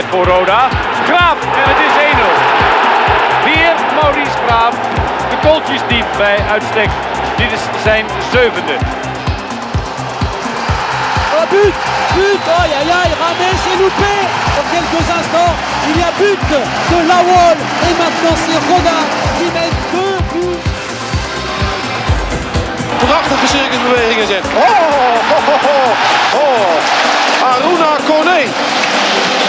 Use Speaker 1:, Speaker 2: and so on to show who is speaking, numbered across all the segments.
Speaker 1: Mogelijkheid voor Roda. Graaf en het is 1-0. Weer Maurice Graaf. De kooltjes diep bij uitstek. Dit is zijn zevende.
Speaker 2: Oh but But Aïe aïe aïe Rames est loupé Dans quelques instants, il y a but de Lawol Et maintenant c'est Roda qui met deux buts
Speaker 1: Prachtige circusbewegingen zet. Oh, oh, oh, oh, oh. Aruna Kone.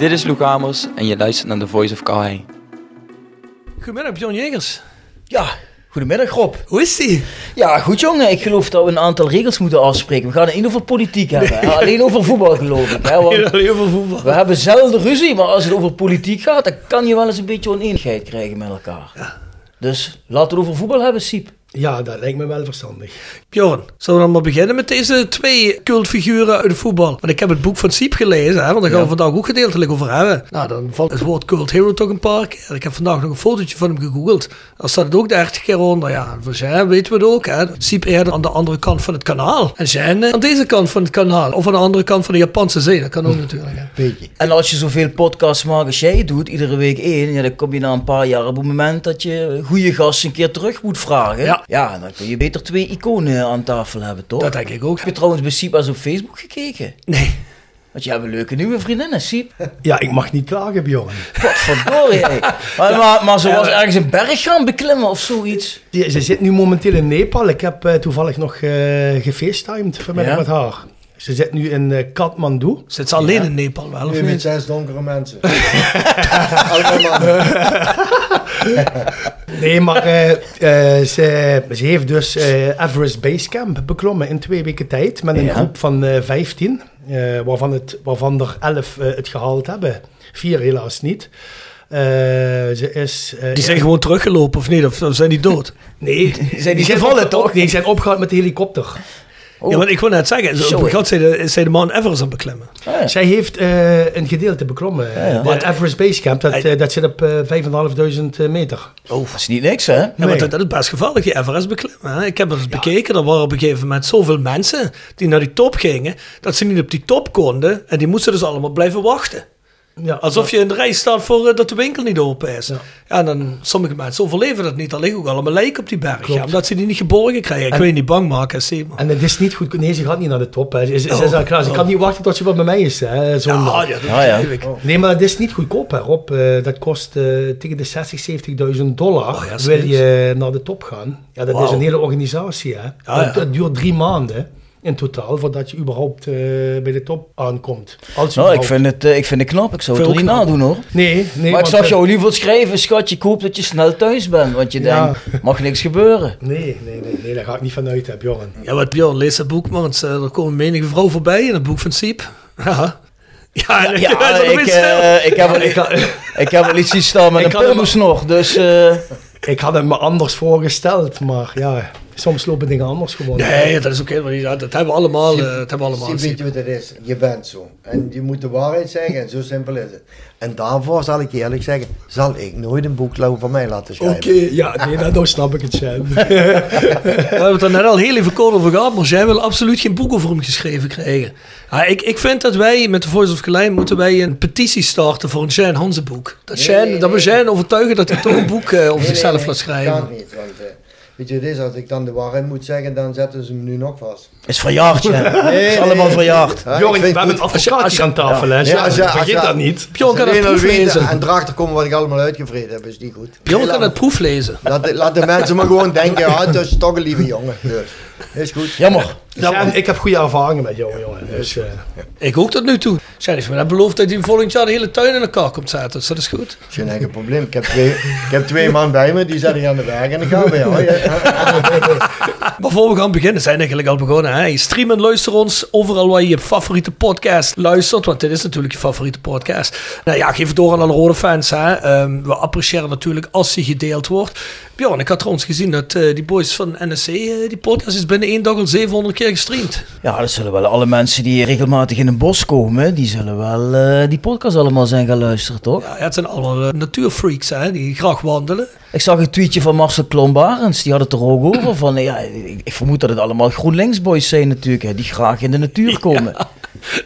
Speaker 3: Dit is Luc Hamers en je luistert naar The Voice of Calais.
Speaker 4: Goedemiddag Bjorn Jegers.
Speaker 5: Ja, goedemiddag Rob.
Speaker 4: Hoe is die?
Speaker 5: Ja, goed jongen. Ik geloof dat we een aantal regels moeten afspreken. We gaan het niet over politiek hebben. Alleen over voetbal geloof ik. Hè? Want
Speaker 4: Heel veel voetbal.
Speaker 5: we hebben zelden ruzie, maar als het over politiek gaat, dan kan je wel eens een beetje oneenigheid krijgen met elkaar. Dus laten we het over voetbal hebben, Siep.
Speaker 6: Ja, dat lijkt me wel verstandig.
Speaker 4: Bjorn, zullen we dan maar beginnen met deze twee cultfiguren uit de voetbal? Want ik heb het boek van Siep gelezen, hè, want daar gaan we vandaag ook gedeeltelijk over hebben. Nou, dan valt het woord cult hero toch een paar keer. Ik heb vandaag nog een fotootje van hem gegoogeld. Daar staat het ook 30 keer onder. Ja, voor zijn weten we het ook. Hè. Siep eerder aan de andere kant van het kanaal. En zijn eh, aan deze kant van het kanaal. Of aan de andere kant van de Japanse zee. Dat kan ook natuurlijk. Hè.
Speaker 6: Weet je.
Speaker 5: En als je zoveel podcasts maakt als jij doet, iedere week één, ja, dan kom je na een paar jaar op het moment dat je goede gasten een keer terug moet vragen.
Speaker 4: Ja.
Speaker 5: Ja, dan kun je beter twee iconen aan tafel hebben, toch?
Speaker 4: Dat denk ik ook.
Speaker 5: Heb je trouwens bij Siep eens op Facebook gekeken?
Speaker 4: Nee.
Speaker 5: Want je hebt een leuke nieuwe vriendin, Siep.
Speaker 6: Ja, ik mag niet klagen, Bjorn.
Speaker 5: Wat hé. Maar, maar, maar ze was ergens een berg gaan beklimmen of zoiets.
Speaker 6: Die- Ze zit nu momenteel in Nepal. Ik heb eh, toevallig nog eh gefacetimed vanmiddag
Speaker 5: Ja?
Speaker 6: met haar. Ze zit nu in eh, Kathmandu.
Speaker 4: Zit ze alleen in Nepal wel, of
Speaker 7: Nu met zes donkere mensen. Allemaal mannen.
Speaker 6: Nee, maar eh, eh, ze, ze heeft dus eh Everest Base Camp beklommen in twee weken tijd. Met een
Speaker 5: Ja.
Speaker 6: groep van eh 15. eh, waarvan, het, waarvan er 11 eh, het gehaald hebben. Vier helaas niet. Eh, ze is... eh,
Speaker 4: Die zijn gewoon teruggelopen, of niet? Of, of zijn die dood?
Speaker 6: Nee,
Speaker 5: Zijn die
Speaker 6: zijn
Speaker 5: gevallen, toch?
Speaker 6: Nee, die zijn opgehaald met de helikopter.
Speaker 5: Oh.
Speaker 4: Ja, want ik wil net zeggen,
Speaker 5: Zo,
Speaker 4: op gat zijn de, zijn de man Everest aan het beklimmen.
Speaker 5: Ah, ja.
Speaker 6: Zij heeft eh, een gedeelte beklommen.
Speaker 5: ja.
Speaker 6: Het Everest Base Camp, dat, eh, dat zit op eh 5.500 meter.
Speaker 5: Dat is niet niks, hè?
Speaker 4: Ja,
Speaker 6: Nee.
Speaker 4: want dat, dat is best gevaarlijk, die Everest beklimmen. Hè? Ik heb het eens bekeken, er waren op een gegeven moment zoveel mensen die naar die top gingen, dat ze niet op die top konden en die moesten dus allemaal blijven wachten.
Speaker 6: Ja,
Speaker 4: Alsof je in de rij staat voor eh, dat de winkel niet open is. Ja.
Speaker 6: Ja.
Speaker 4: en dan, sommige mensen overleven dat niet. Er liggen ook allemaal lijken op die berg.
Speaker 6: Klopt.
Speaker 4: Ja, omdat ze die niet geborgen krijgen. Ik
Speaker 6: En-
Speaker 4: wil je niet bang maken, zie maar.
Speaker 6: En het is niet goed. Nee, ze gaat niet naar de top. Hè. Ze, ze, ze
Speaker 4: Oh.
Speaker 6: klaar. Ze
Speaker 4: Oh.
Speaker 6: kan niet wachten tot ze wat bij mij is. Hè, zondag.
Speaker 4: ja, ja, dat begrijp ik.
Speaker 6: Nee, maar het is niet goedkoop, hè, Rob. Eh, dat kost eh, tegen de 60, 70.000 dollar.
Speaker 4: Oh, ja,
Speaker 6: wil je naar de top gaan. Ja, dat is een hele organisatie. Hè.
Speaker 4: Ja,
Speaker 6: Het,
Speaker 4: ja.
Speaker 6: het duurt drie maanden in totaal voordat je überhaupt eh, bij de top aankomt. Als
Speaker 5: Nou, ik vind, het, eh, ik vind het knap. Ik zou het
Speaker 4: Veel
Speaker 5: toch niet nadoen, hoor.
Speaker 6: Nee, nee.
Speaker 5: maar ik zag jou in ieder geval schrijven, schat, ik hoop dat je snel thuis bent. Want je
Speaker 6: Ja.
Speaker 5: denkt, mag niks gebeuren.
Speaker 6: Nee, nee, nee, nee, daar ga ik niet vanuit, hè, Bjorn.
Speaker 4: Ja, wat Bjorn, lees dat boek, man. want, eh, Er komen menige vrouw voorbij in het boek van Siep. Ja. Ja,
Speaker 5: ik, ik, heb, ik, ik heb wel iets zien staan met
Speaker 6: Ik
Speaker 5: een
Speaker 6: had hem-
Speaker 5: pilmoes nog. Dus eh,
Speaker 6: Ik had het me anders voorgesteld, maar ja, Soms lopen dingen anders gewoon.
Speaker 4: Nee, dat is ook helemaal niet. Dat hebben we allemaal. eh, dat hebben we allemaal.
Speaker 7: Zie, weet je wat het is? Je bent zo. En je moet de waarheid zeggen en zo simpel is het. En daarvoor zal ik eerlijk zeggen, zal ik nooit een boek over mij laten
Speaker 6: Oké,
Speaker 7: schrijven.
Speaker 6: ja, nee, nou, nou snap ik het, Sjan.
Speaker 4: We hebben het er net al heel even kort over gehad, maar jij wil absoluut geen boek over hem geschreven krijgen. Ja, ik, ik vind dat wij met de Voice of Gelein moeten wij een petitie starten voor een Jean Hansen boek. Dat,
Speaker 7: Nee,
Speaker 4: Jean,
Speaker 7: nee,
Speaker 4: dat we
Speaker 7: nee.
Speaker 4: Jean overtuigen dat hij toch een boek eh, over
Speaker 7: Nee,
Speaker 4: zichzelf
Speaker 7: nee,
Speaker 4: laat schrijven.
Speaker 7: Kan niet, want eh, weet je, het is als ik dan de waarheid moet zeggen, dan zetten ze me nu nog vast.
Speaker 5: Is verjaard, ja.
Speaker 7: Nee,
Speaker 5: is
Speaker 7: nee,
Speaker 5: allemaal
Speaker 7: nee.
Speaker 5: verjaard.
Speaker 7: Ja,
Speaker 6: we hebben een
Speaker 7: goed-
Speaker 6: advocaat
Speaker 4: als je-
Speaker 6: hier aan tafel, hè?
Speaker 7: Ja, als als
Speaker 6: vergeet dat niet.
Speaker 4: Bjorn kan het proeflezen.
Speaker 7: en erachter komen wat ik allemaal uitgevreden heb, is niet goed.
Speaker 4: Bjorn
Speaker 7: Nee,
Speaker 4: kan het proeflezen.
Speaker 7: Laat, de- laat de mensen maar gewoon denken, ja, het is toch een lieve jongen. Dus, is goed.
Speaker 5: Jammer.
Speaker 6: Ik heb goede ervaringen met jou, jongen. Dus, eh,
Speaker 4: Ik ook tot nu toe. Heeft me net beloofd dat hij volgend jaar de hele tuin in elkaar komt zetten. Dus dat is goed.
Speaker 7: Geen enkel probleem. Ik heb twee, ik heb twee man bij me, die zetten aan de weg en dan gaan we weer. hoor. Ja.
Speaker 4: Maar voor we gaan beginnen, zijn we eigenlijk al begonnen. Hè? Stream en luister ons overal waar je je favoriete podcast luistert. Want dit is natuurlijk je favoriete podcast. Nou ja, geef het door aan alle rode fans. Hè? Ehm, we appreciëren natuurlijk als die gedeeld wordt. Bjorn, ik had trouwens gezien dat eh, die boys van NSC, eh, die podcast is binnen één dag al 700 keer gestreamd.
Speaker 5: Ja, dat zullen wel alle mensen die regelmatig in een bos komen, die zullen wel eh, die podcast allemaal zijn gaan luisteren, toch?
Speaker 4: Ja, het zijn allemaal eh, natuurfreaks hè, die graag wandelen.
Speaker 5: Ik zag een tweetje van Marcel Klombarens, die had het er ook over. Van, ja, ik, ik vermoed dat het allemaal GroenLinks boys zijn natuurlijk, hè, die graag in de natuur komen.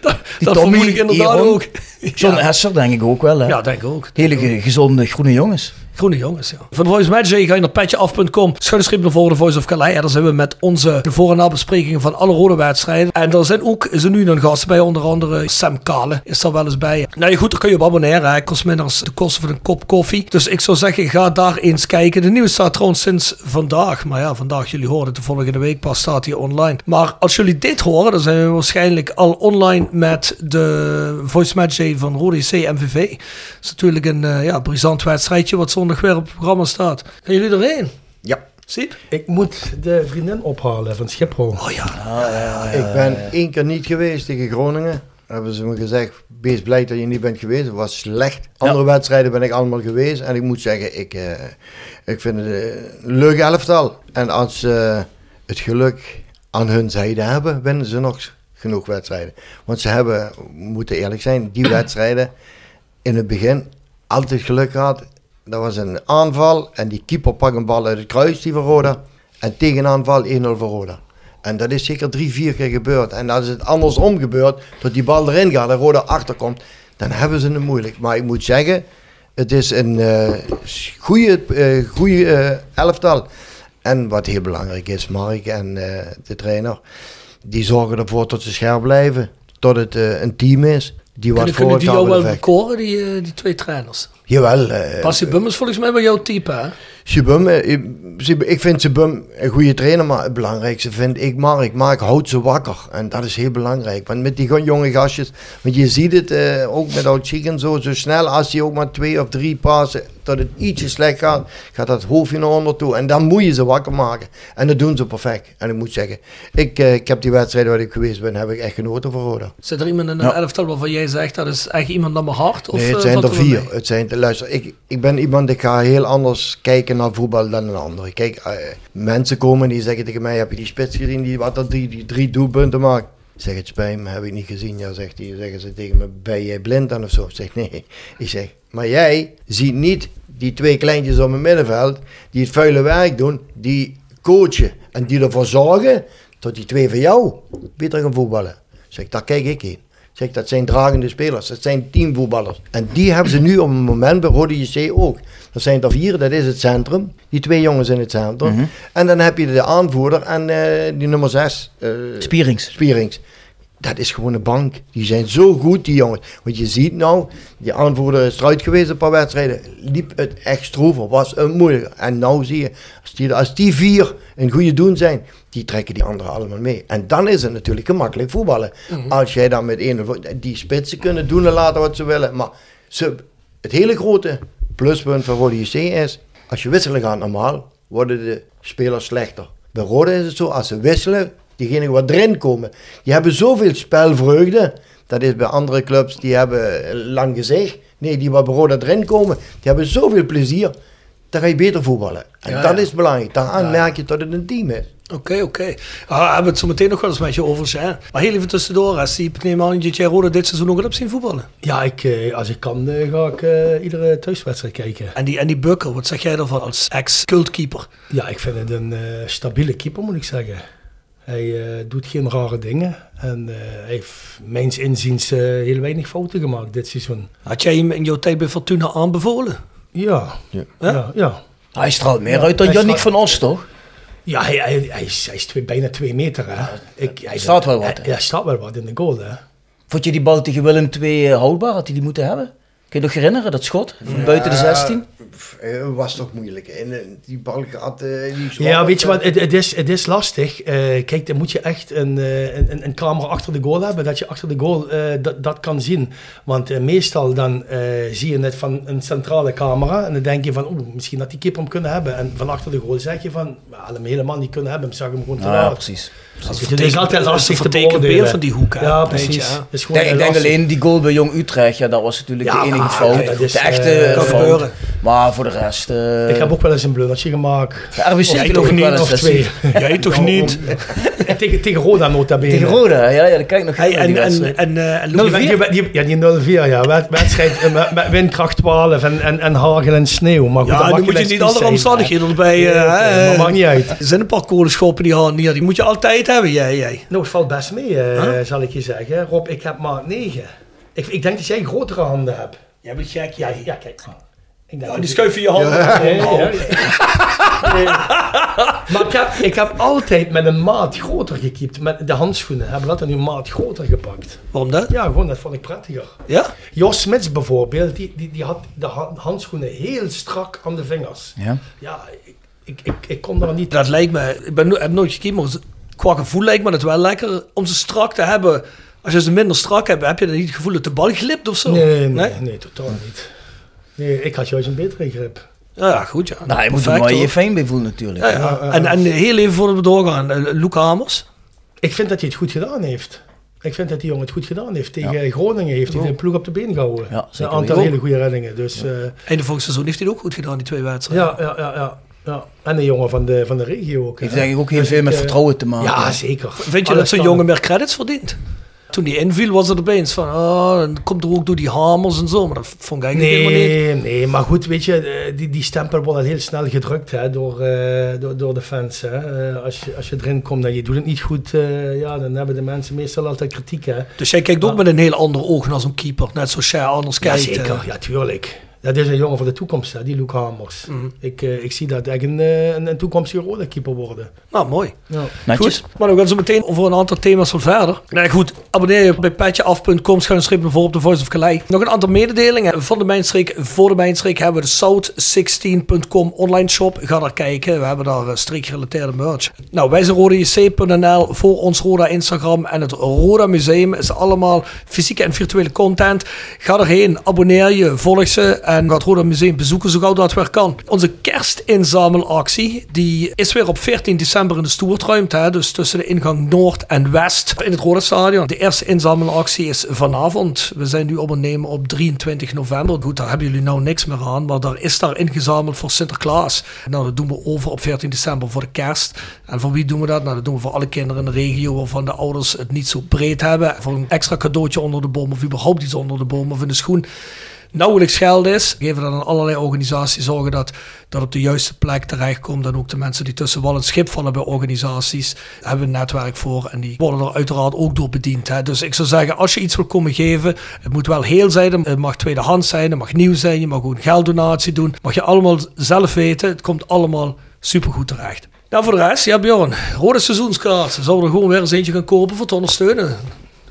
Speaker 4: Dat,
Speaker 5: Die
Speaker 4: dat
Speaker 5: Tommy,
Speaker 4: vermoed ik inderdaad ook.
Speaker 5: John
Speaker 4: Ja.
Speaker 5: Hesser denk ik ook wel, hè?
Speaker 4: Ja, denk ik ook.
Speaker 5: Hele ge- gezonde groene jongens.
Speaker 4: Groene jongens, ja. Van Voice Magic ga je naar petjeaf.com. Schuinschriep naar voren Voice of Calais. En daar zijn we met onze de voor- en nabesprekingen van alle rode wedstrijden. En er zijn ook er nu een gast bij, onder andere Sam Kale is er wel eens bij. Nou ja, goed, daar kun je op abonneren. Hè. Kost minder dan de kosten van een kop koffie. Dus ik zou zeggen, ga daar eens kijken. De nieuwe staat trouwens sinds vandaag. Maar ja, vandaag, jullie horen de volgende week pas, staat hij online. Maar als jullie dit horen, dan zijn we waarschijnlijk al online met de Voice Magic van Rode C MVV. Dat is natuurlijk een eh, ja, brisant wedstrijdje wat zondag weer op het programma staat. Gaan jullie erheen?
Speaker 7: Ja.
Speaker 4: Zie?
Speaker 6: ik moet de vriendin ophalen van Schiphol.
Speaker 4: Oh ja.
Speaker 7: Ik ben één keer niet geweest tegen Groningen. Hebben ze me gezegd, wees blij dat je niet bent geweest. Het was slecht. Andere wedstrijden ben ik allemaal geweest. En ik moet zeggen, ik, eh, ik vind het eh, een leuk elftal. En als ze het geluk aan hun zijde hebben, winnen ze nog genoeg wedstrijden. Want ze hebben, we moeten eerlijk zijn, die wedstrijden in het begin altijd geluk gehad. Dat was een aanval en die keeper pakt een bal uit het kruis, die van Roda. En tegenaanval 1-0 voor Roda. En dat is zeker drie, vier keer gebeurd. En als het andersom gebeurt, dat die bal erin gaat en Roda achterkomt, dan hebben ze het moeilijk. Maar ik moet zeggen, het is een eh goede, eh goede eh, elftal. En wat heel belangrijk is, Mark en de trainer, die zorgen ervoor dat ze scherp blijven. Tot het een team is die wat
Speaker 4: Kunnen,
Speaker 7: voor
Speaker 4: kunnen die jou wel bekoren, die, die twee trainers?
Speaker 7: Jawel. eh,
Speaker 4: Passie Bum is volgens mij wel jouw type, hè?
Speaker 7: Sebum, eh, ik- ik vind Sebum een goede trainer, maar het belangrijkste vind ik Mark. Mark houdt ze wakker en dat is heel belangrijk. Want met die jonge gastjes, want je ziet het eh, ook met oud en zo, zo snel als hij ook maar twee of drie passen, dat het ietsje slecht gaat, gaat dat hoofdje naar onder toe. En dan moet je ze wakker maken. En dat doen ze perfect. En ik moet zeggen, ik, eh, ik heb die wedstrijd waar ik geweest ben, heb ik echt genoten voor Roda.
Speaker 4: Zit er iemand in een
Speaker 7: Ja.
Speaker 4: elftal waarvan jij zegt dat is echt iemand naar mijn hart? Of,
Speaker 7: nee, het zijn er vier. Het zijn, luister, ik, ik ben iemand, ik ga heel anders kijken naar voetbal dan een ander. Kijk, eh, mensen komen die zeggen tegen mij, heb je die spits gezien die wat dat die, die drie doelpunten maakt? Zeg, het spijt me, heb ik niet gezien. Ja, zegt hij, zeggen ze tegen me, ben jij blind dan of zo? Zeg, nee. Ik zeg, maar jij ziet niet die twee kleintjes op het middenveld, die het vuile werk doen, die coachen en die ervoor zorgen dat die twee van jou beter gaan voetballen. Zeg, daar kijk ik in. Zeg, dat zijn dragende spelers, dat zijn teamvoetballers. En die hebben ze nu op het moment bij Rode JC ook. Dat zijn er vier, dat is het centrum. Die twee jongens in het centrum.
Speaker 5: Mhm.
Speaker 7: En dan heb je de aanvoerder en eh, die nummer zes. eh,
Speaker 5: Spierings.
Speaker 7: Spierings. Dat is gewoon een bank. Die zijn zo goed, die jongens. Want je ziet nou, die aanvoerder is eruit geweest een paar wedstrijden. Liep het echt stroever. Was een moeilijk. En nou zie je, als die, als die vier een goede doen zijn, die trekken die anderen allemaal mee. En dan is het natuurlijk gemakkelijk voetballen. Als jij dan met één, die spitsen kunnen doen en laten wat ze willen. Maar ze, het hele grote pluspunt van Rode JC is, als je wisselen gaat normaal, worden de spelers slechter. Bij Rode is het zo, als ze wisselen, diegenen wat erin komen, die hebben zoveel spelvreugde. Dat is bij andere clubs, die hebben lang gezicht. Nee, die wat bij Roda erin komen, die hebben zoveel plezier. Dan ga je beter voetballen. En
Speaker 4: Ja,
Speaker 7: dat
Speaker 4: ja.
Speaker 7: is belangrijk. Daaraan
Speaker 4: Ja.
Speaker 7: merk je dat het een team is.
Speaker 4: Oké, oké. Ah, we hebben het zo meteen nog wel eens met je over. Hè? Maar heel even tussendoor, als ik neem aan dat jij Roda dit seizoen nog op zien voetballen.
Speaker 6: Ja, ik, eh, als ik kan, eh, ga ik eh, iedere thuiswedstrijd kijken.
Speaker 4: En die, en die Bukker, wat zeg jij ervan als ex-cultkeeper?
Speaker 6: Ja, ik vind het een eh, stabiele keeper, moet ik zeggen. Hij eh, doet geen rare dingen. En eh, hij heeft mijns inziens eh, heel weinig fouten gemaakt dit seizoen.
Speaker 4: Had jij hem in jouw tijd bij Fortuna aanbevolen?
Speaker 6: Ja.
Speaker 7: Ja.
Speaker 6: Ja, ja.
Speaker 5: Hij straalt meer
Speaker 6: Ja,
Speaker 5: uit dan
Speaker 6: straalt-
Speaker 5: van Os, toch?
Speaker 6: Ja, hij, hij, hij is, hij is twee, bijna twee meter. Hè. Ik, hij
Speaker 5: staat wel wat,
Speaker 6: Hij, staat wel wat in de goal. Hè.
Speaker 5: Vond je die bal tegen Willem II houdbaar? Had hij die moeten hebben? Kun je nog herinneren, dat schot? Van buiten de 16?
Speaker 7: pff, eh, was toch moeilijk. En eh, die bal gaat... eh, die
Speaker 6: Ja, weet je wat, het, het, is, het is lastig. Eh, kijk, dan moet je echt een, eh, een, een camera achter de goal hebben, dat je achter de goal eh, dat, dat kan zien. Want meestal dan eh, zie je het van een centrale camera en dan denk je van, oeh, misschien had die keeper hem kunnen hebben. En van achter de goal zeg je van, "Maar, had hem helemaal niet kunnen hebben, zag hem gewoon te
Speaker 5: Ja,
Speaker 6: laat.
Speaker 5: precies.
Speaker 6: Dus het is altijd lastig te beoordelen.
Speaker 4: beeld van die hoek. hè?
Speaker 6: Ja, precies. is
Speaker 5: Kijk, ik denk
Speaker 6: lastig.
Speaker 5: alleen die goal bij Jong Utrecht, ja, dat was natuurlijk
Speaker 6: Ja,
Speaker 5: de enige fout. de echte
Speaker 6: eh,
Speaker 4: kan
Speaker 5: fout. Maar voor de rest... eh
Speaker 6: Ik heb ook wel eens een blundertje gemaakt.
Speaker 5: de RBC
Speaker 4: Jij toch
Speaker 5: ik
Speaker 4: niet,
Speaker 5: wel eens
Speaker 6: Of twee.
Speaker 4: Jij toch niet?
Speaker 6: En tegen, tegen Roda nota bene.
Speaker 5: Tegen Roda, ja, ja, dat kijk ik nog
Speaker 4: Hey, en, en, en, eh, en
Speaker 6: ja, die 0-4, ja. Wed- Wedstrijd eh, met, met windkracht 12 en, en, en hagel en sneeuw. Maar goed, dat
Speaker 4: ja,
Speaker 6: mag
Speaker 4: nu moet je niet andere
Speaker 6: zijn,
Speaker 4: omstandigheden erbij. eh,
Speaker 6: maar maakt niet uit.
Speaker 4: Er zijn een paar kolenschoppen die handen hier. Die moet je altijd hebben, jij. jij.
Speaker 6: Nou, het valt best mee, eh, zal ik je zeggen. Rob, ik heb maat 9. Ik, ik denk dat jij grotere handen hebt.
Speaker 4: Jij bent gek,
Speaker 6: Ja,
Speaker 4: jij.
Speaker 6: ja kijk. Ik denk
Speaker 4: Ja,
Speaker 6: dat
Speaker 4: die
Speaker 6: ik-
Speaker 4: schuif je je handen.
Speaker 6: Ja, ja, ja. Nee. Maar ik heb, ik heb altijd met een maat groter gekiept. Met de handschoenen hebben we altijd een maat groter gepakt.
Speaker 4: Waarom dat?
Speaker 6: Ja, gewoon, dat vond ik prettiger.
Speaker 4: Ja?
Speaker 6: Jos Smits bijvoorbeeld, die, die, die had de ha- handschoenen heel strak aan de vingers.
Speaker 5: Ja.
Speaker 6: Ja, ik, ik, ik, ik kon daar niet...
Speaker 4: Dat lijkt me, ik ben, heb nooit gekeken, maar qua gevoel lijkt me het wel lekker om ze strak te hebben. Als je ze minder strak hebt, heb je dan niet het gevoel dat de bal glipt of zo?
Speaker 6: Nee, nee, nee, totaal niet. Nee, ik had juist een betere grip.
Speaker 4: Ja, ja, goed ja.
Speaker 5: Nou, je moet er maar je fijn bij voelen natuurlijk.
Speaker 4: Ja, ja. En, en heel even voordat we doorgaan, uh, Luc Hamers.
Speaker 6: Ik vind dat hij het goed gedaan heeft. Ik vind dat die jongen het goed gedaan heeft. Tegen Groningen heeft hij de ploeg op de been gehouden.
Speaker 5: Ja,
Speaker 6: een aantal hele goede reddingen. Dus, ja.
Speaker 4: Einde volgend seizoen heeft hij het ook goed gedaan, die twee wedstrijden.
Speaker 6: ja, ja, ja, ja, ja. En de jongen van de, van de regio ook.
Speaker 5: Heeft denk ik ook heel
Speaker 6: Dus
Speaker 5: veel
Speaker 6: ik,
Speaker 5: met
Speaker 6: eh,
Speaker 5: vertrouwen te maken.
Speaker 6: Ja, zeker.
Speaker 4: Vind je
Speaker 6: Alles
Speaker 4: dat zo'n jongen meer credits verdient? Toen die inviel was het opeens van, oh, dan komt er ook door die hamers en zo. Maar dat vond ik eigenlijk helemaal niet.
Speaker 6: Nee, nee, maar goed, weet je, eh, die, die stempel wordt heel snel gedrukt hè, door, eh, door, door de fans. Hè. Eh, als, je, als je erin komt en je doet het niet goed, ja, dan hebben de mensen meestal altijd kritiek. Hè.
Speaker 4: Dus jij kijkt ook met een heel ander oog naar zo'n keeper. Net zoals jij anders
Speaker 6: Ja,
Speaker 4: kijkt.
Speaker 6: zeker.
Speaker 4: eh.
Speaker 6: Ja, tuurlijk. Dat is een jongen van de toekomst, hè, die Luc Hamers.
Speaker 4: Mhm.
Speaker 6: ik, eh, ik zie dat echt een, eh, een, een toekomstige rode keeper worden.
Speaker 4: Nou, mooi.
Speaker 6: Ja.
Speaker 5: Netjes.
Speaker 4: Goed, maar we gaan zo meteen over een aantal thema's van verder. Nou goed, abonneer je bij petjeaf.com, schuin schip naar voor op de Voice of Calais. Nog een aantal mededelingen van de Mijnstreek. Voor de Mijnstreek hebben we de South16.com online shop. Ga daar kijken, we hebben daar eh, streekgerelateerde merch. Nou, wij zijn rodajc.nl voor ons Roda Instagram en het Roda Museum. is allemaal fysieke en virtuele content. Ga erheen, abonneer je, volg ze en ga het Roda Museum bezoeken zo gauw dat weer kan. Onze kerstinzamelactie, die is weer op 14 december in de Stoertruimte. Dus tussen de ingang Noord en West in het Roda Stadion. De eerste inzamelactie is vanavond. We zijn nu op het nemen op 23 november. Goed, daar hebben jullie nou niks meer aan. Maar daar is daar ingezameld voor Sinterklaas. Nou, dat doen we over op 14 december voor de kerst. En voor wie doen we dat? Nou, dat doen we voor alle kinderen in de regio waarvan de ouders het niet zo breed hebben. Voor een extra cadeautje onder de boom of überhaupt iets onder de boom of in de schoen nauwelijks geld is. Geven dan aan allerlei organisaties zorgen dat dat op de juiste plek terechtkomt. En ook de mensen die tussen wal en schip vallen bij organisaties. Hebben een netwerk voor. En die worden er uiteraard ook door bediend. Hè. Dus ik zou zeggen, als je iets wil komen geven. Het moet wel heel zijn. Het mag tweedehands zijn. Het mag nieuw zijn. Je mag een gelddonatie doen. Mag je allemaal zelf weten. Het komt allemaal supergoed terecht. Nou, voor de rest, ja Bjorn, rode seizoenskaart. Zouden we er gewoon weer eens eentje gaan kopen voor te ondersteunen.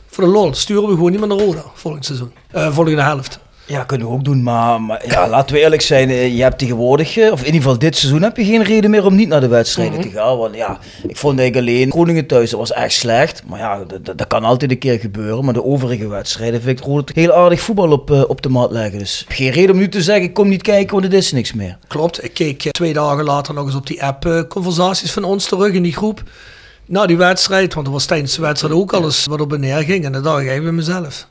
Speaker 4: Voor de lol sturen we gewoon niet meer naar Roda volgend seizoen. Eh, volgende helft.
Speaker 5: Ja, kunnen we ook doen, maar, maar ja, laten we eerlijk zijn. eh, Je hebt tegenwoordig, eh, of in ieder geval dit seizoen, heb je geen reden meer om niet naar de wedstrijden te gaan. Want ja, ik vond eigenlijk alleen Groningen thuis, dat was echt slecht. Maar ja, dat, dat- dat kan altijd een keer gebeuren. Maar de overige wedstrijden vind ik Roda heel aardig voetbal op, eh, op de mat leggen. Dus geen reden om nu te zeggen, ik kom niet kijken, want het is niks meer.
Speaker 4: Klopt, ik keek twee dagen later nog eens op die app conversaties van ons terug in die groep. Na die wedstrijd, want er was tijdens de wedstrijd ook alles wat op en neer ging. En dan dacht ik eigenlijk bij mezelf.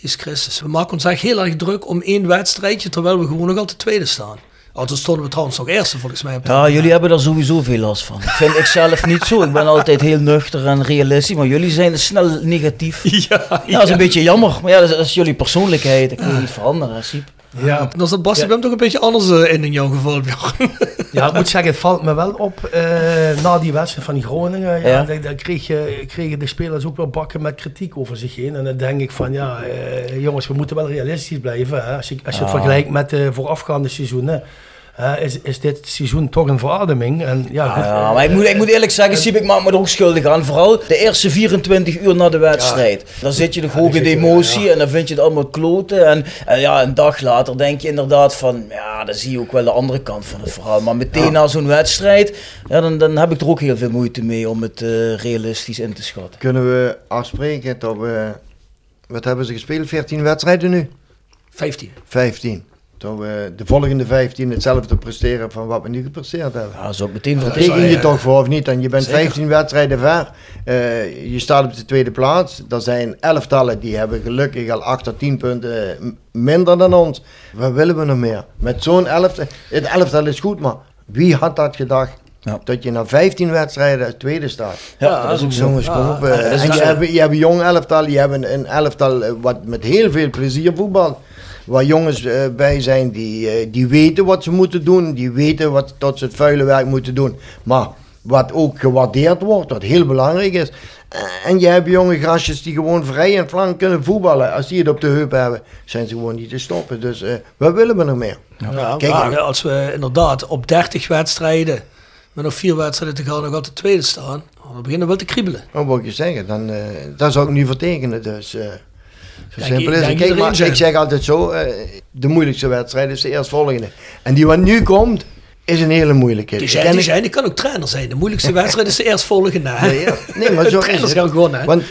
Speaker 4: Jezus Christus, we maken ons echt heel erg druk om één wedstrijdje, terwijl we gewoon nog altijd tweede staan. Oh, toen stonden we trouwens nog eerste volgens mij. op
Speaker 5: Ja, jullie hebben daar sowieso veel last van. Vind ik zelf niet zo. Ik ben altijd heel nuchter en realistisch, maar jullie zijn snel negatief.
Speaker 4: Ja,
Speaker 5: Ja, dat is een beetje jammer. Maar ja, dat is, dat is jullie persoonlijkheid. Kun je niet veranderen, hè, Siep.
Speaker 6: Ja,
Speaker 4: Dan zat Bas
Speaker 6: Ja.
Speaker 4: Toch een beetje anders eh, in in jouw geval, Bjorn.
Speaker 6: Ja, ik moet zeggen, het valt me wel op eh, na die wedstrijd van die Groningen. Ja,
Speaker 5: Ja.
Speaker 6: Kreeg je, kregen de spelers ook wel bakken met kritiek over zich heen. En dan denk ik van, ja, eh, jongens, we moeten wel realistisch blijven. Hè? Als je, als je het vergelijkt met de voorafgaande seizoenen, is, is dit seizoen toch een verademing. En, ja,
Speaker 5: ja, maar ik moet, ik moet eerlijk zeggen, Siep, ik maak me er ook schuldig aan. Vooral de eerste 24 uur na de wedstrijd. Dan zit je nog hoog in de
Speaker 6: je-
Speaker 5: emotie en dan vind je het allemaal kloten. En, en ja, een dag later denk je inderdaad van, ja, dan zie je ook wel de andere kant van het verhaal. Maar meteen na zo'n wedstrijd, ja, dan, dan heb ik er ook heel veel moeite mee om het eh, realistisch in te schatten.
Speaker 7: Kunnen we afspreken dat we... Wat hebben ze gespeeld? 14 wedstrijden nu?
Speaker 4: 15.
Speaker 7: 15. Dat we de volgende 15 hetzelfde presteren van wat we nu gepresteerd hebben.
Speaker 5: Ja, ik meteen
Speaker 7: teken je toch voor of niet? En je bent
Speaker 5: Zeker.
Speaker 7: 15 wedstrijden ver. Eh, je staat op de tweede plaats. Er zijn elftallen die hebben gelukkig al 8 tot 10 punten minder dan ons. Wat willen we nog meer? Met zo'n elftal. Het elftal is goed, maar wie had dat gedacht?
Speaker 5: Ja.
Speaker 7: Dat je na 15 wedstrijden tweede staat.
Speaker 5: Ja, dat is ook zo.
Speaker 7: Jongens, kom op. eh, en je,
Speaker 5: zo.
Speaker 7: hebt, je hebt een jong elftal, je hebt een, een elftal eh, wat met heel veel plezier voetbal. Waar jongens eh, bij zijn die, eh, die weten wat ze moeten doen, die weten wat tot ze het vuile werk moeten doen. Maar wat ook gewaardeerd wordt, wat heel belangrijk is. Eh, en je hebt jonge grasjes die gewoon vrij en flank kunnen voetballen. Als die het op de heup hebben, zijn ze gewoon niet te stoppen. Dus eh, wat willen we nog meer?
Speaker 4: Ja,
Speaker 7: Kijk,
Speaker 4: maar als we inderdaad op 30 wedstrijden, met nog vier wedstrijden te gaan, nog altijd tweede staan, oh, dan beginnen we wel te kriebelen.
Speaker 7: Wat wil ik je zeggen? Dan, eh dat zou ik nu vertekenen. Dus, eh, zo
Speaker 4: Denk
Speaker 7: simpel
Speaker 4: i-
Speaker 7: is het.
Speaker 4: denk
Speaker 7: Kijk, maar ik zeg altijd zo: eh, de moeilijkste wedstrijd is de eerstvolgende. En die wat nu komt, is een hele moeilijke.
Speaker 4: Die
Speaker 7: Ik
Speaker 4: zijn, die,
Speaker 7: ik-
Speaker 4: zijn, die kan ook trainer zijn. De moeilijkste wedstrijd is de eerstvolgende.
Speaker 7: Nee, ja. nee, maar zo is
Speaker 4: Trainers
Speaker 7: het.
Speaker 4: gaan gewoon, hè?
Speaker 7: Want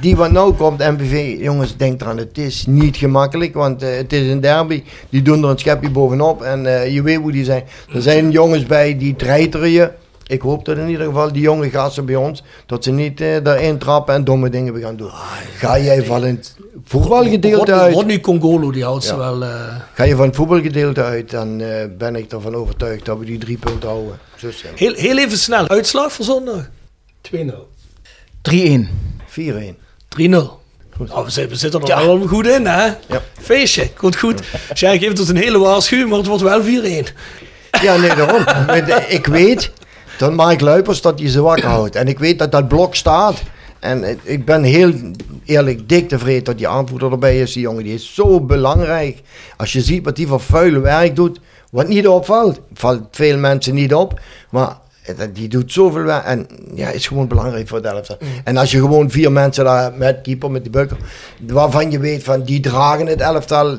Speaker 7: die wat nou komt, MPV, jongens, denk eraan, het is niet gemakkelijk, want eh, het is een derby. Die doen er een schepje bovenop en eh, je weet hoe die zijn. Er zijn jongens bij die treiteren je. Ik hoop dat in ieder geval die jonge gasten bij ons, dat ze niet eh, daarin trappen en domme dingen gaan doen. Ga jij van het voetbalgedeelte uit,
Speaker 4: Rodney Congolo, die houdt ze wel... eh,
Speaker 7: ga je van het voetbalgedeelte uit, dan eh, ben ik ervan overtuigd dat we die drie punten houden. Zo
Speaker 4: heel, heel even snel. Uitslag voor zondag?
Speaker 6: 2-0.
Speaker 5: 3-1.
Speaker 7: 4-1.
Speaker 4: 3-0. Oh, we, zitten, er
Speaker 5: Ja.
Speaker 4: wel goed in, hè?
Speaker 7: Ja.
Speaker 4: Feestje, komt goed. Jij geeft ons een hele waarschuwing, maar het wordt wel 4-1.
Speaker 7: Ja, nee, daarom. Want ik weet dat Mark Luipers dat hij ze wakker houdt. En ik weet dat dat blok staat. En ik ben heel eerlijk dik tevreden dat die aanvoerder erbij is. Die jongen die is zo belangrijk. Als je ziet wat die voor vuile werk doet. Wat niet opvalt. Valt veel mensen niet op. Maar die doet zoveel werk. En ja, is gewoon belangrijk voor het elftal. En als je gewoon vier mensen daar hebt, met keeper, met die bukker. Waarvan je weet van die dragen het elftal.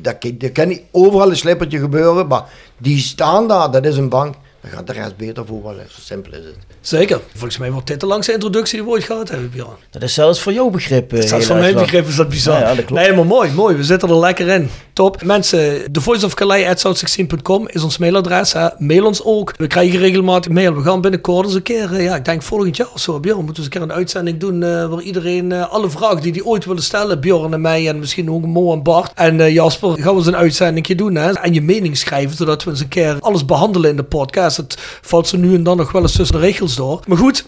Speaker 7: Dat, dat kan niet overal een slippertje gebeuren. Maar die staan daar. Dat is een bank. Dan gaat de rest beter voetballen. Zo simpel is het.
Speaker 4: Zeker. Volgens mij wordt dit de langste introductie die we ooit gehad hebben, Bjorn.
Speaker 5: Dat is zelfs voor jouw begrip. eh,
Speaker 4: Zelfs van mijn begrip is dat bizar.
Speaker 5: Ja, ja, dat klopt.
Speaker 4: Nee, maar mooi, mooi. We zitten er lekker in. Top. Mensen, de voiceofcalais.south16.com is ons mailadres. Hè. Mail ons ook. We krijgen regelmatig mail. We gaan binnenkort eens een keer, eh, ja, ik denk volgend jaar of zo, Bjorn, moeten we eens een keer een uitzending doen eh, waar iedereen eh, alle vragen die die ooit willen stellen, Bjorn en mij en misschien ook Mo en Bart en eh, Jasper, gaan we eens een uitzending doen hè. En je mening schrijven, zodat we eens een keer alles behandelen in de podcast. Het valt zo nu en dan nog wel eens tussen de regels door. Maar goed,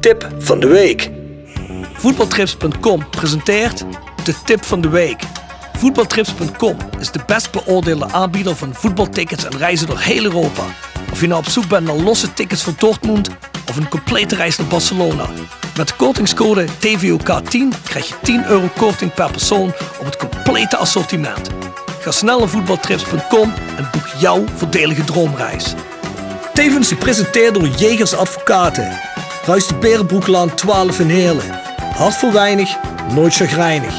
Speaker 4: tip van de week. Voetbaltrips.com presenteert de tip van de week. Voetbaltrips.com is de best beoordeelde aanbieder van voetbaltickets en reizen door heel Europa. Of je nou op zoek bent naar losse tickets voor Dortmund of een complete reis naar Barcelona. Met de kortingscode TVOK10 krijg je 10 euro korting per persoon op het complete assortiment. Ga snel naar voetbaltrips.com en boek jouw voordelige droomreis. Tevens gepresenteerd door Jegers Advocaten. Ruist de Berenbroeklaan 12 in Heerlen. Hart voor weinig, nooit chagrijnig.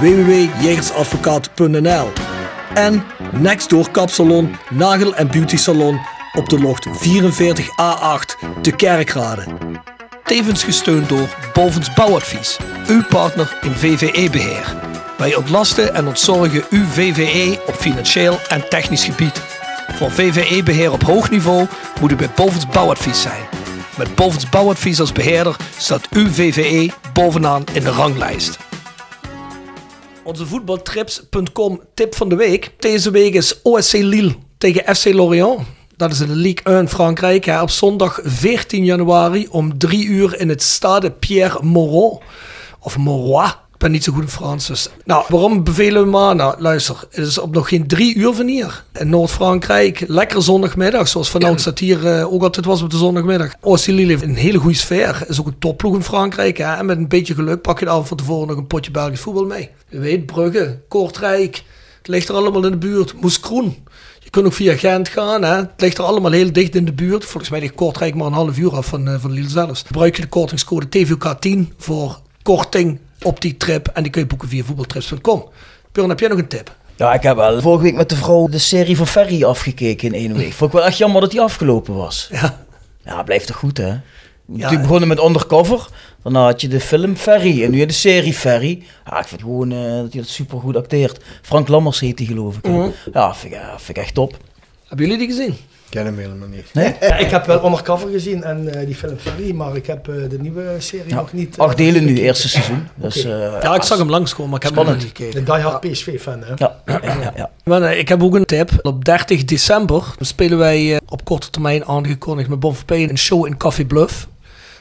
Speaker 4: www.jegersadvocaten.nl En Nextdoor Kapsalon, Nagel en Beauty Salon op de locht 44A8 te Kerkrade. Tevens gesteund door Bovens Bouwadvies, uw partner in VVE-beheer. Wij ontlasten en ontzorgen uw VVE op financieel en technisch gebied. Voor VVE-beheer op hoog niveau moet u bij Bovens Bouwadvies zijn. Met Bovens Bouwadvies als beheerder staat uw VVE bovenaan in de ranglijst. Onze voetbaltrips.com tip van de week. Deze week is OSC Lille tegen FC Lorient. Dat is in de Ligue 1 Frankrijk. Hè, op zondag 14 januari om 3 uur in het stade Pierre Moreau. Of Morois. Ik ben niet zo goed in Frans. Dus. Nou, waarom bevelen we maar? Nou, luister. Het is op nog geen drie uur van hier. In Noord-Frankrijk. Lekker zondagmiddag. Zoals vanouds dat hier uh, ook altijd was op de zondagmiddag. OSC Lille heeft een hele goede sfeer. Is ook een topploeg in Frankrijk. Hè? En met een beetje geluk pak je de avond van tevoren nog een potje Belgisch voetbal mee. Je weet, Brugge, Kortrijk. Het ligt er allemaal in de buurt. Moeskroen. Je kunt ook via Gent gaan. Hè. Het ligt er allemaal heel dicht in de buurt. Volgens mij ligt Kortrijk maar een half uur af van, uh, van Lille zelfs. Gebruik je de kortingscode TVK10 voor korting op die trip. En die kun je boeken via voetbaltrips.com. Björn, heb jij nog een tip?
Speaker 5: Ja, ik heb wel vorige week met de vrouw de serie van Ferry afgekeken in één week. Vond ik wel echt jammer dat die afgelopen was.
Speaker 4: Ja.
Speaker 5: Ja, blijft toch goed, hè? Ja, begonnen met Undercover. Daarna had je de film Ferry. En nu de serie Ferry. Ja, ik vind gewoon uh, dat hij dat super goed acteert. Frank Lammers heet hij, geloof ik. Mm -hmm. Ja, vind ik, uh, vind ik echt top.
Speaker 4: Hebben jullie die gezien?
Speaker 7: Ik ken hem helemaal niet.
Speaker 5: Nee?
Speaker 6: Ja, ik heb wel Undercover gezien en uh, die film Ferry, maar ik heb uh, de nieuwe serie
Speaker 5: ja.
Speaker 6: nog niet...
Speaker 5: Acht delen nu, eerste seizoen. Dus,
Speaker 4: okay. ja, ik zag hem langskomen, maar ik heb hem niet gekeken.
Speaker 6: De Die Hard PSV-fan, hè?
Speaker 5: Ja, ja, ja. ja.
Speaker 4: Maar, ik heb ook een tip. Op 30 december spelen wij op korte termijn aangekondigd met Bon Verpeen een show in Coffee Bluff.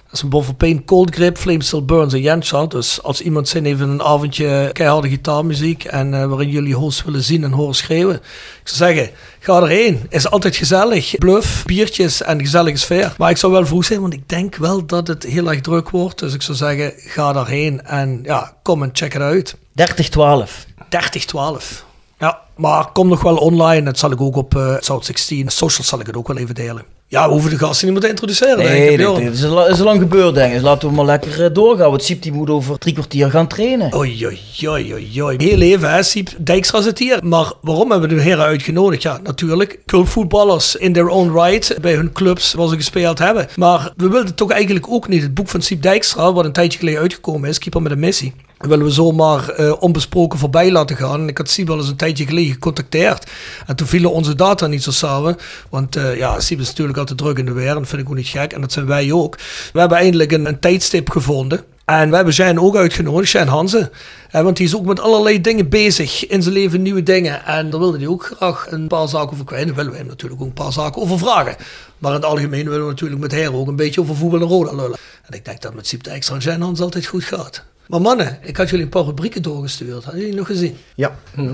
Speaker 4: Dat is een Verpeen Cold Grip, Flame Still Burns en Jenscha. Dus als iemand zin heeft in een avondje keiharde gitaarmuziek en uh, waarin jullie host willen zien en horen schreeuwen. Ik zou zeggen, ga erheen. Is altijd gezellig. Bluff, biertjes en gezellige sfeer. Maar ik zou wel vroeg zijn, want ik denk wel dat het heel erg druk wordt. Dus ik zou zeggen, ga daarheen en ja, kom en check het uit.
Speaker 5: 3012.
Speaker 4: 3012. Ja, maar kom nog wel online. Dat zal ik ook op uh, South 16. Social zal ik het ook wel even delen. Ja, we hoeven de gasten niet moeten introduceren.
Speaker 5: Nee, denk ik, nee, is, al, is al lang gebeurd, denk ik. Dus laten we maar lekker uh, doorgaan. Want Siep die moet over drie kwartier gaan trainen.
Speaker 4: Oei, oei, oei, oei, oei. Heel even, hè, Siep Dijkstra zit hier. Maar waarom hebben we de heren uitgenodigd? Ja, natuurlijk. Cultvoetballers in their own right. Bij hun clubs waar ze gespeeld hebben. Maar we wilden toch eigenlijk ook niet het boek van Siep Dijkstra, wat een tijdje geleden uitgekomen is, Keeper met een missie. Willen we zomaar uh, onbesproken voorbij laten gaan. En ik had Siep wel eens een tijdje geleden gecontacteerd. En toen vielen onze data niet zo samen. Want uh, ja, Siep is natuurlijk altijd druk in de weer. En dat vind ik ook niet gek. En dat zijn wij ook. We hebben eindelijk een, een tijdstip gevonden. En we hebben Shane ook uitgenodigd, Shane Hansen. Eh, want die is ook met allerlei dingen bezig in zijn leven, nieuwe dingen. En daar wilde hij ook graag een paar zaken over kwijt. Daar willen we hem natuurlijk ook een paar zaken over vragen. Maar in het algemeen willen we natuurlijk met Heren ook een beetje over voetbal en Roda lullen. En ik denk dat met Siep de Extra en Shane Hansen altijd goed gaat. Maar mannen, ik had jullie een paar rubrieken doorgestuurd. Hadden jullie nog gezien?
Speaker 7: Ja.
Speaker 4: Hm.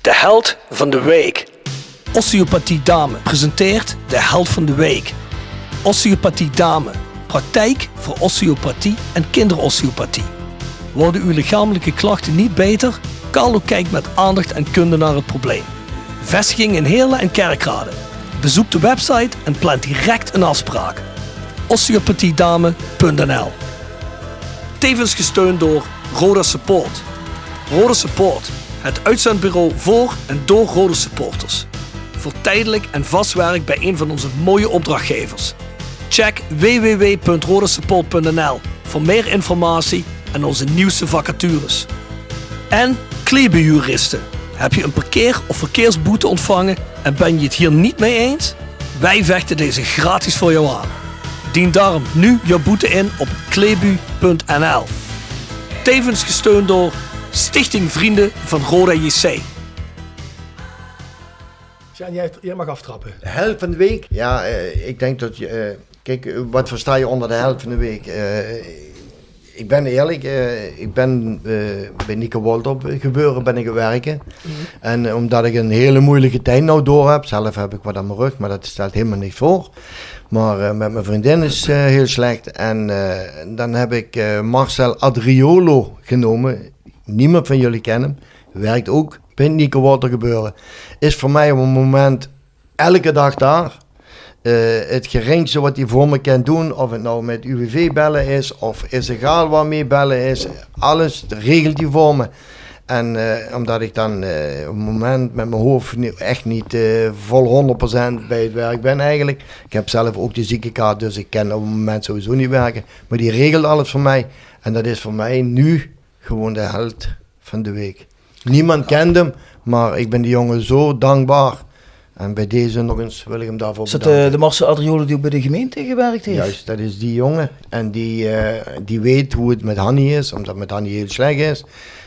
Speaker 4: De held van de week. Osteopathie Dame presenteert de held van de week. Osteopathie Dame. Praktijk voor osteopathie en kinderosteopathie. Worden uw lichamelijke klachten niet beter? Carlo kijkt met aandacht en kunde naar het probleem. Vestiging in Heerlen en Kerkrade. Bezoek de website en plan direct een afspraak. osteopathiedame.nl Tevens gesteund door Roda Support. Roda Support, het uitzendbureau voor en door Roda supporters. Voor tijdelijk en vast werk bij een van onze mooie opdrachtgevers. Check www.rodasupport.nl voor meer informatie en onze nieuwste vacatures. En Klebeljuristen. Heb je een parkeer- of verkeersboete ontvangen en ben je het hier niet mee eens? Wij vechten deze gratis voor jou aan. Dien daarom nu jouw boete in op klebu.nl. Tevens gesteund door Stichting Vrienden van Roda JC.
Speaker 6: Sjaan, jij, jij mag aftrappen.
Speaker 7: De helft van de week? Ja, uh, ik denk dat je... Uh, kijk, wat versta je onder de helft van de week? Uh, ik ben eerlijk, ik ben bij Nico Woldop gebeuren ben ik werken. Mm. En omdat ik een hele moeilijke tijd nou door heb, zelf heb ik wat aan mijn rug, maar dat stelt helemaal niet voor. Maar uh, met mijn vriendin is uh, heel slecht. En uh, dan heb ik Marcel Adriolo genomen. Niemand van jullie kent hem. Werkt ook bij Nico Water gebeuren. Is voor mij op een moment elke dag daar. het geringste wat hij voor me kan doen, of het nou met UWV bellen is, of is egal waarmee bellen is, alles regelt hij voor me. En uh, omdat ik dan uh, op het moment met mijn hoofd echt niet vol 100% bij het werk ben eigenlijk. Ik heb zelf ook de ziekenkaart, dus ik kan op het moment sowieso niet werken. Maar die regelt alles voor mij. En dat is voor mij nu gewoon de held van de week. Niemand kent hem, maar ik ben die jongen zo dankbaar. En bij deze nog eens wil ik hem daarvoor
Speaker 5: Is dat
Speaker 7: bedanken.
Speaker 5: eh, de Marcel Adriole die ook bij de gemeente gewerkt heeft?
Speaker 7: Juist, dat is die jongen. En die, eh, die weet hoe het met Hanny is, omdat het met Hanny heel slecht is.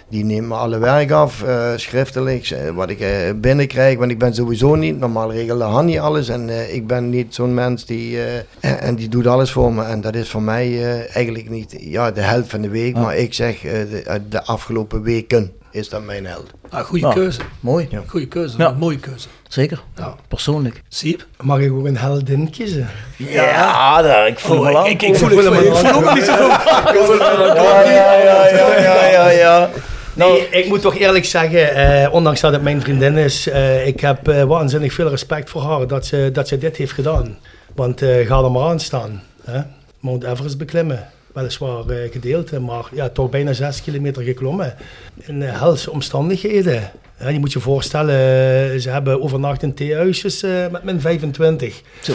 Speaker 7: Die neemt me alle werk af, eh, schriftelijk, wat ik eh, binnenkrijg. Want ik ben sowieso niet, normaal regelde Hanny alles. En eh, ik ben niet zo'n mens die, eh, en, en die doet alles voor me. En dat is voor mij eh, eigenlijk niet ja, de helft van de week. Maar ik zeg, eh, de, de afgelopen weken is dat mijn held.
Speaker 4: Ah, goede
Speaker 5: Nou,
Speaker 4: keuze.
Speaker 5: Mooi.
Speaker 4: Goede keuze.
Speaker 5: Ja.
Speaker 4: Mooie keuze.
Speaker 5: Zeker.
Speaker 4: Ja.
Speaker 5: Persoonlijk.
Speaker 4: Siep?
Speaker 6: Mag ik ook een heldin kiezen?
Speaker 5: Ja, daar, ik voel
Speaker 4: Oh,
Speaker 5: hem
Speaker 4: ik, ik, ik voel, ik voel ook nog niet.
Speaker 5: Ja, ja, ja, ja, ja, ja, ja. Nou,
Speaker 6: Nee, ik moet toch eerlijk zeggen, eh, ondanks dat het mijn vriendin is, eh, ik heb eh, waanzinnig veel respect voor haar dat ze, dat ze dit heeft gedaan. Want eh, ga er maar aan staan. Hè? Mount Everest beklimmen. Weliswaar eh, gedeelte, maar ja, toch bijna zes kilometer geklommen. In uh, helse omstandigheden. Ja, je moet je voorstellen, eh, ze hebben overnacht in theehuisjes eh, met min 25.
Speaker 5: Zo.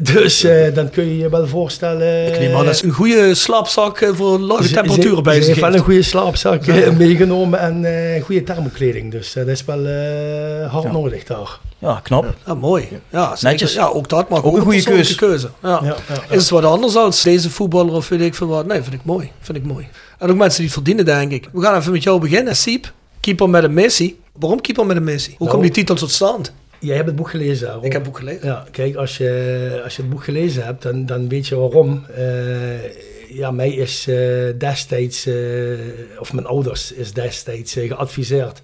Speaker 6: Dus eh, dan kun je je wel voorstellen...
Speaker 4: Ik neem aan dat is een goede slaapzak eh, voor lage temperaturen bij
Speaker 6: Ze
Speaker 4: zich
Speaker 6: heeft wel een goede slaapzak eh, meegenomen en eh goede thermokleding. Dus eh, dat is wel eh, hard
Speaker 5: Ja.
Speaker 6: nodig daar.
Speaker 5: Ja, knap.
Speaker 4: Ja, mooi. Ja, zeker.
Speaker 5: Netjes.
Speaker 4: Ja, ook dat mag
Speaker 5: Ook een goede
Speaker 4: keuze. Ja.
Speaker 6: Ja, ja, ja.
Speaker 4: Is het wat anders als deze voetballer of weet ik veel wat? Nee, vind ik mooi. Vind ik mooi. En ook mensen die het verdienen, denk ik. We gaan even met jou beginnen. Siep, keeper met een missie. Waarom keeper met een missie? Hoe
Speaker 6: Nou.
Speaker 4: komt die titel tot stand?
Speaker 6: Jij hebt het boek gelezen. Aaron.
Speaker 4: Ik heb het boek gelezen.
Speaker 6: Ja, kijk, als je, als je het boek gelezen hebt, dan, dan weet je waarom. Eh, ja, mij is eh, destijds, eh, of mijn ouders is destijds geadviseerd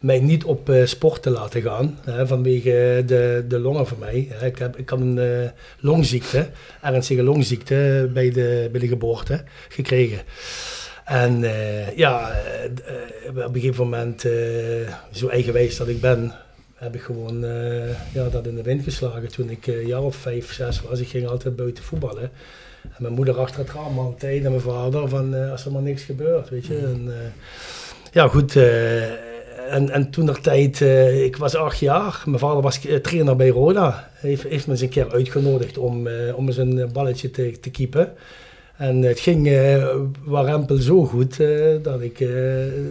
Speaker 6: mij niet op eh, sport te laten gaan. Hè, vanwege de, de longen van mij. Ik, heb, ik had een eh, longziekte, ernstige longziekte bij de, bij de geboorte gekregen. En eh, ja, eh, op een gegeven moment, zo eigenwijs dat ik ben, heb ik gewoon ja, dat in de wind geslagen. Toen ik jaar of vijf, zes was, ik ging altijd buiten voetballen. En mijn moeder achter het raam altijd en mijn vader van als er maar niks gebeurt, weet je. En, ja, goed. En, en toen der tijd, eh, ik was acht jaar. Mijn vader was eh, trainer bij Roda. Hij heeft, heeft me eens een keer uitgenodigd om, eh, om eens een balletje te, te keepen. En het ging eh warempel zo goed dat, ik,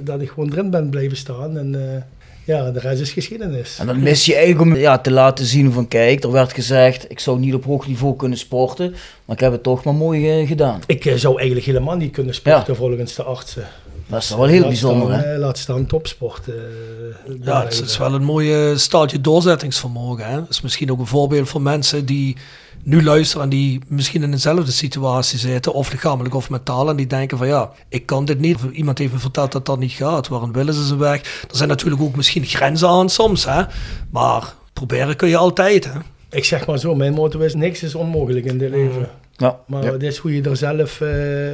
Speaker 6: dat ik gewoon erin ben blijven staan. En ja, de rest is geschiedenis.
Speaker 5: En dan mis je eigenlijk om ja, te laten zien van kijk, er werd gezegd, ik zou niet op hoog niveau kunnen sporten, maar ik heb het toch maar mooi gedaan.
Speaker 6: Ik zou eigenlijk helemaal niet kunnen sporten volgens de artsen.
Speaker 5: Dat is wel heel
Speaker 6: Laat
Speaker 5: bijzonder
Speaker 6: staan,
Speaker 5: hè.
Speaker 6: eh, laat staan topsport. eh,
Speaker 4: Ja, het is, het is wel een mooie staaltje doorzettingsvermogen. Hè? Het is misschien ook een voorbeeld voor mensen die nu luisteren en die misschien in dezelfde situatie zitten, of lichamelijk of mentaal, en die denken van ja, ik kan dit niet. Of iemand heeft me verteld dat dat niet gaat. Waarom willen ze ze weg? Er zijn natuurlijk ook misschien grenzen aan soms, hè? maar proberen kun je altijd. Hè?
Speaker 6: Ik zeg maar zo, mijn motto is niks is onmogelijk in dit leven.
Speaker 5: Ja.
Speaker 6: Maar
Speaker 7: Ja.
Speaker 6: het is hoe je er zelf, eh,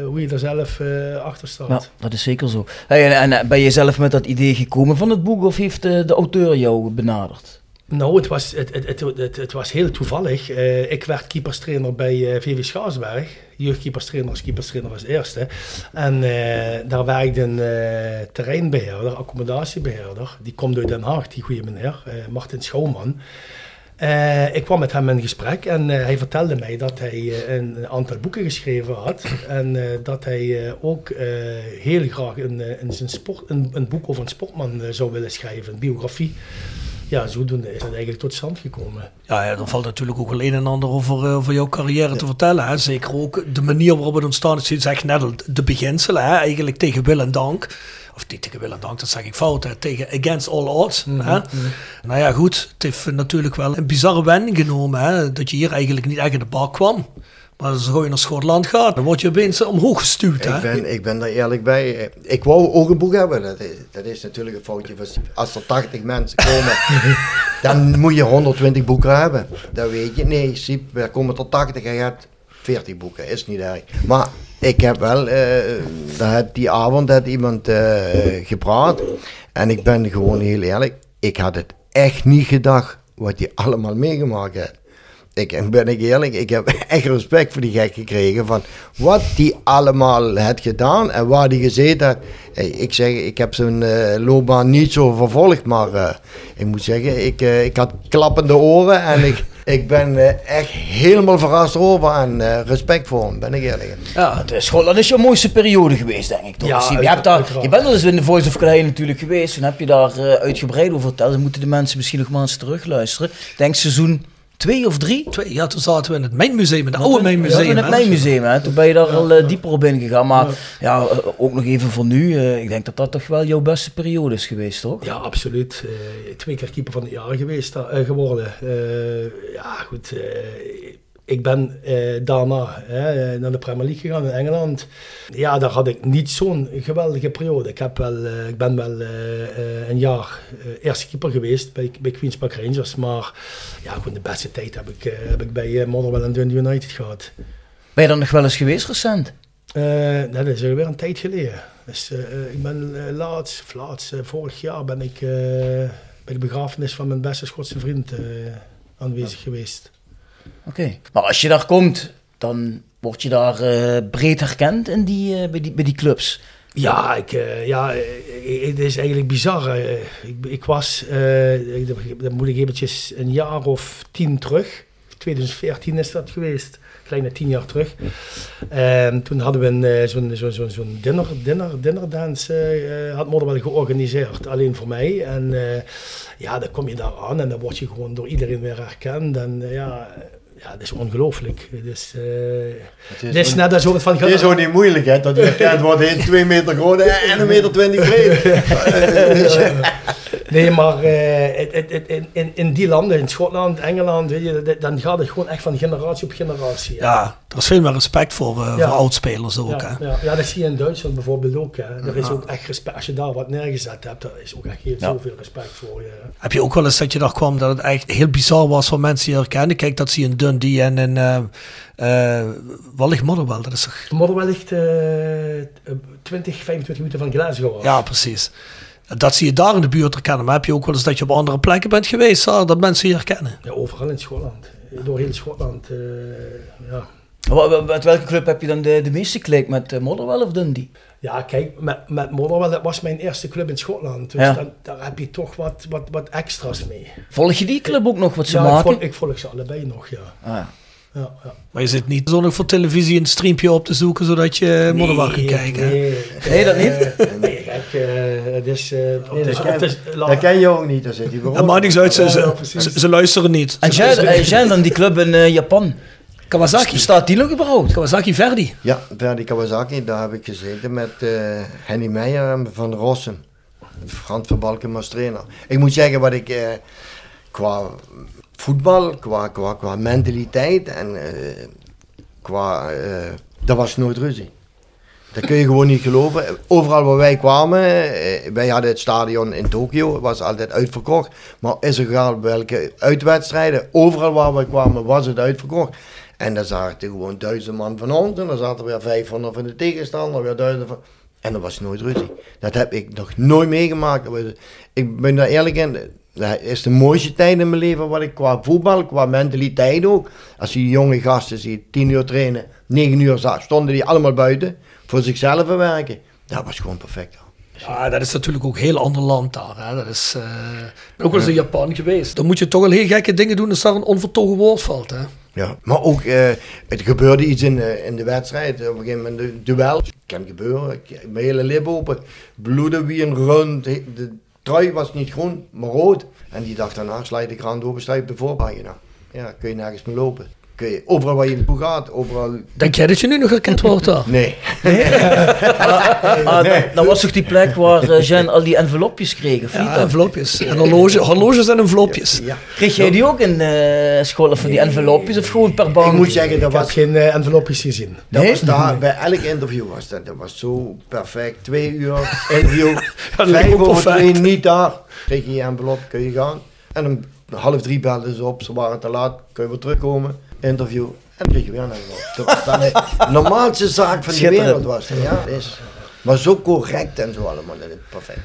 Speaker 6: hoe je er zelf eh, achter staat.
Speaker 5: Ja, dat is zeker zo. Hey, en, en ben je zelf met dat idee gekomen van het boek of heeft eh, de auteur jou benaderd?
Speaker 6: Nou, het was, het, het, het, het, was heel toevallig. Eh, ik werd keeperstrainer bij eh, VV Schaarsberg. Jeugdkeeperstrainer als keeperstrainer als eerste. En eh, daar werkte een eh, terreinbeheerder, accommodatiebeheerder. Die komt uit Den Haag, die goede meneer, eh, Martin Schouwman. Eh, ik kwam met hem in gesprek en eh, hij vertelde mij dat hij eh, een aantal boeken geschreven had. En dat hij ook heel graag een, een, sport, een, een boek over een sportman zou willen schrijven, een biografie. Ja, zodoende is het eigenlijk tot stand gekomen.
Speaker 4: Ja, ja, er valt natuurlijk ook wel een en ander over, eh, over jouw carrière te vertellen. Hè? Zeker ook de manier waarop het ontstaan is. Je zegt net al, de beginselen, hè? eigenlijk tegen wil en dank. Of niet tegen wil en dank, dat zeg ik fout. Hè? Tegen against all odds. hè? Nou ja, goed. Het heeft natuurlijk wel een bizarre wending genomen. Hè? Dat je hier eigenlijk niet echt in de bak kwam. Maar als je naar Schotland gaat, dan word je opeens omhoog gestuurd. Hè?
Speaker 7: Ik ben, ik ben daar eerlijk bij. Ik wou ook een boek hebben. Dat is, dat is natuurlijk een foutje. van- Als er 80 mensen komen, dan moet je 120 boeken hebben. Dat weet je. Nee, Siep, er komen tot 80 en je hebt 40 boeken. Is niet erg. Maar ik heb wel, eh, die avond had iemand eh, gepraat. En ik ben gewoon heel eerlijk. Ik had het echt niet gedacht wat hij allemaal meegemaakt heeft. Ik en ben ik eerlijk, ik heb echt respect voor die gek gekregen van wat die allemaal had gedaan en waar die gezeten had. Hey, ik zeg, ik heb zijn eh, loopbaan niet zo vervolgd, maar eh, ik moet zeggen, ik, eh, ik had klappende oren en ik, Ik ben echt helemaal verrast over en respect voor hem, ben ik eerlijk.
Speaker 5: Ja, het is Schotland is je mooiste periode geweest, denk ik. Toch?
Speaker 6: Ja,
Speaker 5: Dus je, hebt daar, je bent wel eens in de Voice of Calais natuurlijk geweest. Toen heb je daar uitgebreid over verteld. Dan moeten de mensen misschien nog maar eens terugluisteren. Denk seizoen 2 of 3.
Speaker 4: Twee, ja, toen zaten we in het Mijnmuseum, in het oude
Speaker 5: Ja,
Speaker 4: Mijnmuseum.
Speaker 5: in het. Mijnmuseum, hè. Toen ben je daar al eh, dieper op ingegaan. Maar ja, eh, ook nog even voor nu. eh, ik denk dat dat toch wel jouw beste periode is geweest, toch?
Speaker 6: Ja, absoluut. Twee keer keeper van het jaar geweest, geworden. Ja, goed. Ik ben eh, daarna hè, naar de Premier League gegaan in Engeland. Ja, daar had ik niet zo'n geweldige periode. Ik, heb wel, eh, ik ben wel eh, eh, een jaar eh, eerste keeper geweest bij, bij Queen's Park Rangers. Maar ja, goed, de beste tijd heb ik, eh, heb ik bij eh, Motherwell en Dundee United gehad.
Speaker 5: Ben je dan nog wel eens geweest recent?
Speaker 6: Nou, dat is alweer een tijd geleden. Dus, eh, ik ben laatst, of laatst vorig jaar ben ik bij de begrafenis van mijn beste Schotse vriend aanwezig geweest.
Speaker 5: Oké. Maar als je daar komt, dan word je daar eh, breed herkend in die, eh, bij, die, bij die clubs.
Speaker 6: Ja, ik, eh, ja het is eigenlijk bizar. eh. ik, ik was, eh, ik- dan moet ik eventjes een jaar of tien terug. 2014 is dat geweest. Kleine tien jaar terug. En toen hadden we een, eh, zo'n zo'n zo'n zo'n dinner, dinner, dinnerdance, eh, eh, had Modderwell georganiseerd. Alleen voor mij. En eh, ja, dan kom je daar aan en dan word je gewoon door iedereen weer herkend. En ja, ja, dat is ongelooflijk. Dus, eh, het is,
Speaker 7: ook-
Speaker 6: net als van...
Speaker 7: Het is ook niet moeilijk, hè, dat je herkend wordt. Is 2 meter groot en een meter 20 breed. Dus, eh,
Speaker 6: Nee, maar eh, het- het- het- in, in, in die landen, in Schotland, Engeland, weet je, dat- dan gaat het gewoon echt van generatie op generatie.
Speaker 4: Ja, er is veel meer respect voor, eh,
Speaker 6: Ja.
Speaker 4: voor oudspelers ook.
Speaker 6: Ja,
Speaker 4: hè.
Speaker 6: ja, ja, dat zie je in Duitsland bijvoorbeeld ook. Hè. Er is ook echt respect. Als je daar wat neergezet hebt, daar is ook echt heel
Speaker 4: Ja.
Speaker 6: zoveel respect voor je.
Speaker 4: Heb je ook wel eens dat je daar kwam dat het echt heel bizar was voor mensen die je herkenden? Kijk, dat zie je in Dundee en in... eh eh, wat ligt Motherwell? Dat is toch...
Speaker 6: Motherwell ligt eh 20, 25 minuten van Glasgow.
Speaker 4: Ja, precies. Dat zie je daar in de buurt herkennen. Maar heb je ook wel eens dat je op andere plekken bent geweest, dat mensen je herkennen?
Speaker 6: Ja, overal in Schotland. Door heel Schotland. eh, ja.
Speaker 5: Met welke club heb je dan de, de meeste klik? Met uh, Motherwell of Dundee?
Speaker 6: Ja, kijk, met, met Motherwell, dat was mijn eerste club in Schotland. Dus
Speaker 5: Ja.
Speaker 6: dan, daar heb je toch wat, wat, wat extra's mee.
Speaker 5: Volg je die club ook nog wat ze
Speaker 6: ja, ik
Speaker 5: maken?
Speaker 6: volg, ik volg ze allebei nog, ja.
Speaker 5: Ah, ja.
Speaker 6: Ja, ja.
Speaker 4: Maar je zit niet zo nog voor televisie een streampje op te zoeken, zodat je Motherwell kan kijken.
Speaker 6: Nee,
Speaker 5: Nee, dat niet?
Speaker 6: Eh, nee, kijk, eh, het is... eh, op de-
Speaker 7: dat, ken, je ook niet, daar zit hij voor.
Speaker 4: Dat maakt niks uit, ze, ze,
Speaker 6: precies.
Speaker 4: ze, ze luisteren niet.
Speaker 5: En jij, en jij dan die club in Japan?
Speaker 4: Kawasaki.
Speaker 5: Staat die nog überhaupt?
Speaker 4: Kawasaki Verdi.
Speaker 7: Ja, Verdi Kawasaki, daar heb ik gezeten met eh, Henny Meijer en Van Rossen. Frans van Balken als trainer. Ik moet zeggen wat ik eh, qua voetbal, qua, qua, qua mentaliteit en eh, qua... eh dat was nooit ruzie. Dat kun je gewoon niet geloven. Overal waar wij kwamen, eh, wij hadden het stadion in Tokio, was altijd uitverkocht. Maar is er egal welke uitwedstrijden, overal waar we kwamen was het uitverkocht. En dan zaten gewoon duizend man van ons en dan zaten weer 500 van de tegenstander, weer duizend van... En dat was nooit ruzie. Dat heb ik nog nooit meegemaakt. Ik ben daar eerlijk in. Dat is de mooiste tijd in mijn leven wat ik qua voetbal, qua mentaliteit ook. Als je jonge gasten ziet, 10 uur trainen, 9 uur za- stonden die allemaal buiten voor zichzelf werken. Dat was gewoon perfect.
Speaker 4: Ja, dat is natuurlijk ook een heel ander land daar. Hè. Dat is, eh, ben ook wel eens in Japan geweest. Dan moet je toch wel heel gekke dingen doen als daar een onvertogen woord valt. Hè.
Speaker 7: Ja, maar ook, eh, het gebeurde iets in, de- in de wedstrijd. Op een gegeven moment een duel. Kan gebeuren. Ik- Mijn hele lip open. Bloeden wie een rund. De trui was niet groen, maar rood. En die dag daarna sla je de krant open, sta je op de voorpagina. Ja, kun je nergens meer lopen. Kun je, overal waar je naartoe gaat, overal...
Speaker 4: Denk jij dat je nu nog herkend wordt daar?
Speaker 7: Nee.
Speaker 5: Ah, dan, dan was toch die plek waar eh, Jean al die envelopjes kreeg, of niet?
Speaker 4: Ja, envelopjes. En horloge, horloges en envelopjes.
Speaker 7: Ja.
Speaker 5: Kreeg jij die ook in eh school van die envelopjes of gewoon per band?
Speaker 7: Ik moet zeggen, dat was,
Speaker 6: geen eh, envelopjes gezien.
Speaker 7: dat
Speaker 5: Nee?
Speaker 7: was daar, bij elk interview was dat. Dat was zo perfect. Twee uur interview,
Speaker 4: dat
Speaker 7: vijf over
Speaker 4: perfect.
Speaker 7: twee niet daar. Kreeg je je envelop, kun je gaan. En om half drie belden ze op, ze waren te laat, kun je weer terugkomen. Interview. En kreeg je weer een envelop. Dat was de normaalste zaak van de wereld was dat, ja. Is, maar zo correct en zo allemaal, dat is perfect.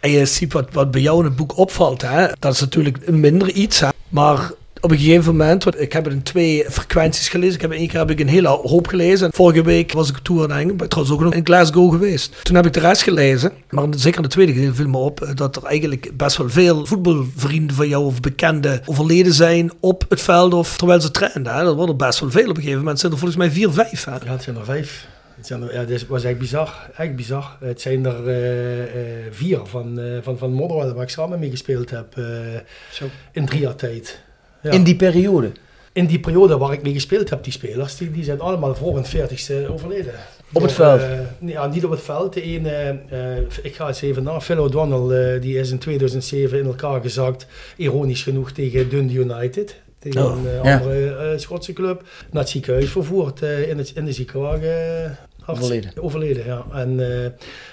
Speaker 4: En je ziet wat, wat bij jou in het boek opvalt. Hè? Dat is natuurlijk een minder iets. Hè? Maar op een gegeven moment, want ik heb het in twee frequenties gelezen. Ik heb één keer heb ik een hele hoop gelezen. En vorige week was ik tour in Engeland, trouwens ook nog in Glasgow geweest. Toen heb ik de rest gelezen. Maar zeker in de tweede gedeelte viel me op eh, dat er eigenlijk best wel veel voetbalvrienden van jou of bekenden overleden zijn op het veld of terwijl ze trainen. Hè. Dat worden best wel veel. Op een gegeven moment zijn er volgens mij vier, vijf. Hè.
Speaker 6: Ja, het zijn er vijf. Het zijn er, ja, dit was echt bizar. Echt bizar. Het zijn er eh, eh, vier van, uh, van, van Motherwell waar ik samen mee gespeeld heb.
Speaker 5: Zo.
Speaker 6: In drie jaar tijd. Ja.
Speaker 5: In die periode?
Speaker 6: In die periode waar ik mee gespeeld heb, die spelers, die, die zijn allemaal voor hun 40ste overleden.
Speaker 5: Op het veld?
Speaker 6: ja, niet op het veld. De ene, ik ga eens even naar, Phil O'Donnell, die is in 2007 in elkaar gezakt, ironisch genoeg, tegen Dundee United tegen
Speaker 5: Oh,
Speaker 6: een andere eh, Schotse club. Naar het ziekenhuis vervoerd, eh, in, het, in de ziekenwagen. eh,
Speaker 5: Overleden.
Speaker 6: Overleden, ja. En eh,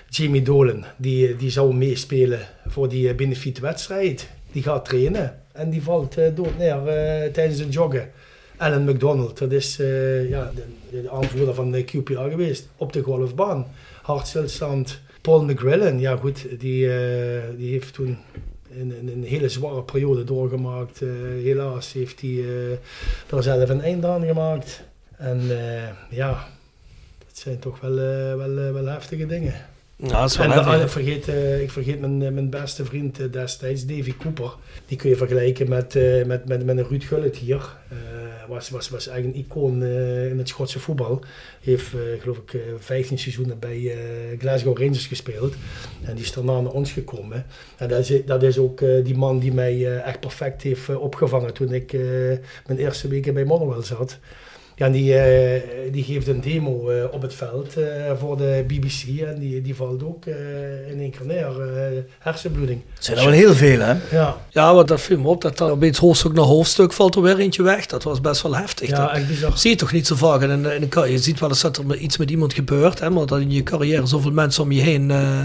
Speaker 6: Jamie Dolan, die, die zou meespelen voor die eh, benefietwedstrijd. Die gaat trainen en die valt eh, dood neer eh, tijdens het joggen. Alan McDonald, dat is eh, ja, de, de aanvoerder van de QPR geweest op de golfbaan. Hartstilstand. Paul McGrillen, ja goed, die, die heeft toen een, een, hele zware periode doorgemaakt. Helaas heeft hij eh, er zelf een eind aan gemaakt. En ja, dat zijn toch wel, wel, wel heftige dingen.
Speaker 4: Ja, dat is wel
Speaker 6: en,
Speaker 4: heftig,
Speaker 6: en
Speaker 4: hè.
Speaker 6: ik vergeet, eh, ik vergeet mijn, eh, mijn beste vriend eh, destijds, Davy Cooper. Die kun je vergelijken met, met, met, met een Ruud Gullit hier. Was, was, was echt een icoon in het Schotse voetbal. Heeft, geloof ik, eh, 15 seizoenen bij Glasgow Rangers gespeeld. En die is daarna naar ons gekomen. En dat is, dat is ook die man die mij echt perfect heeft opgevangen toen ik mijn eerste weken bij Motherwell zat. Ja, en die, eh, die geeft een demo eh, op het veld eh, voor de BBC en die, die valt ook eh, in één keer neer. hersenbloeding.
Speaker 5: Het zijn er wel heel veel, hè?
Speaker 6: Ja,
Speaker 4: Ja, want dat viel me op dat er opeens hoofdstuk na hoofdstuk valt er weer eentje weg. Dat was best wel heftig.
Speaker 6: ja
Speaker 4: dat
Speaker 6: echt bizar.
Speaker 4: zie je toch niet zo vaak. En in, in een kar- je ziet wel eens dat er iets met iemand gebeurt. Hè, maar dat in je carrière zoveel mensen om je heen eh,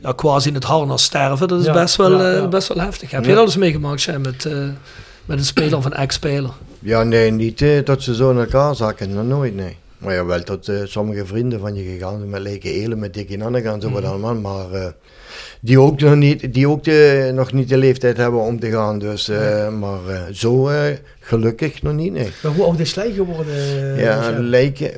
Speaker 4: ja, quasi in het harnas sterven. Dat is
Speaker 6: Ja,
Speaker 4: best, wel,
Speaker 6: ja, ja.
Speaker 4: best wel heftig. Heb
Speaker 7: Ja.
Speaker 4: je dat eens meegemaakt, Sam, met, eh, met een speler of een ex-speler?
Speaker 7: Ja, nee, niet eh, dat ze zo in elkaar zakken, nooit, nee. Maar ja, wel tot eh, sommige vrienden van je gegaan, met Leke Elen, met Dikkie Nannegaan, zo wat allemaal, maar eh, die ook, nog niet, die ook de, nog niet de leeftijd hebben om te gaan, dus, eh, maar eh, zo eh, gelukkig nog niet, nee.
Speaker 6: Maar hoe oud is Slij geworden?
Speaker 7: Ja? Lijken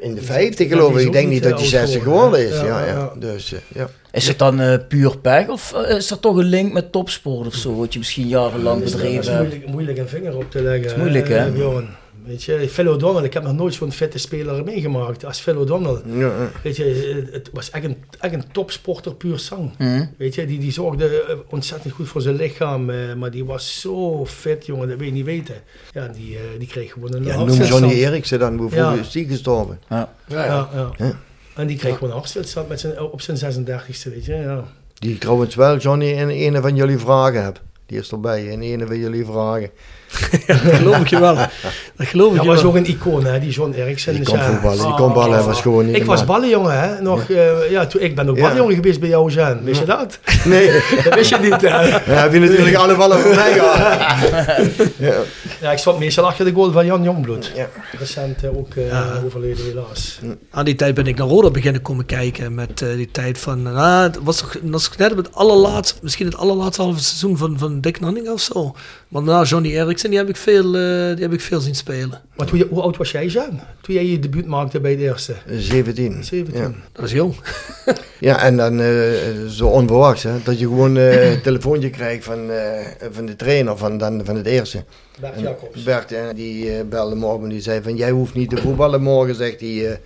Speaker 7: in de
Speaker 6: Ja,
Speaker 7: 50
Speaker 6: die
Speaker 7: geloof ik. Ik denk
Speaker 6: niet,
Speaker 7: dat hij
Speaker 6: oud
Speaker 7: 60
Speaker 6: geworden,
Speaker 7: is. Ja,
Speaker 6: Ja,
Speaker 7: ja,
Speaker 6: ja.
Speaker 7: Dus, eh, ja.
Speaker 5: Is het dan puur pech of is er toch een link met topsport of zo? Wat je misschien jarenlang
Speaker 6: Dat is, dat is
Speaker 5: bedreven hebt?
Speaker 6: moeilijk, moeilijk een vinger op te leggen.
Speaker 5: is moeilijk, hè?
Speaker 6: Bjorn. Weet je, Phil O'Donnell, ik heb nog nooit zo'n fitte speler meegemaakt als Phil O'Donnell.
Speaker 7: Ja.
Speaker 6: Weet je, het was echt een, echt een topsporter puur zang.
Speaker 5: Mhm.
Speaker 6: Weet je, die, die zorgde eh, ontzettend goed voor zijn lichaam, eh, maar die was zo fit, jongen, dat wil je niet weten. Ja, die, eh, die kreeg gewoon een
Speaker 7: Ja, noem. Johnny Eriksen dan, hoe vroeg
Speaker 6: Ja.
Speaker 7: is die gestorven?
Speaker 5: Ja.
Speaker 4: Ja,
Speaker 6: Ja, ja.
Speaker 7: Ja.
Speaker 6: En die kreeg gewoon een hartstilstand met zijn, op zijn 36e, weet je. Ja.
Speaker 7: Die ik trouwens wel, Johnny, in een van jullie vragen heb. Die is erbij, in een van jullie vragen.
Speaker 4: dat geloof ik je wel. Dat geloof ik
Speaker 6: Dat
Speaker 4: je
Speaker 6: was
Speaker 4: wel.
Speaker 6: ook een icoon, hè, die John Eriksen.
Speaker 7: Die
Speaker 6: Dus
Speaker 7: kon
Speaker 6: ja.
Speaker 7: voetballen, die kon ballen,
Speaker 6: ah,
Speaker 7: hij was gewoon niet
Speaker 6: Ik was ballenjongen, hè. Nog, eh, ja, toen, ik ben ook
Speaker 7: Ja.
Speaker 6: ballenjongen geweest bij jou, Jean. Wist je dat?
Speaker 7: Nee,
Speaker 6: Dat wist je niet, hè?
Speaker 7: ja, heb je natuurlijk alle ballen voor mij gehad. ja.
Speaker 6: Ja, ik stond meestal achter de goal van Jan Jongbloed.
Speaker 7: Ja.
Speaker 6: Recent eh, ook eh,
Speaker 4: Ja.
Speaker 6: overleden, helaas.
Speaker 4: Aan die tijd ben ik naar Roda beginnen komen kijken. Met eh, die tijd van. ah, het was toch dat was net op het allerlaatste. Misschien het allerlaatste halve seizoen van, van Dick Nanning of zo. Maar na Johnny Eriksen, die heb ik veel, eh, die heb ik veel zien spelen.
Speaker 6: Maar hoe, hoe oud was jij, Jean? Toen jij je debuut maakte bij de eerste?
Speaker 7: 17.
Speaker 6: 17.
Speaker 7: Ja.
Speaker 4: Dat is jong.
Speaker 7: Ja, en dan eh, zo onverwachts, hè, dat je gewoon eh, een telefoontje krijgt van, eh, van de trainer van, dan, van het eerste.
Speaker 6: Bert
Speaker 7: En
Speaker 6: Jacobs.
Speaker 7: Bert, die belde morgen, die zei van, jij hoeft niet te voetballen morgen, zegt hij. eh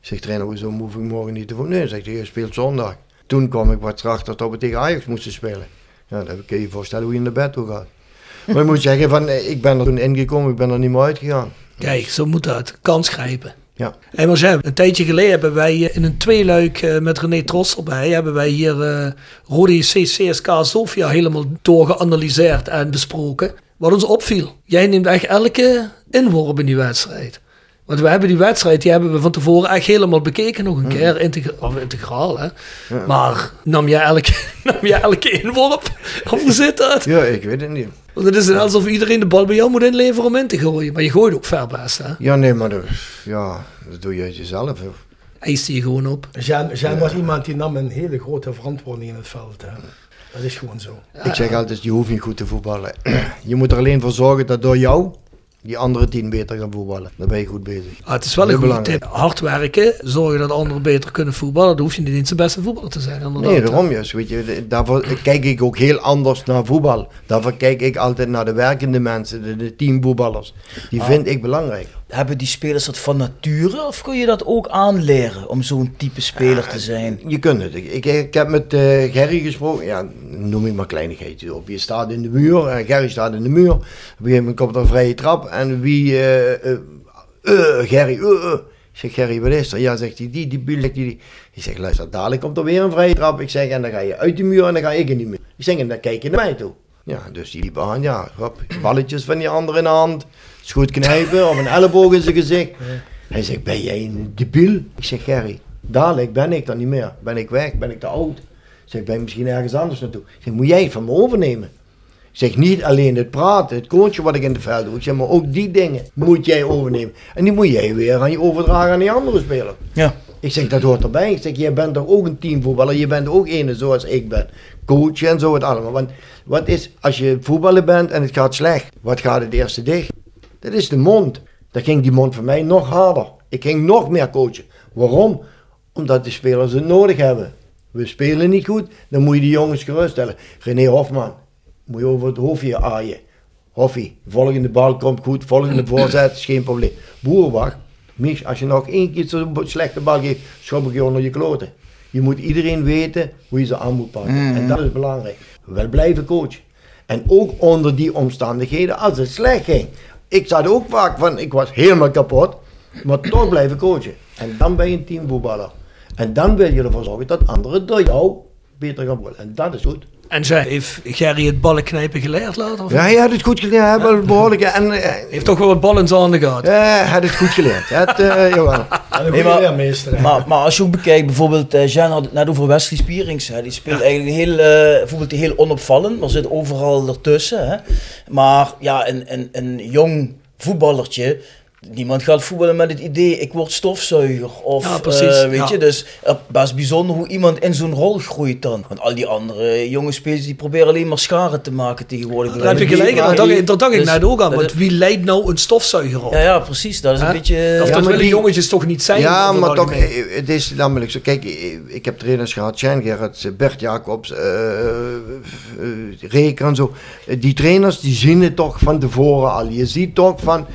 Speaker 7: zegt trainer, hoezo hoef ik morgen niet te voetballen? Nee, zegt hij, je speelt zondag. Toen kwam ik wat erachter dat we tegen Ajax moesten spelen. Ja, dan kun je je voorstellen hoe je naar bed toe gaat. Maar ik moet zeggen, van, eh, ik ben er toen ingekomen, ik ben er niet meer uitgegaan.
Speaker 4: Kijk, zo moet dat. Kans grijpen.
Speaker 7: Ja.
Speaker 4: Marcel, een tijdje geleden hebben wij in een tweeluik eh, met René Tros erbij, hebben wij hier eh Rode C- CSK Sofia helemaal doorgeanalyseerd en besproken. Wat ons opviel, jij neemt echt elke inworp in die wedstrijd. Want we hebben die wedstrijd, die hebben we van tevoren echt helemaal bekeken nog een keer, integra- of integraal hè. Maar nam jij elke, nam jij elke inworp? Of hoe zit dat?
Speaker 7: Ja, ik weet het niet.
Speaker 4: Want het is alsof iedereen de bal bij jou moet inleveren om in te gooien. Maar je gooit ook ver best hè.
Speaker 7: Ja, nee, maar dat, ja, dat doe je uit jezelf. hè.
Speaker 4: Eist je gewoon op.
Speaker 6: Jean, Jean was iemand die nam een hele grote verantwoording in het veld. Hè. Dat is gewoon zo.
Speaker 7: Ik zeg altijd, je hoeft niet goed te voetballen. je moet er alleen voor zorgen dat door jou die andere tien beter gaan voetballen. Dan ben je goed bezig.
Speaker 4: Ah, het is wel een goede tip. Hard werken, zorgen dat anderen beter kunnen voetballen. Dan hoef je niet eens de beste voetballer te zijn. Inderdaad.
Speaker 7: Nee, daarom juist. Weet je, daarvoor kijk ik ook heel anders naar voetbal. Daarvoor kijk ik altijd naar de werkende mensen, de, de teamvoetballers. Die
Speaker 5: Ah.
Speaker 7: vind ik belangrijk.
Speaker 5: Hebben die spelers dat van nature of kun je dat ook aanleren om zo'n type speler te zijn?
Speaker 7: Je kunt het. Ik, ik, heb met eh, Gerry gesproken. Ja, noem ik maar kleinigheidjes op. Je staat in de muur. en Gerry staat in de muur. Op een gegeven moment komt er een vrije trap. En wie... eh, eh, Gerry. Ik zeg, Gerry, wat is er? Ja, zegt hij, die, die, die, die, die. Ik zeg, luister, dadelijk komt er weer een vrije trap. Ik zeg, en dan ga je uit die muur en dan ga ik in die muur. Ik zeg, en dan kijk je naar mij toe. Ja, dus die liep aan, ja, hop, balletjes van die andere in de hand. Schoot knijpen of een elleboog in zijn gezicht. Hij zegt, ben jij een debiel? Ik zeg, Gerry, dadelijk ben ik dan niet meer. Ben ik weg, ben ik te oud. Ik zeg, ben je misschien ergens anders naartoe? Ik zeg, moet jij het van me overnemen? Ik zeg, niet alleen het praten, het coachen wat ik in het veld doe. Ik zeg, maar ook die dingen moet jij overnemen. En die moet jij weer aan je overdragen aan die andere speler.
Speaker 5: Ja.
Speaker 7: Ik zeg, dat hoort erbij. Ik zeg, jij bent toch ook een teamvoetballer? Je bent ook ene zoals ik ben. Coachen en zo het allemaal. Want wat is, als je voetballer bent en het gaat slecht, wat gaat het eerste dicht? Dat is de mond. Dan ging die mond van mij nog harder. Ik ging nog meer coachen. Waarom? Omdat de spelers het nodig hebben. We spelen niet goed, dan moet je die jongens geruststellen. René Hofman, moet je over het hoofdje aaien. Hoffie, volgende bal komt goed, volgende voorzet is geen probleem. Boerenwacht, Mies, als je nog één keer zo'n slechte bal geeft, schop ik je onder je kloten. Je moet iedereen weten hoe je ze aan moet pakken. En dat is belangrijk. Wel blijven coachen. En ook onder die omstandigheden, als het slecht ging. Ik zat ook vaak van, ik was helemaal kapot, maar toch blijven coachen. En dan ben je een teamvoetballer. En dan wil je ervoor zorgen dat anderen door jou beter gaan worden. En dat is goed.
Speaker 4: En zij heeft Gerry het ballenknijpen geleerd later? Of
Speaker 7: Ja, hij had het goed geleerd. Hij wel behoorlijk. En, eh,
Speaker 4: heeft toch wel wat bal in zijn handen gehad?
Speaker 7: Ja, hij had het goed geleerd. Het, eh, jawel.
Speaker 6: Goede
Speaker 5: maar-. Maar, maar als je ook bekijkt, bijvoorbeeld, eh Jean had het net over Wesley Spierings. Hè. Die speelt eigenlijk heel, eh bijvoorbeeld heel onopvallend, maar zit overal ertussen. Hè. Maar ja, een, een, een jong voetballertje. Niemand gaat voetballen met het idee, ik word stofzuiger. Of,
Speaker 4: Ja, precies,
Speaker 5: eh, weet
Speaker 4: ja.
Speaker 5: je, dus eh, best bijzonder hoe iemand in zo'n rol groeit dan. Want al die andere jonge spelers die proberen alleen maar scharen te maken tegenwoordig.
Speaker 4: Daar heb je gelijk. Daar dacht, daar dacht ik
Speaker 5: dus-
Speaker 4: net ook aan.
Speaker 5: dat-
Speaker 4: Want wie leidt nou een stofzuiger op?
Speaker 5: Ja, ja, precies. Dat is een
Speaker 4: Hè?
Speaker 5: beetje...
Speaker 4: Of
Speaker 7: Ja,
Speaker 4: dat willen
Speaker 7: die-
Speaker 4: jongetjes toch niet zijn?
Speaker 7: Ja, maar toch, eh, het is namelijk zo. Kijk, eh, ik heb trainers gehad, Jan Gerrits, eh, Bert Jacobs, eh eh, eh, Reker en zo. Eh, Die trainers, die zien het toch van tevoren al. Je ziet toch van, eh,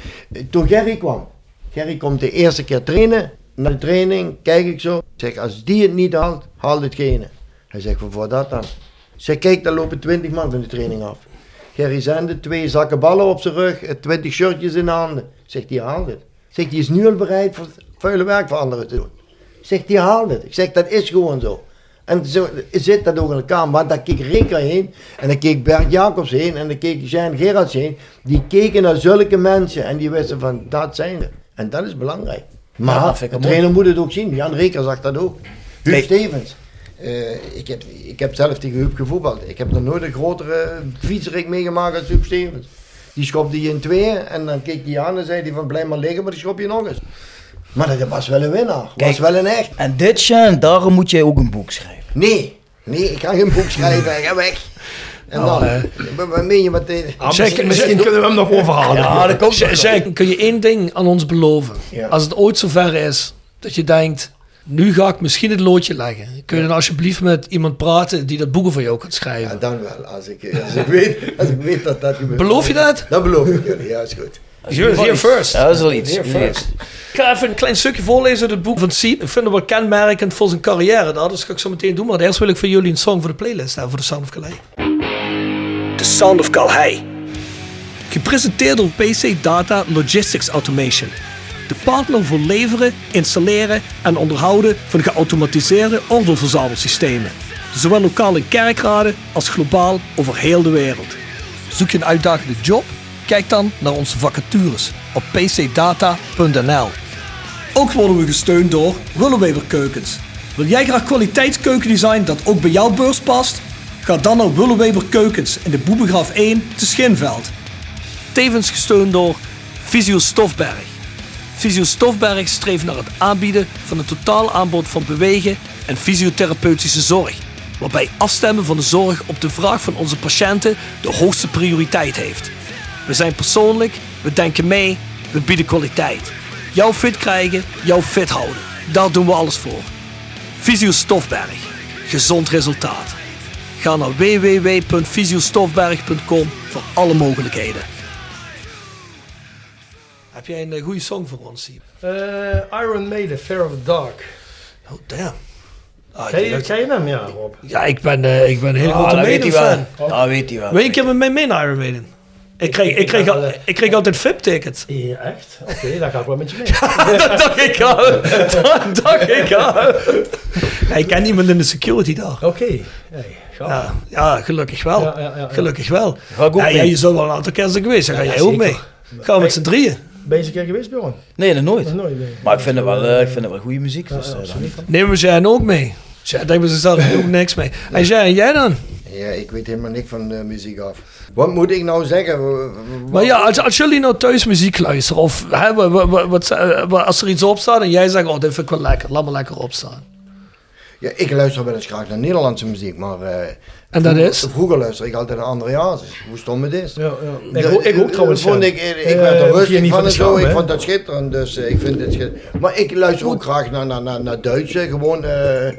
Speaker 7: toen Gerry kwam. Gerry komt de eerste keer trainen. Na de training kijk ik zo. Ik zeg, als die het niet haalt, haal hetgene. Hij zegt, voor dat dan? Ik zeg, kijk, daar lopen 20 man van de training af. Gerry zende twee zakken ballen op zijn rug, eh, 20 shirtjes in de handen. Zegt, die haalt het. Zegt, die is nu al bereid voor vuile werk voor anderen te doen. Zegt, die haalt het. Ik zeg, dat is gewoon zo. En zo zit dat ook in elkaar. Maar daar keek Rinker heen. En dan keek Bert Jacobs heen. En dan keek Jean Gerards heen. Die keken naar zulke mensen. En die wisten van, dat zijn ze. En dat is belangrijk. Maar de trainer moet het ook zien. Jan Reker zag dat ook. Huub. Stevens. Eh, ik, heb, ik heb zelf tegen Huub gevoetbald. Ik heb nog nooit een grotere fietserik meegemaakt als Huub Stevens. Die schopte je in tweeën en dan keek hij aan en zei hij van blijf maar liggen, maar die schop je nog eens. Maar dat was wel een winnaar. was wel een echt.
Speaker 5: En dit, daarom moet jij ook een boek schrijven.
Speaker 7: Nee, nee, ik ga geen boek schrijven. Ga weg. En
Speaker 4: Nou,
Speaker 7: dan,
Speaker 4: eh.
Speaker 7: wat- wat meen je met de...
Speaker 6: Ah, misschien, misschien kunnen we hem nog overhalen.
Speaker 5: Ja, dat komt
Speaker 4: kun je één ding aan ons beloven?
Speaker 7: Ja.
Speaker 4: Als het ooit zover is dat je denkt, nu ga ik misschien het loodje leggen. Kun je dan alsjeblieft met iemand praten die dat boeken voor jou kan schrijven?
Speaker 7: Ja, dan wel. Als ik, als ik, weet, als ik weet dat dat gebeurt.
Speaker 4: Beloof je dat?
Speaker 7: Dat beloof ik jullie, ja, is goed.
Speaker 4: Here, here first.
Speaker 5: Ja, dat is wel iets.
Speaker 4: Ik ga even een klein stukje voorlezen uit het boek van Siep. Ik vind het wel kenmerkend voor zijn carrière. daar, Dus dat ga ik zo meteen doen. Maar eerst wil ik voor jullie een song voor de playlist hebben voor de Sound of Calais. The Sound of Calais. Gepresenteerd door PC Data Logistics Automation. De partner voor leveren, installeren en onderhouden van geautomatiseerde ordeelverzamelsystemen. Zowel lokaal in kerkraden als globaal over heel de wereld. Zoek je een uitdagende job? Kijk dan naar onze vacatures op pcdata.nl. Ook worden we gesteund door Willeweber Keukens. Wil jij graag kwaliteitskeukendesign dat ook bij jouw beurs past? Ga dan naar Willeweber Keukens in de Boebegraaf 1 te Schinveld. Tevens gesteund door Visio Stofberg. Visio Stofberg streeft naar het aanbieden van een totaal aanbod van bewegen en fysiotherapeutische zorg. waarbij afstemmen van de zorg op de vraag van onze patiënten de hoogste prioriteit heeft. We zijn persoonlijk, we denken mee, we bieden kwaliteit. Jou fit krijgen, jou fit houden. Daar doen we alles voor. Visio Stofberg. Gezond resultaat. Ga naar www.visiostofberg.com voor alle mogelijkheden. Heb jij een eh, goede song voor ons, Siep?
Speaker 6: Eh, Iron Maiden, Fear of the Dark.
Speaker 4: Oh, damn. Ah,
Speaker 6: Ken je,
Speaker 4: dat-
Speaker 6: ken je hem? Ja, Rob.
Speaker 4: Ja, ik ben, eh, ik ben een hele
Speaker 5: Ah,
Speaker 4: grote
Speaker 5: weet
Speaker 4: Maiden-fan.
Speaker 5: Dat weet hij wel.
Speaker 4: Wil je mij mee naar Iron Maiden? Ik kreeg, ik,
Speaker 6: ik
Speaker 4: kreeg, al-
Speaker 6: wel, eh,
Speaker 4: ik kreeg altijd VIP-tickets.
Speaker 6: Ja, echt? Oké, dan ga ik wel met je mee.
Speaker 4: dat dacht ik al. Dat dacht ik al. Ja, ik ken iemand in de security daar.
Speaker 6: Oké. Hey, gaaf.
Speaker 4: Ja, ja, gelukkig wel.
Speaker 6: Ja, ja, ja, ja.
Speaker 4: Gelukkig wel.
Speaker 5: Ga ik ook
Speaker 4: Ja, ja,
Speaker 5: mee.
Speaker 4: je zou wel een aantal keer zijn geweest. Dan ga
Speaker 6: Ja,
Speaker 4: jij ook mee. Gaan we met z'n drieën.
Speaker 6: Ben je eens een keer geweest, Bjorn?
Speaker 5: Nee, dat nooit.
Speaker 6: Nog nooit, nee.
Speaker 5: Maar ik vind het wel, eh, ik vind het wel goede muziek.
Speaker 6: Ja,
Speaker 5: Dus, eh, dan-
Speaker 4: Nemen we Jan ook mee? Bij zichzelf, ik doe ook niks mee. En jij, en jij dan?
Speaker 7: Ja, ik weet helemaal niks van de muziek af. Wat moet ik nou zeggen?
Speaker 4: Maar ja, als, als jullie nou thuis muziek luisteren, of hè, wat, eh, als er iets op staat en jij zegt, oh, dit vind ik wel lekker, laat maar lekker opstaan.
Speaker 7: Ja, ik luister wel eens graag naar Nederlandse muziek, maar... eh,
Speaker 4: En dat
Speaker 7: vroeger-
Speaker 4: is?
Speaker 7: Vroeger luisterde ik altijd naar Andreas. Hoe stom het is.
Speaker 6: Ja, ja. Ik, ook- ik ook trouwens.
Speaker 7: Vond ik, ik,
Speaker 6: Eh,
Speaker 7: werd er rustig van
Speaker 6: de
Speaker 7: en zo. Ik vond dat schitterend, dus eh, ik vind het schitterend. Maar ik luister ook graag naar, naar, naar, naar Duitse, gewoon... eh, eh,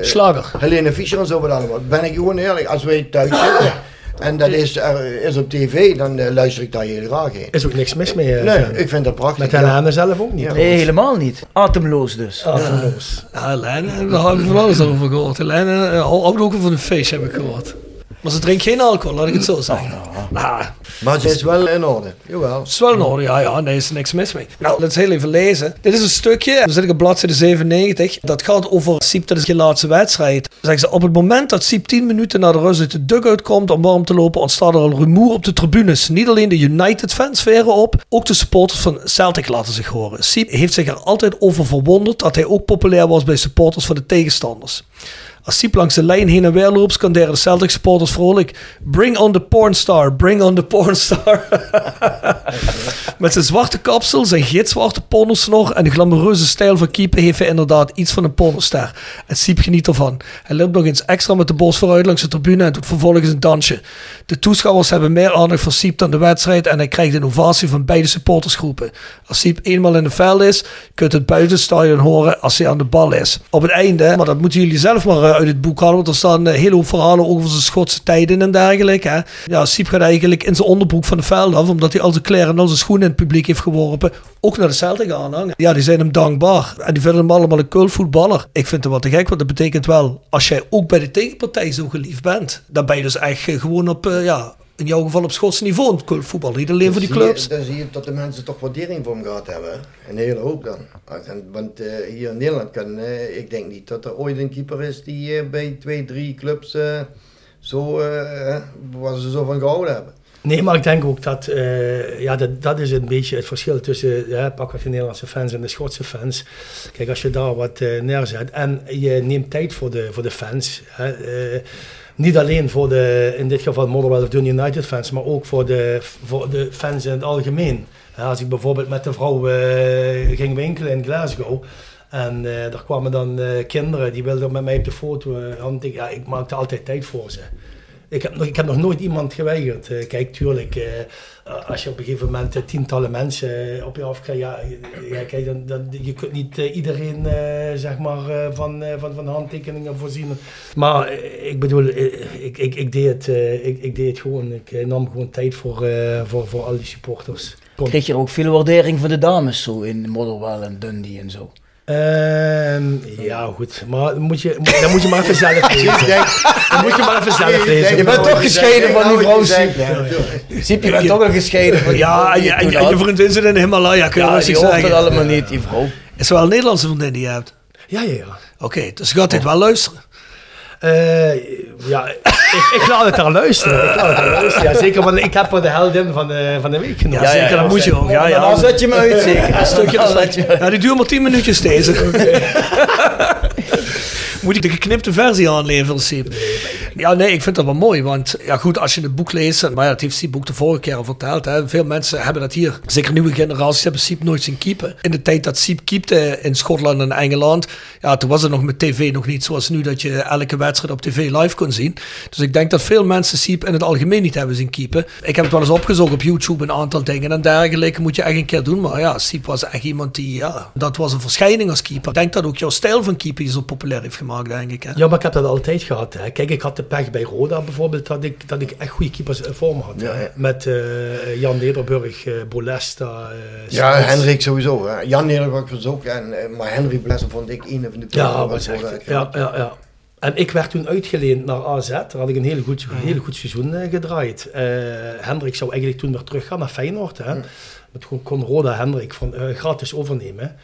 Speaker 4: Slager.
Speaker 7: Helene Fischer en zo wat allemaal. Ben ik gewoon eerlijk, als wij thuis zitten en dat is, er is op tv, dan eh, luister ik daar heel graag in.
Speaker 6: Is ook niks mis mee. eh,
Speaker 7: Nee,
Speaker 6: Jan.
Speaker 7: ik vind dat prachtig.
Speaker 6: Met
Speaker 7: ja.
Speaker 6: Helene zelf ook niet.
Speaker 7: Ja.
Speaker 5: Nee, helemaal niet. Atemloos dus.
Speaker 6: Atemloos.
Speaker 4: Ja, Helene, daar heb ik van alles over gehoord. Helene, eh, ook van een feestje, heb ik gehoord. Maar ze drinkt geen alcohol, laat ik het zo zeggen. Nou,
Speaker 7: Maar het is wel in orde. Jawel.
Speaker 4: Het is wel in orde, ja, ja, nee, is er niks mis mee. Nou, we heel even lezen. Dit is een stukje, dan zit ik op bladzijde 97. Dat gaat over Siep, dat is je laatste wedstrijd. Zeggen ze, op het moment dat Siep 10 minuten naar de rust uit de dugout komt om warm te lopen, ontstaat er al rumoer op de tribunes. Niet alleen de United-fans veren op, ook de supporters van Celtic laten zich horen. Siep heeft zich er altijd over verwonderd dat hij ook populair was bij supporters van de tegenstanders. Als Siep langs de lijn heen en weer loopt, skanderen de Celtic supporters vrolijk: Bring on the pornstar, bring on the pornstar. Met zijn zwarte kapsel, zijn gitzwarte pornosnor en de glamoureuze stijl van keeper heeft hij inderdaad iets van een pornoster. En Siep geniet ervan. Hij loopt nog eens extra met de borst vooruit langs de tribune en doet vervolgens een dansje. De toeschouwers hebben meer aandacht voor Siep dan de wedstrijd en hij krijgt een ovatie van beide supportersgroepen. Als Siep eenmaal in het veld is, kunt het buiten het stadion horen als hij aan de bal is. Op het einde, maar dat moeten jullie zelf maar eh, uit het boek halen, want er staan een hele hoop verhalen over zijn Schotse tijden en dergelijke. Hè. Ja, Siep gaat eigenlijk in zijn onderbroek van de veld af, omdat hij al zijn kleren en al zijn schoenen in het publiek heeft geworpen. Ook naar de Celtic aanhangen. Ja, die zijn hem dankbaar. En die vinden hem allemaal een cool voetballer. Ik vind het wat te gek, want dat betekent wel, als jij ook bij de tegenpartij zo geliefd bent, dan ben je dus echt eh, gewoon op, eh, ja, in jouw geval op Schotse niveau cool voetballer. Niet alleen voor die
Speaker 7: zie je-
Speaker 4: clubs.
Speaker 7: Dan zie je dat de mensen toch waardering voor hem gehad hebben. Een hele hoop dan. Want eh, hier in Nederland kan, eh, ik denk niet dat er ooit een keeper is die eh, bij twee, drie clubs eh, zo, eh, waar ze zo van gehouden hebben.
Speaker 6: Nee, maar ik denk ook dat, eh, ja, dat, dat is een beetje het verschil tussen, ja, pak wat de Nederlandse fans en de Schotse fans. Kijk, als je daar wat eh, neerzet en je neemt tijd voor de, voor de fans. Hè, eh, niet alleen voor de, in dit geval Motherwell of Dun United fans, maar ook voor de, voor de fans in het algemeen. Als ik bijvoorbeeld met de vrouw eh, ging winkelen in Glasgow. En eh er kwamen dan eh, kinderen die wilden met mij op de foto. want ik, ja, ik maakte altijd tijd voor ze. Ik heb, nog, ik heb nog nooit iemand geweigerd. Eh, kijk, tuurlijk, eh, als je op een gegeven moment eh, tientallen mensen op je afkrijgt, ja, ja, kijk, dan, dan, je kunt niet iedereen zeg maar, van, van, van handtekeningen voorzien. Maar ik bedoel, ik, ik, ik, deed het, ik, ik deed het gewoon. Ik nam gewoon tijd voor, voor, voor al die supporters.
Speaker 5: Kreeg je ook veel waardering van de dames zo in Motherwell en Dundee en zo?
Speaker 6: Ehm, ja, goed. Maar dan moet je, dan moet je maar even zelf lezen. Dan moet je maar even zelf lezen.
Speaker 5: Je bent toch gescheiden van die vrouw, Siep. Je bent toch wel gescheiden van die
Speaker 4: Ja,
Speaker 5: vrouw
Speaker 4: en je,
Speaker 5: je
Speaker 4: vriendin zit in de Himalaya, kun je
Speaker 5: Ja,
Speaker 4: rustig zeggen.
Speaker 5: allemaal niet, die vrouw.
Speaker 4: Is het wel een Nederlandse vriendin die je hebt?
Speaker 6: Ja, ja, ja.
Speaker 4: Oké, dus je gaat dit wel luisteren.
Speaker 6: Eh, ja, ik, ik laat het daar luisteren. Ik laat het daar luisteren. Ja, zeker, want ik heb er de heldin van de, van de week genomen.
Speaker 4: Ja, zeker, dat moet je ook. Ja, ja.
Speaker 5: Dan zet je me uit, zeker.
Speaker 4: Een stukje
Speaker 5: Dan zet je.
Speaker 4: Ja, die duurt maar 10 minuutjes deze. Moet ik de geknipte versie aanleveren, Siep? Ja, nee, ik vind dat wel mooi. Want ja, goed, als je het boek leest. Maar ja, dat heeft Siep ook de vorige keer al verteld. Hè. Veel mensen hebben dat hier. Zeker nieuwe generaties hebben Siep nooit zien keepen. In de tijd dat Siep keepte in Schotland en Engeland. Ja, toen was het nog met tv nog niet zoals nu dat je elke wedstrijd op tv live kon zien. Dus ik denk dat veel mensen Siep in het algemeen niet hebben zien keepen. Ik heb het wel eens opgezocht op YouTube, een aantal dingen en dergelijke moet je echt een keer doen. Maar ja, Siep was echt iemand die, ja, dat was een verschijning als keeper. Ik denk dat ook jouw stijl van keeper je zo populair heeft gemaakt, denk ik. Hè?
Speaker 6: Ja, maar ik heb dat altijd gehad. Hè. Kijk, ik had de pech bij Roda bijvoorbeeld dat ik, dat ik echt goede keepers voor me had.
Speaker 7: Ja,
Speaker 6: hè.
Speaker 7: ja.
Speaker 6: Met eh, Jan Nederburg, eh, Bolesta. eh,
Speaker 7: Ja. Hendrik sowieso. Hè. Jan Nederland was ook. En, maar Henry Blessen vond ik een van de
Speaker 6: Ja, was echt, ja, ja, ja. En ik werd toen uitgeleend naar AZ. Daar had ik een heel goed, heel goed seizoen gedraaid. Hendrik zou eigenlijk toen weer teruggaan naar Feyenoord. Hè. Maar toen kon Roda Hendrik van, gratis overnemen.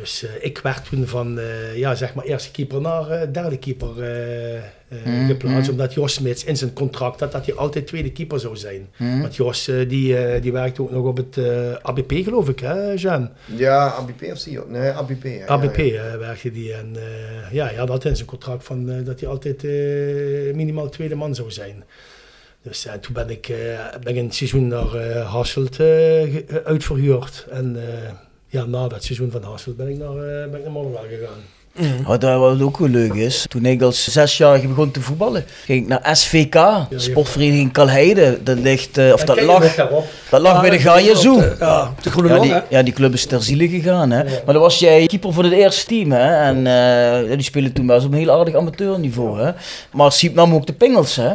Speaker 6: Dus eh, ik werd toen van eh, ja, zeg maar eerste keeper naar eh, derde keeper eh, eh,
Speaker 5: Mm,
Speaker 6: geplaatst.
Speaker 5: mm.
Speaker 6: Omdat Jos Smits in zijn contract had dat hij altijd tweede keeper zou zijn.
Speaker 5: Mm.
Speaker 6: Want Jos eh, die, eh, die werkte ook nog op het eh, ABP geloof ik, hè Jean?
Speaker 7: Ja, ABP of CEO? Nee, ABP. Ja,
Speaker 6: ABP
Speaker 7: ja, ja.
Speaker 6: werkte die. En eh, ja, ja, dat had in zijn contract van, eh, dat hij altijd eh, minimaal tweede man zou zijn. Dus en toen ben ik, eh, ben ik een seizoen naar Hasselt uitverhuurd. En eh, ja, na dat seizoen van Hasselt ben ik naar, eh, ben ik naar gegaan.
Speaker 5: Wat, eh, wat ook wel leuk is, toen ik als zesjarige begon te voetballen, ging ik naar SVK, sportvereniging Kalheide. Dat ligt, eh, of dat lag, dat lag
Speaker 4: Ja,
Speaker 5: bij de Gaia
Speaker 4: op
Speaker 5: Zoo.
Speaker 4: de- ja, de Groene
Speaker 5: ja, die,
Speaker 4: hè?
Speaker 5: ja, die club is ter ziele gegaan. Hè. Maar dan was jij keeper voor het eerste team. Hè. En eh, die spelen toen wel eens op een heel aardig amateurniveau. Hè. Maar Siep nam ook de pingels. Hè.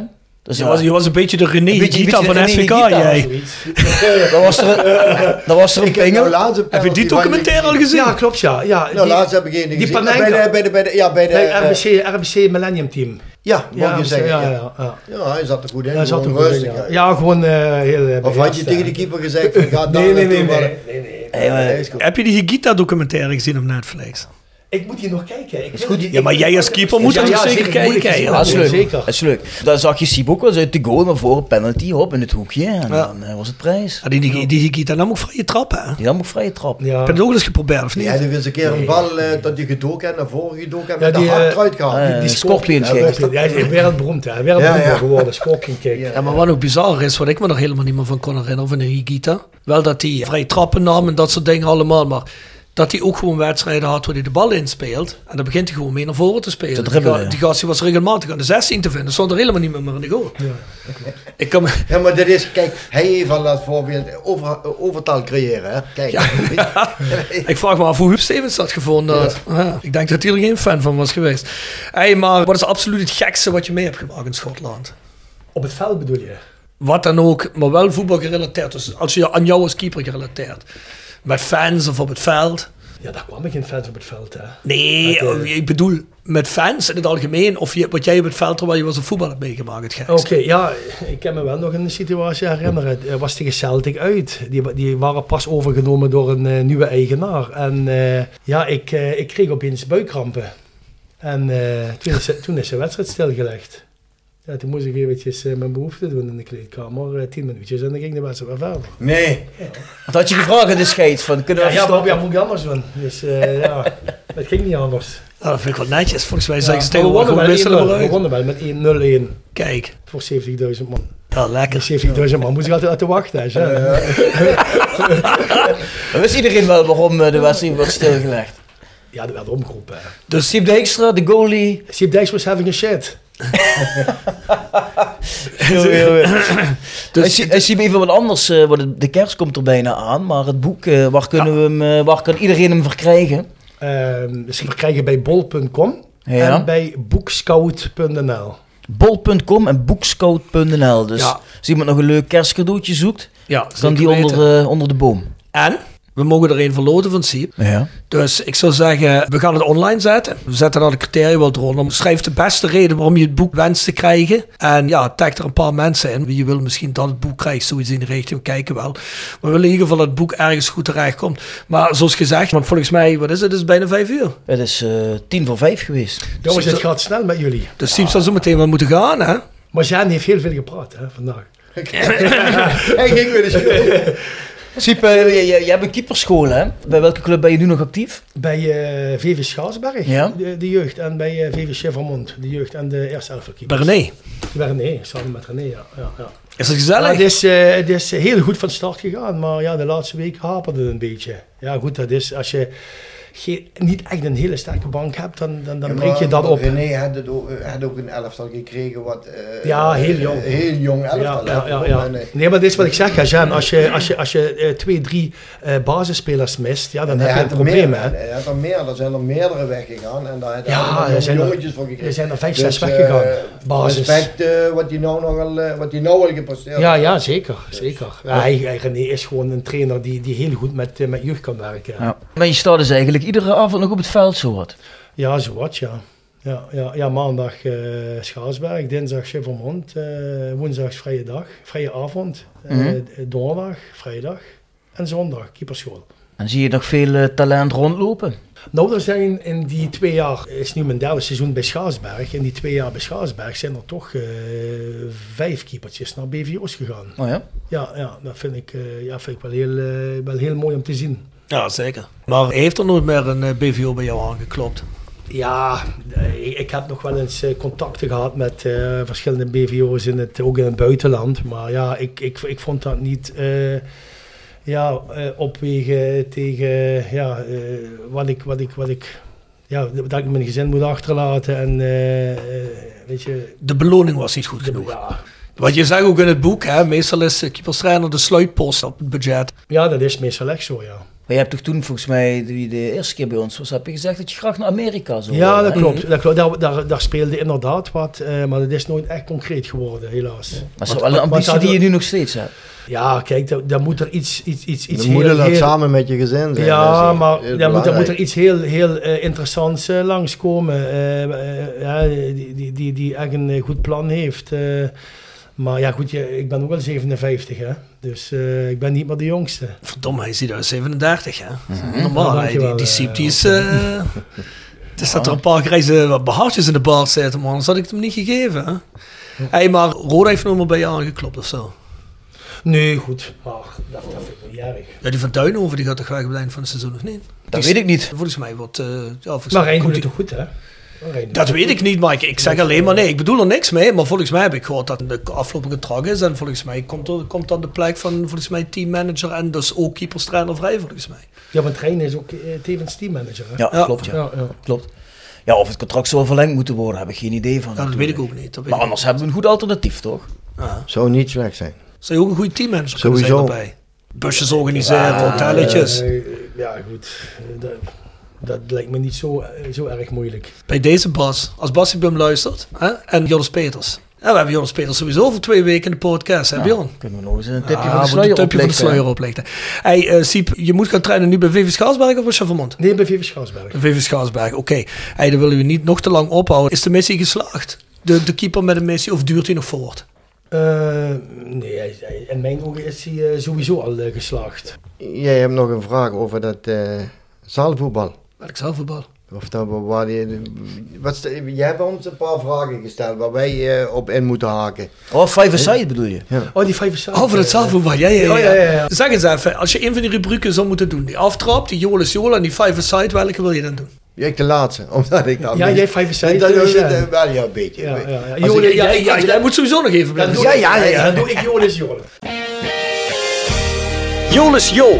Speaker 5: Dus
Speaker 4: Je
Speaker 5: ja,
Speaker 4: was, je was een beetje de René
Speaker 5: Een beetje- een
Speaker 4: van
Speaker 5: beetje
Speaker 4: SVK,
Speaker 5: René Higuita,
Speaker 4: jij.
Speaker 5: Dan was er, een- dan was er een pingel.
Speaker 7: nou
Speaker 4: Heb je die documentaire al gezien?
Speaker 6: Ja, klopt ja. ja
Speaker 7: Nou,
Speaker 6: die-
Speaker 7: laatst heb ik
Speaker 6: die
Speaker 7: gezien.
Speaker 6: Panenka.
Speaker 7: Bij de, bij de, bij de, ja, bij de...
Speaker 6: bij
Speaker 7: eh,
Speaker 6: RBC, RBC Millennium Team.
Speaker 7: ja, mag
Speaker 6: Ja,
Speaker 7: je zeggen.
Speaker 6: ja,
Speaker 7: Ja,
Speaker 6: ja, ja.
Speaker 7: Ja, hij zat er goed in.
Speaker 6: Ja, zat er
Speaker 7: gewoon
Speaker 6: goed in,
Speaker 7: rustig.
Speaker 6: ja. Ja, gewoon eh, heel eh,
Speaker 7: Of had je tegen de keeper gezegd ga daar
Speaker 6: Nee, nee, nee, nee, nee, nee.
Speaker 7: Nee.
Speaker 4: Heb je die Higuita documentaire gezien op Netflix?
Speaker 6: Ik moet hier nog kijken. Ik
Speaker 5: Is goed,
Speaker 4: Ja, maar jij als keeper moet
Speaker 6: Ja,
Speaker 4: er
Speaker 6: ja,
Speaker 4: zeker kijken.
Speaker 5: Ja, dat is leuk.
Speaker 6: zeker.
Speaker 5: Dat is leuk. Dan zag je Siep ook wel eens uit de goal naar voren, penalty, hop, in het hoekje. En
Speaker 4: Ja.
Speaker 5: dan eh, was het prijs.
Speaker 4: Ja, die, die, die Higuita nam ook vrije trappen. hè?
Speaker 5: Die nam ook vrije trap.
Speaker 6: Ja.
Speaker 4: Heb je het ook eens geprobeerd of niet?
Speaker 7: Ja, er is een keer een bal eh, dat je gedoken hebt, naar voren gedoken
Speaker 6: Ja,
Speaker 7: met de
Speaker 6: die,
Speaker 7: hand
Speaker 6: eh,
Speaker 7: eruit gehaald.
Speaker 5: eh,
Speaker 6: die
Speaker 5: Scorpion kick.
Speaker 6: hij is wereldberoemd, hè. Wereldberoemd geworden, Scorpion kick.
Speaker 4: Ja, maar wat ook bizar is, wat ik me nog helemaal niet meer van kon herinneren van Higuita. Wel dat hij vrije trappen nam en dat soort dingen allemaal, maar dat hij ook gewoon wedstrijden had waar hij de bal inspeelt. En dan begint hij gewoon mee naar voren te spelen.
Speaker 5: Te
Speaker 4: die, ga-
Speaker 5: ja.
Speaker 4: die gast die was regelmatig aan de 16 te vinden. Stond er helemaal niet meer in de goal. Ik kan me...
Speaker 7: Ja, maar dat is, kijk, hij heeft al dat voorbeeld over, overtal creëren, hè. Kijk.
Speaker 4: Ik vraag me af hoe Huub Stevens dat gevonden had. Ja, ik denk dat hij er geen fan van was geweest. Hey, maar wat is absoluut het gekste wat je mee hebt gemaakt in Schotland?
Speaker 6: Op het veld bedoel je?
Speaker 4: Wat dan ook, maar wel voetbal gerelateerd. Dus als je aan jou als keeper gerelateerd. Met fans of op het veld.
Speaker 6: Ja, daar kwam ik geen fans op het veld, hè.
Speaker 4: Nee,
Speaker 6: Met, eh,
Speaker 4: ik bedoel met fans in het algemeen. Of je, wat jij op het veld terwijl je was op voetbal hebt meegemaakt.
Speaker 6: Oké, ja, ik kan me wel nog een situatie herinneren. Het was tegen Celtic uit. Die, die waren pas overgenomen door een eh, nieuwe eigenaar. En eh, ja, ik, ik kreeg opeens buikkrampen. En toen, is, toen is de wedstrijd stilgelegd. Ja, toen moest ik eventjes eh, mijn behoefte doen in de kleedkamer. eh, tien minuutjes en dan ging de wedstrijd weer verder.
Speaker 7: Nee.
Speaker 5: Wat had je gevraagd aan de scheids? Van, kunnen we
Speaker 6: Ja, ja, maar ja, moet ik anders doen. Dus eh, ja, dat ging niet anders.
Speaker 4: Nou, dat vind ik wel netjes. Volgens mij
Speaker 6: Ja,
Speaker 4: zeggen ze tegenwoordig gewoon wisselen
Speaker 6: 1-0.
Speaker 4: maar
Speaker 6: We
Speaker 4: uit.
Speaker 6: wonnen wel met 1-0-1
Speaker 4: Kijk,
Speaker 6: voor 70.000 man.
Speaker 4: ja, lekker.
Speaker 6: 70.000 man moest ik altijd laten wachten. Hè, Jean.
Speaker 5: Dan wist iedereen wel waarom de wedstrijd werd stilgelegd.
Speaker 6: Ja, dat werd omgeroepen. hè.
Speaker 5: Dus Siep Dijkstra, de goalie.
Speaker 6: Sip Dijks was having a shit.
Speaker 5: Dus eh, Siep, even wat anders. eh, de kerst komt er bijna aan. Maar het boek, eh, waar, kunnen we hem, eh, waar kan iedereen hem verkrijgen?
Speaker 6: Ehm dus we krijgen bij bol.com
Speaker 5: Ja.
Speaker 6: en bij boekscout.nl.
Speaker 5: Bol.com en boekscout.nl. Dus
Speaker 4: Ja.
Speaker 5: als iemand nog een leuk kerstcadeautje zoekt,
Speaker 4: Ja,
Speaker 5: kan
Speaker 4: zeker
Speaker 5: die onder, eh, onder de boom.
Speaker 4: En we mogen er een verloten van Siep.
Speaker 5: Ja.
Speaker 4: Dus ik zou zeggen, we gaan het online zetten. We zetten daar de criteria wel eronder. Schrijf de beste reden waarom je het boek wenst te krijgen. En ja, tag er een paar mensen in. Wie wil misschien dat het boek krijgt, zoiets in de richting. We kijken wel. Maar we willen in ieder geval dat het boek ergens goed terecht komt. Maar zoals gezegd, want volgens mij, wat is het? Het is bijna vijf uur.
Speaker 5: Het is eh, tien voor vijf geweest.
Speaker 6: Jongens, het gaat snel met jullie.
Speaker 4: Dus Siep zal zo meteen wel moeten gaan, hè?
Speaker 6: Maar Jan heeft heel veel gepraat hè, vandaag.
Speaker 7: Hij ging weer de schuld.
Speaker 5: Siep, eh, je hebt een keeperschool, hè? Bij welke club ben je nu nog actief?
Speaker 6: Bij eh VV Schaarsberg,
Speaker 5: Ja.
Speaker 6: de, de jeugd. En bij eh, VV Chevermond, de jeugd. En de eerste
Speaker 4: René.
Speaker 6: Bij René, samen met René, ja. ja, ja.
Speaker 4: Is het gezellig?
Speaker 6: Ja, het, is, het is heel goed van start gegaan, maar ja, de laatste week haperde het een beetje. Ja, goed, dat is als je geen, niet echt een hele sterke bank hebt, dan, dan, dan
Speaker 7: Ja,
Speaker 6: breng je dat op.
Speaker 7: René had, het ook, had ook een elftal gekregen wat... eh,
Speaker 6: Ja, heel jong.
Speaker 7: eh, heel jong elftal.
Speaker 6: Ja, ja, ja.
Speaker 7: En, eh,
Speaker 6: Nee, maar dit is wat ik zeg, Jan. Als je, als je, als je eh, twee, drie eh, basisspelers mist, ja, dan heb je een
Speaker 7: er
Speaker 6: probleem.
Speaker 7: meer,
Speaker 6: Hè?
Speaker 7: Hij had er meer, er zijn er meerdere weggegaan en daar hij
Speaker 6: Ja, er zijn er-
Speaker 7: jongetjes voor gekregen.
Speaker 6: er zijn er vijf,
Speaker 7: Dus,
Speaker 6: zes weggegaan.
Speaker 7: eh,
Speaker 6: Basis.
Speaker 7: Respect eh, wat hij nou nog al, eh, wat hij nou al gepresteerd
Speaker 6: Ja,
Speaker 7: heeft.
Speaker 6: ja, zeker. zeker. Ja, hij, René is gewoon een trainer die, die heel goed met, eh, met jeugd kan werken.
Speaker 5: Ja. Maar je staat dus eigenlijk iedere avond nog op het veld, zo wat.
Speaker 6: Ja, zo wat, ja. Ja, ja, ja maandag eh Schaarsberg, dinsdag Chevermond, eh woensdag vrije dag, vrije avond, eh,
Speaker 5: Mhm.
Speaker 6: donderdag, vrijdag en zondag keeperschool.
Speaker 5: En zie je nog veel talent rondlopen?
Speaker 6: Nou, er zijn in die twee jaar, het is nu mijn derde seizoen bij Schaarsberg, in die twee jaar bij Schaarsberg zijn er toch vijf keepertjes naar BVO's gegaan.
Speaker 5: Oh ja?
Speaker 6: Ja, ja dat vind ik, ja, vind ik wel, heel, wel heel mooi om te zien.
Speaker 4: Ja, zeker. Maar heeft er nooit meer een eh, BVO bij jou aangeklopt?
Speaker 6: Ja, eh, ik, heb nog wel eens eh, contacten gehad met verschillende BVO's, in het, ook in het buitenland. Maar ja, ik, ik, ik vond dat niet ja, opwegen tegen ja, wat, ik, wat, ik, wat ik... Ja, dat ik mijn gezin moet achterlaten en weet je...
Speaker 4: De beloning was niet goed genoeg.
Speaker 6: Ja,
Speaker 4: Wat je zegt ook in het boek, hè, meestal is keeperstrainer de sluitpost op het budget.
Speaker 6: ja, dat is meestal echt zo, ja.
Speaker 5: Maar je hebt toch toen volgens mij, de eerste keer bij ons was, heb je gezegd dat je graag naar Amerika zou
Speaker 6: Ja,
Speaker 5: willen,
Speaker 6: dat klopt. Dat klopt. Daar, daar, daar speelde inderdaad wat, eh, maar dat is nooit echt concreet geworden, helaas.
Speaker 5: Maar dat is wel een ambitie die je nu nog steeds hebt.
Speaker 6: Ja, kijk, daar, moet er iets, iets, iets, iets
Speaker 7: moeder
Speaker 6: heel,
Speaker 7: dat
Speaker 6: heel-
Speaker 7: samen met je gezin zijn.
Speaker 6: Ja, maar daar moet, daar moet er iets heel, heel eh, interessants eh, langskomen. ja, die, die, die, die echt een goed plan heeft. Maar ja, goed, je, ik ben ook al 57, hè. Dus eh, ik ben niet meer de jongste.
Speaker 4: Verdomme, hij ziet uit 37, hè.
Speaker 6: Ja,
Speaker 4: Normaal, die, die
Speaker 6: eh,
Speaker 4: Siep, die is... eh, Het is dat er een paar grijze behaartjes in de baard zitten, man. Anders had ik het hem niet gegeven, hè. Hey, maar Roda heeft nog maar bij je aangeklopt of zo?
Speaker 6: Nee, goed. Ach, dat, dat vind ik niet erg.
Speaker 4: Ja, die van Duinhoven, die gaat toch weg op het eind van het seizoen nog niet?
Speaker 5: Dat
Speaker 4: Die
Speaker 5: weet ik niet.
Speaker 4: Volgens mij wordt... eh ja, volgens
Speaker 6: Maar Rijn
Speaker 4: komt
Speaker 6: doet het toch goed, hè?
Speaker 4: Dat weet ik niet, maar ik, zeg alleen maar nee. Ik bedoel er niks mee, maar volgens mij heb ik gehoord dat de afgelopen gedrag is. En volgens mij komt, er, komt dan de plek van volgens mij teammanager en dus ook keeperstrainer vrij, volgens mij.
Speaker 6: Ja, want Rijn is ook eh, tevens teammanager, hè?
Speaker 5: Ja,
Speaker 4: Ja.
Speaker 5: klopt. Ja.
Speaker 6: Ja, ja.
Speaker 5: klopt. Ja, of het contract zou verlengd moeten worden, heb ik geen idee van.
Speaker 4: Ja, dat weet ik ook niet. Dat weet
Speaker 5: Maar anders hebben we een goed alternatief, toch?
Speaker 7: Zou niet slecht zijn.
Speaker 4: Zou je ook een goede teammanager kunnen zijn
Speaker 7: Sowieso.
Speaker 4: erbij? Busjes organiseren,
Speaker 5: Ja,
Speaker 4: hotelletjes.
Speaker 6: Eh, ja, goed. Dat, lijkt me niet zo, eh, zo erg moeilijk.
Speaker 4: Bij deze Bas, als Bas Bum luistert, hè? en Joris Peters. Ja, we hebben Joris Peters sowieso voor twee weken in de podcast, hè
Speaker 5: Ja,
Speaker 4: Bjorn?
Speaker 5: Kunnen we nog eens een tipje
Speaker 4: Ja,
Speaker 5: van de sluier
Speaker 4: een tipje van de sluier oplichten. Hey, eh, Siep, je moet gaan trainen nu bij VV Schaarsberg of bij Chavermont?
Speaker 6: Nee, bij VV Schaarsberg.
Speaker 4: VV Schaarsberg, oké. Hey, dan willen we niet nog te lang ophouden. Is de missie geslaagd? De, de keeper met een missie of duurt hij nog voort?
Speaker 6: Eh, nee, hij- hij- in mijn ogen is hij sowieso al geslaagd.
Speaker 7: Jij hebt nog een vraag over dat eh zaalvoetbal.
Speaker 4: Welk zaalvoetbal?
Speaker 7: Of dat, we- waar die, wat, jij hebt ons een paar vragen gesteld waar wij eh, op in moeten haken.
Speaker 5: Oh, five aside bedoel je?
Speaker 6: Oh, die vijf is
Speaker 4: Oh, voor het zaalvoetbal, ja, ja, ja.
Speaker 6: Oh, ja, ja, ja.
Speaker 4: Zeg eens even, als je een van die rubrieken zou moeten doen. Die aftrap, die Joel is Joel en die five aside, welke wil je dan doen?
Speaker 7: Ja, ik de laatste, omdat ik dan...
Speaker 6: Ja, jij vijf aside,
Speaker 7: Dat,
Speaker 6: dus,
Speaker 7: dat,
Speaker 6: ja.
Speaker 7: wel, ja, een beetje.
Speaker 6: Ja, ja, ja.
Speaker 7: Ik-
Speaker 4: Ja,
Speaker 6: ja,
Speaker 4: ja, jij moet sowieso nog even
Speaker 6: Dan
Speaker 4: blijven.
Speaker 6: doe,
Speaker 7: Ja,
Speaker 6: ik-
Speaker 7: ja, ja, ja.
Speaker 6: Dan doe ik Jolis Jolen.
Speaker 4: Jolis Jo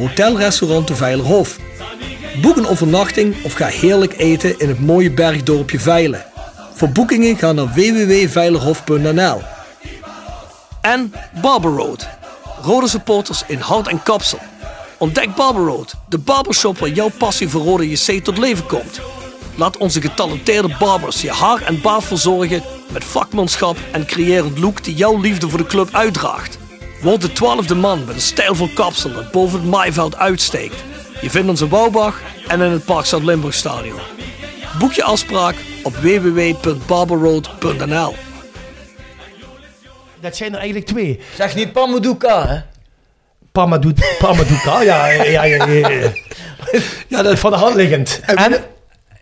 Speaker 4: Hotelrestaurant de Veilerhof. Boek een overnachting of ga heerlijk eten in het mooie bergdorpje Veilen. Voor boekingen ga naar www.veilerhof.nl. En Barber Road. Rode supporters in hart en kapsel. Ontdek Barber Road, de barbershop waar jouw passie voor rode JC tot leven komt. Laat onze getalenteerde barbers je haar en baard verzorgen met vakmanschap en creërend look die jouw liefde voor de club uitdraagt. Word de twaalfde man met een stijlvol kapsel dat boven het maaiveld uitsteekt. Je vindt ons in Bouwbach en in het Parkstad Limburg Stadion. Boek je afspraak op www.barberroad.nl
Speaker 6: Dat zijn er eigenlijk twee.
Speaker 5: Zeg niet Pamuduka, hè?
Speaker 6: Pamadou- Pamaduka, ja, ja, ja, ja, ja.
Speaker 4: Ja, dat
Speaker 6: Van de hand liggend. En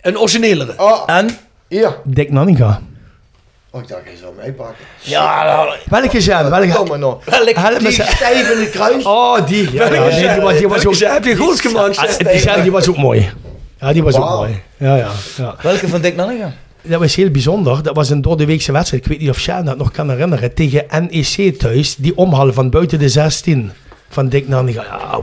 Speaker 4: een originelere.
Speaker 7: Oh,
Speaker 5: En?
Speaker 7: hier.
Speaker 6: Dick Nanninga.
Speaker 7: Oh, ik dacht, hij zou mij pakken.
Speaker 5: Ja, nou,
Speaker 6: Welke zijn?
Speaker 7: Kom
Speaker 6: Welke?
Speaker 7: maar nog.
Speaker 6: Help me
Speaker 7: Die
Speaker 6: zeggen.
Speaker 7: stijf in de kruis.
Speaker 6: Oh, die. Ja, ja, nee, die, was, die was ook...
Speaker 4: heb je goed gemaakt.
Speaker 6: Ah, die, zijn- die was ook mooi. Ja, die was ook mooi. Ja, ja, ja.
Speaker 5: welke van Dick Nanninga?
Speaker 6: Dat was heel bijzonder. Dat was een doordeweekse wedstrijd. Ik weet niet of Sjaan dat nog kan herinneren. Tegen NEC thuis. Die omhaal van buiten de 16 van Dick Nanninga. Ja,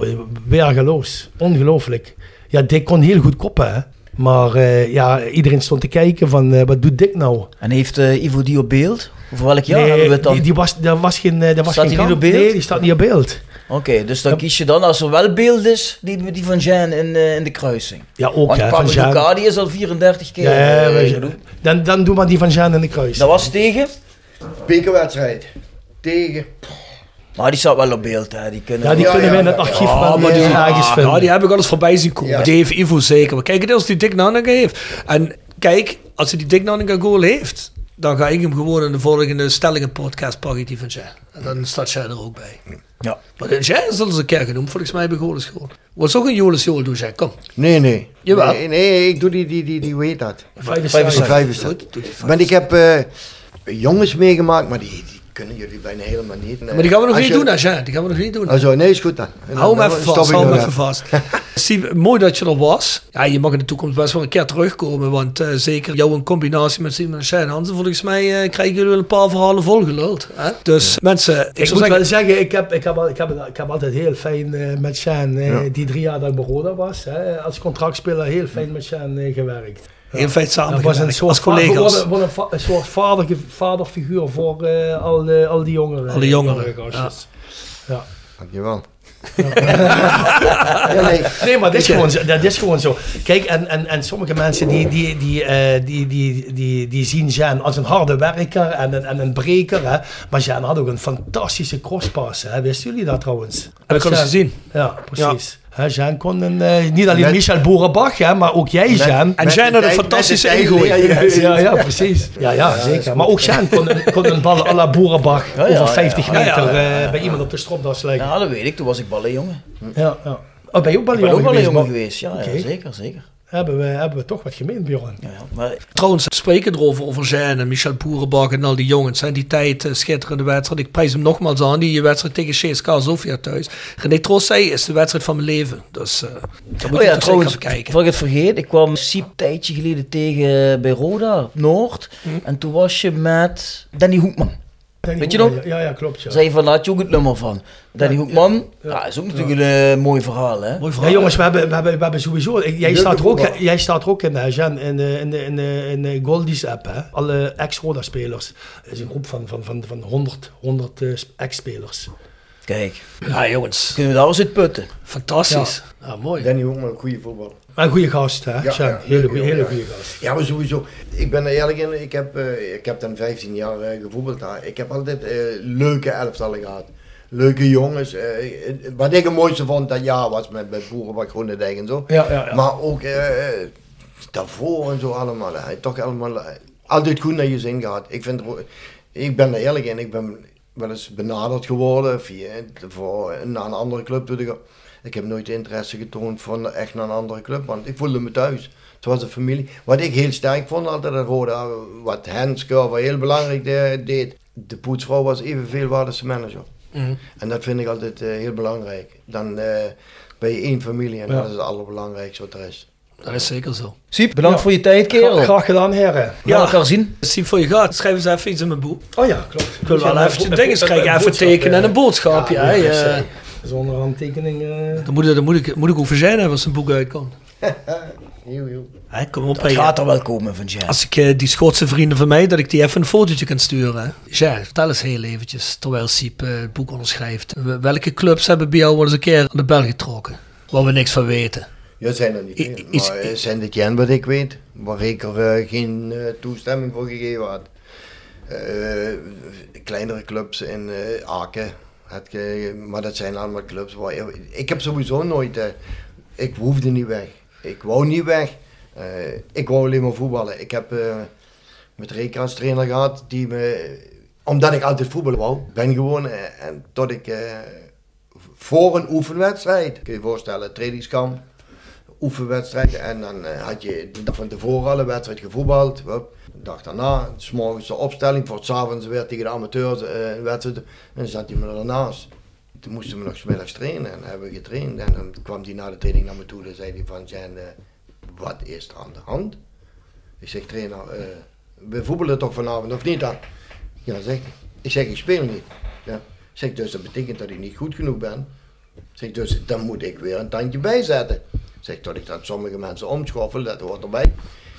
Speaker 6: weergeloos. Ongelooflijk. Ja, Dick kon heel goed koppen, hè. Maar eh, ja, iedereen stond te kijken van, eh, wat doet Dick nou?
Speaker 5: En heeft eh, Ivo die op beeld? Over welk jaar
Speaker 6: Nee,
Speaker 5: hebben we het dan?
Speaker 6: Die, die was, daar was geen, eh, daar was
Speaker 5: Staat
Speaker 6: geen
Speaker 5: die niet
Speaker 6: kant.
Speaker 5: op beeld?
Speaker 6: Nee, die staat niet op beeld.
Speaker 5: Oké, dus dan kies je dan, als er wel beeld is, die, die van Jean in, eh, in de kruising.
Speaker 6: Ja, ook
Speaker 5: Want
Speaker 6: hè, van Jean.
Speaker 5: die is al 34 keer
Speaker 6: Ja,
Speaker 5: gedoe.
Speaker 6: dan, dan doen we die van Jean in de kruis.
Speaker 5: Dat was tegen,
Speaker 7: Bekerwedstrijd. Tegen.
Speaker 5: Maar die staat wel op beeld. Hè. Die kunnen
Speaker 6: Ja, die kunnen we in het archief
Speaker 4: maar
Speaker 6: de
Speaker 4: die,
Speaker 6: ergens
Speaker 4: ja, die heb ik al eens voorbij zien komen. Heeft Ivo zeker. Maar kijk eens als die Dick Nanninga heeft. En kijk, als hij die Dick Nanninga goal heeft, dan ga ik hem gewoon in de volgende stellingen podcast pakken die van Jan. En dan staat jij er ook bij.
Speaker 5: Ja.
Speaker 4: Maar Jan is al eens een keer genoemd, volgens mij bij Goles gewoon. Wat ook een Jolis Joel doen, Jan. Kom.
Speaker 7: Nee, nee.
Speaker 4: Jawel.
Speaker 7: Nee, nee, ik doe die, die, die, die weet dat.
Speaker 6: Vijfenzestig.
Speaker 7: Vijfenzestig.
Speaker 4: Goed, doe die vast.
Speaker 7: Want ik heb eh, jongens meegemaakt, maar die, die kunnen jullie bijna helemaal niet.
Speaker 4: Maar die gaan we nog
Speaker 7: Als
Speaker 4: niet
Speaker 7: je-
Speaker 4: doen, Jan. Die gaan we nog niet doen.
Speaker 7: Zo, nee, is goed dan. En
Speaker 4: Hou hem even vast, hou hem
Speaker 7: nog
Speaker 4: even vast. Steve, mooi dat je er was. Ja, je mag in de toekomst best wel een keer terugkomen, want eh, zeker jou in combinatie met Simon en Shane Hansen, volgens mij eh, krijgen jullie wel een paar verhalen volgeluld. Hè? Dus mensen, ik,
Speaker 6: Ik
Speaker 4: zou
Speaker 6: moet
Speaker 4: zeggen,
Speaker 6: wel zeggen, ik heb, ik heb, ik heb, ik heb altijd heel fijn eh, met
Speaker 7: Ja.
Speaker 6: die drie jaar dat ik bij Roda was, hè, als contractspeler, heel fijn met Sjaan eh, gewerkt.
Speaker 4: Heel fijn samen
Speaker 6: Dat was een soort,
Speaker 4: als collega's.
Speaker 6: wordt een, een soort vader, vaderfiguur voor eh, al, de, al die jongeren.
Speaker 4: Al die jongeren,
Speaker 6: gastjes. Ja.
Speaker 7: Dankjewel. ja, nee.
Speaker 6: Nee, maar dat is, gewoon, zo- dat is gewoon zo. Kijk, en, en, en sommige mensen die, die, die, eh, die, die, die, die zien Jean als een harde werker en een, en een breker. Hè. Maar Jean had ook een fantastische crosspass. Hè. Wisten jullie dat trouwens?
Speaker 4: Ik al eens
Speaker 6: Jean-
Speaker 4: gezien.
Speaker 6: Ja, precies. Hè, Jean kon een, eh, niet alleen
Speaker 7: Met-
Speaker 6: Michel Boerenbach, hè, maar ook jij, Jean.
Speaker 4: En Jean
Speaker 7: de
Speaker 4: had een fantastische
Speaker 7: je-
Speaker 6: Ja, ja, precies. Ja, ja, zeker. Maar ook Jean kon een, kon een bal à la Boerenbach over 50
Speaker 5: ja.
Speaker 6: meter
Speaker 4: Ja, ja,
Speaker 6: eh, bij iemand op de stropdas leggen.
Speaker 5: Ja, dat weet ik. Toen was ik ballenjongen.
Speaker 6: Ja, ja. Oh, ben je ook
Speaker 5: Ik ben ook
Speaker 6: ballenjongen geweest?
Speaker 5: geweest. Ja, zeker, zeker.
Speaker 6: Hebben we, hebben we toch wat gemeen, Bjorn?
Speaker 5: Ja, ja. Maar
Speaker 4: Trouwens, spreken erover over Jean en Michel Boerenbach en al die jongens. En die tijd, eh, schitterende wedstrijd. Ik prijs hem nogmaals aan, die wedstrijd tegen CSK Sofia thuis. René Troost zei, is de wedstrijd van mijn leven. Dus eh daar moet
Speaker 5: Oh
Speaker 4: je
Speaker 5: ja, trouwens,
Speaker 4: kijken.
Speaker 5: voor ik het vergeet, ik kwam Siep een tijdje geleden tegen bij Roda, Noord. En toen was je met Danny Hoekman.
Speaker 6: Danny
Speaker 5: Weet je nog?
Speaker 6: Ja, ja, klopt. Ja.
Speaker 5: Zei je van, daar had je ook het nummer van. Danny Hoekman, ja, is ook natuurlijk een eh, mooi verhaal, hè?
Speaker 4: Mooi
Speaker 6: Ja,
Speaker 4: verhaal.
Speaker 6: jongens, we hebben, we hebben, we hebben sowieso... Jij staat, er ook, jij staat er ook in, hè, Jan, in de, in de, in de, in de Goldies app. Hè? Alle ex-Roda-spelers. Het is een groep van, van, van, van 100, 100 eh, ex-spelers.
Speaker 5: Kijk,
Speaker 4: Ja, jongens.
Speaker 5: kunnen we daar eens uit putten.
Speaker 4: Fantastisch. Ja, mooi.
Speaker 7: Danny Hoekman, een goede voetballer.
Speaker 6: Maar een goede gast, hè,
Speaker 7: Ja,
Speaker 6: hele, goede gast.
Speaker 7: Ja, maar sowieso. Ik ben er eerlijk in. Ik heb, eh, ik heb dan 15 jaar eh, gevoetbald daar. Ik heb altijd eh, leuke elftallen gehad. Leuke jongens. wat ik het mooiste vond dat jaar was met, met Boerenbak Groenendijk en zo.
Speaker 6: Ja, ja, ja.
Speaker 7: Maar ook daarvoor en zo allemaal. hè. Toch allemaal altijd goed naar je zin gehad. Ik, vind, ik ben er eerlijk in. Ik ben wel eens benaderd geworden via, voor, naar een andere club toe te gaan. Ik heb nooit interesse getoond van echt naar een andere club, want ik voelde me thuis. Het was een familie. Wat ik heel sterk vond altijd in Roda, wat Hans Curver heel belangrijk de- deed. De poetsvrouw was evenveel waard als de manager.
Speaker 4: Mhm.
Speaker 7: En dat vind ik altijd eh, heel belangrijk. Dan eh ben je één familie en
Speaker 6: Ja.
Speaker 7: dat is het allerbelangrijkste wat er is.
Speaker 4: Dat is zeker zo.
Speaker 5: Siep, bedankt
Speaker 6: Ja.
Speaker 5: voor je tijd, kerel.
Speaker 6: Gra- Graag gedaan, heren.
Speaker 5: Gaan elkaar zien.
Speaker 4: Zie voor je gaat, schrijf eens even iets in mijn boek.
Speaker 6: Oh ja, klopt.
Speaker 4: Ik wil wel even dingen krijgen, even tekenen en een boodschapje.
Speaker 6: Ja, Zonder handtekening. eh.
Speaker 4: dan, moet, dan, moet ik, moet ik ook voor zijn hebben als een boek uitkomt.
Speaker 7: Heel, heel.
Speaker 4: Kom op,
Speaker 5: Dat gaat er wel komen van Jan.
Speaker 4: Als ik eh, die Schotse vrienden van mij, dat ik die even een fotootje kan sturen. Ja, vertel eens heel eventjes, terwijl Siep eh, het boek onderschrijft. Welke clubs hebben bij jou wel eens een keer aan de bel getrokken? Waar we niks van weten.
Speaker 7: Ja, zijn er niet
Speaker 4: I-
Speaker 7: veel.
Speaker 4: is-
Speaker 7: Maar zijn dit Jan wat ik weet, waar ik er geen toestemming voor gegeven had. Eh, kleinere clubs in eh, Aken, Maar dat zijn allemaal clubs waar ik heb sowieso nooit. eh, ik hoefde niet weg. Ik wou niet weg. Eh, ik wou alleen maar voetballen. Ik heb eh, met Reka trainer gehad die me, omdat ik altijd voetballen wou, ben gewoon en tot ik voor een oefenwedstrijd, kun je je voorstellen, trainingskamp, oefenwedstrijd en dan had je van tevoren al een wedstrijd gevoetbald. De dag daarna, s morgens de opstelling, voor het avonds weer tegen de amateurs een wedstrijd. En dan zat hij me ernaast. Toen moesten we nog 's middags trainen en hebben we getraind. En dan kwam hij na de training naar me toe en zei hij van, Jan, eh, wat is er aan de hand? Ik zeg, trainer, eh, we voetballen toch vanavond of niet dan? Ja, zeg. Ik zeg, ik speel niet. Ja. Zeg, dus dat betekent dat ik niet goed genoeg ben. Zeg, dus dan moet ik weer een tandje bijzetten. Zeg, tot ik dat sommige mensen omschoffel, dat hoort erbij.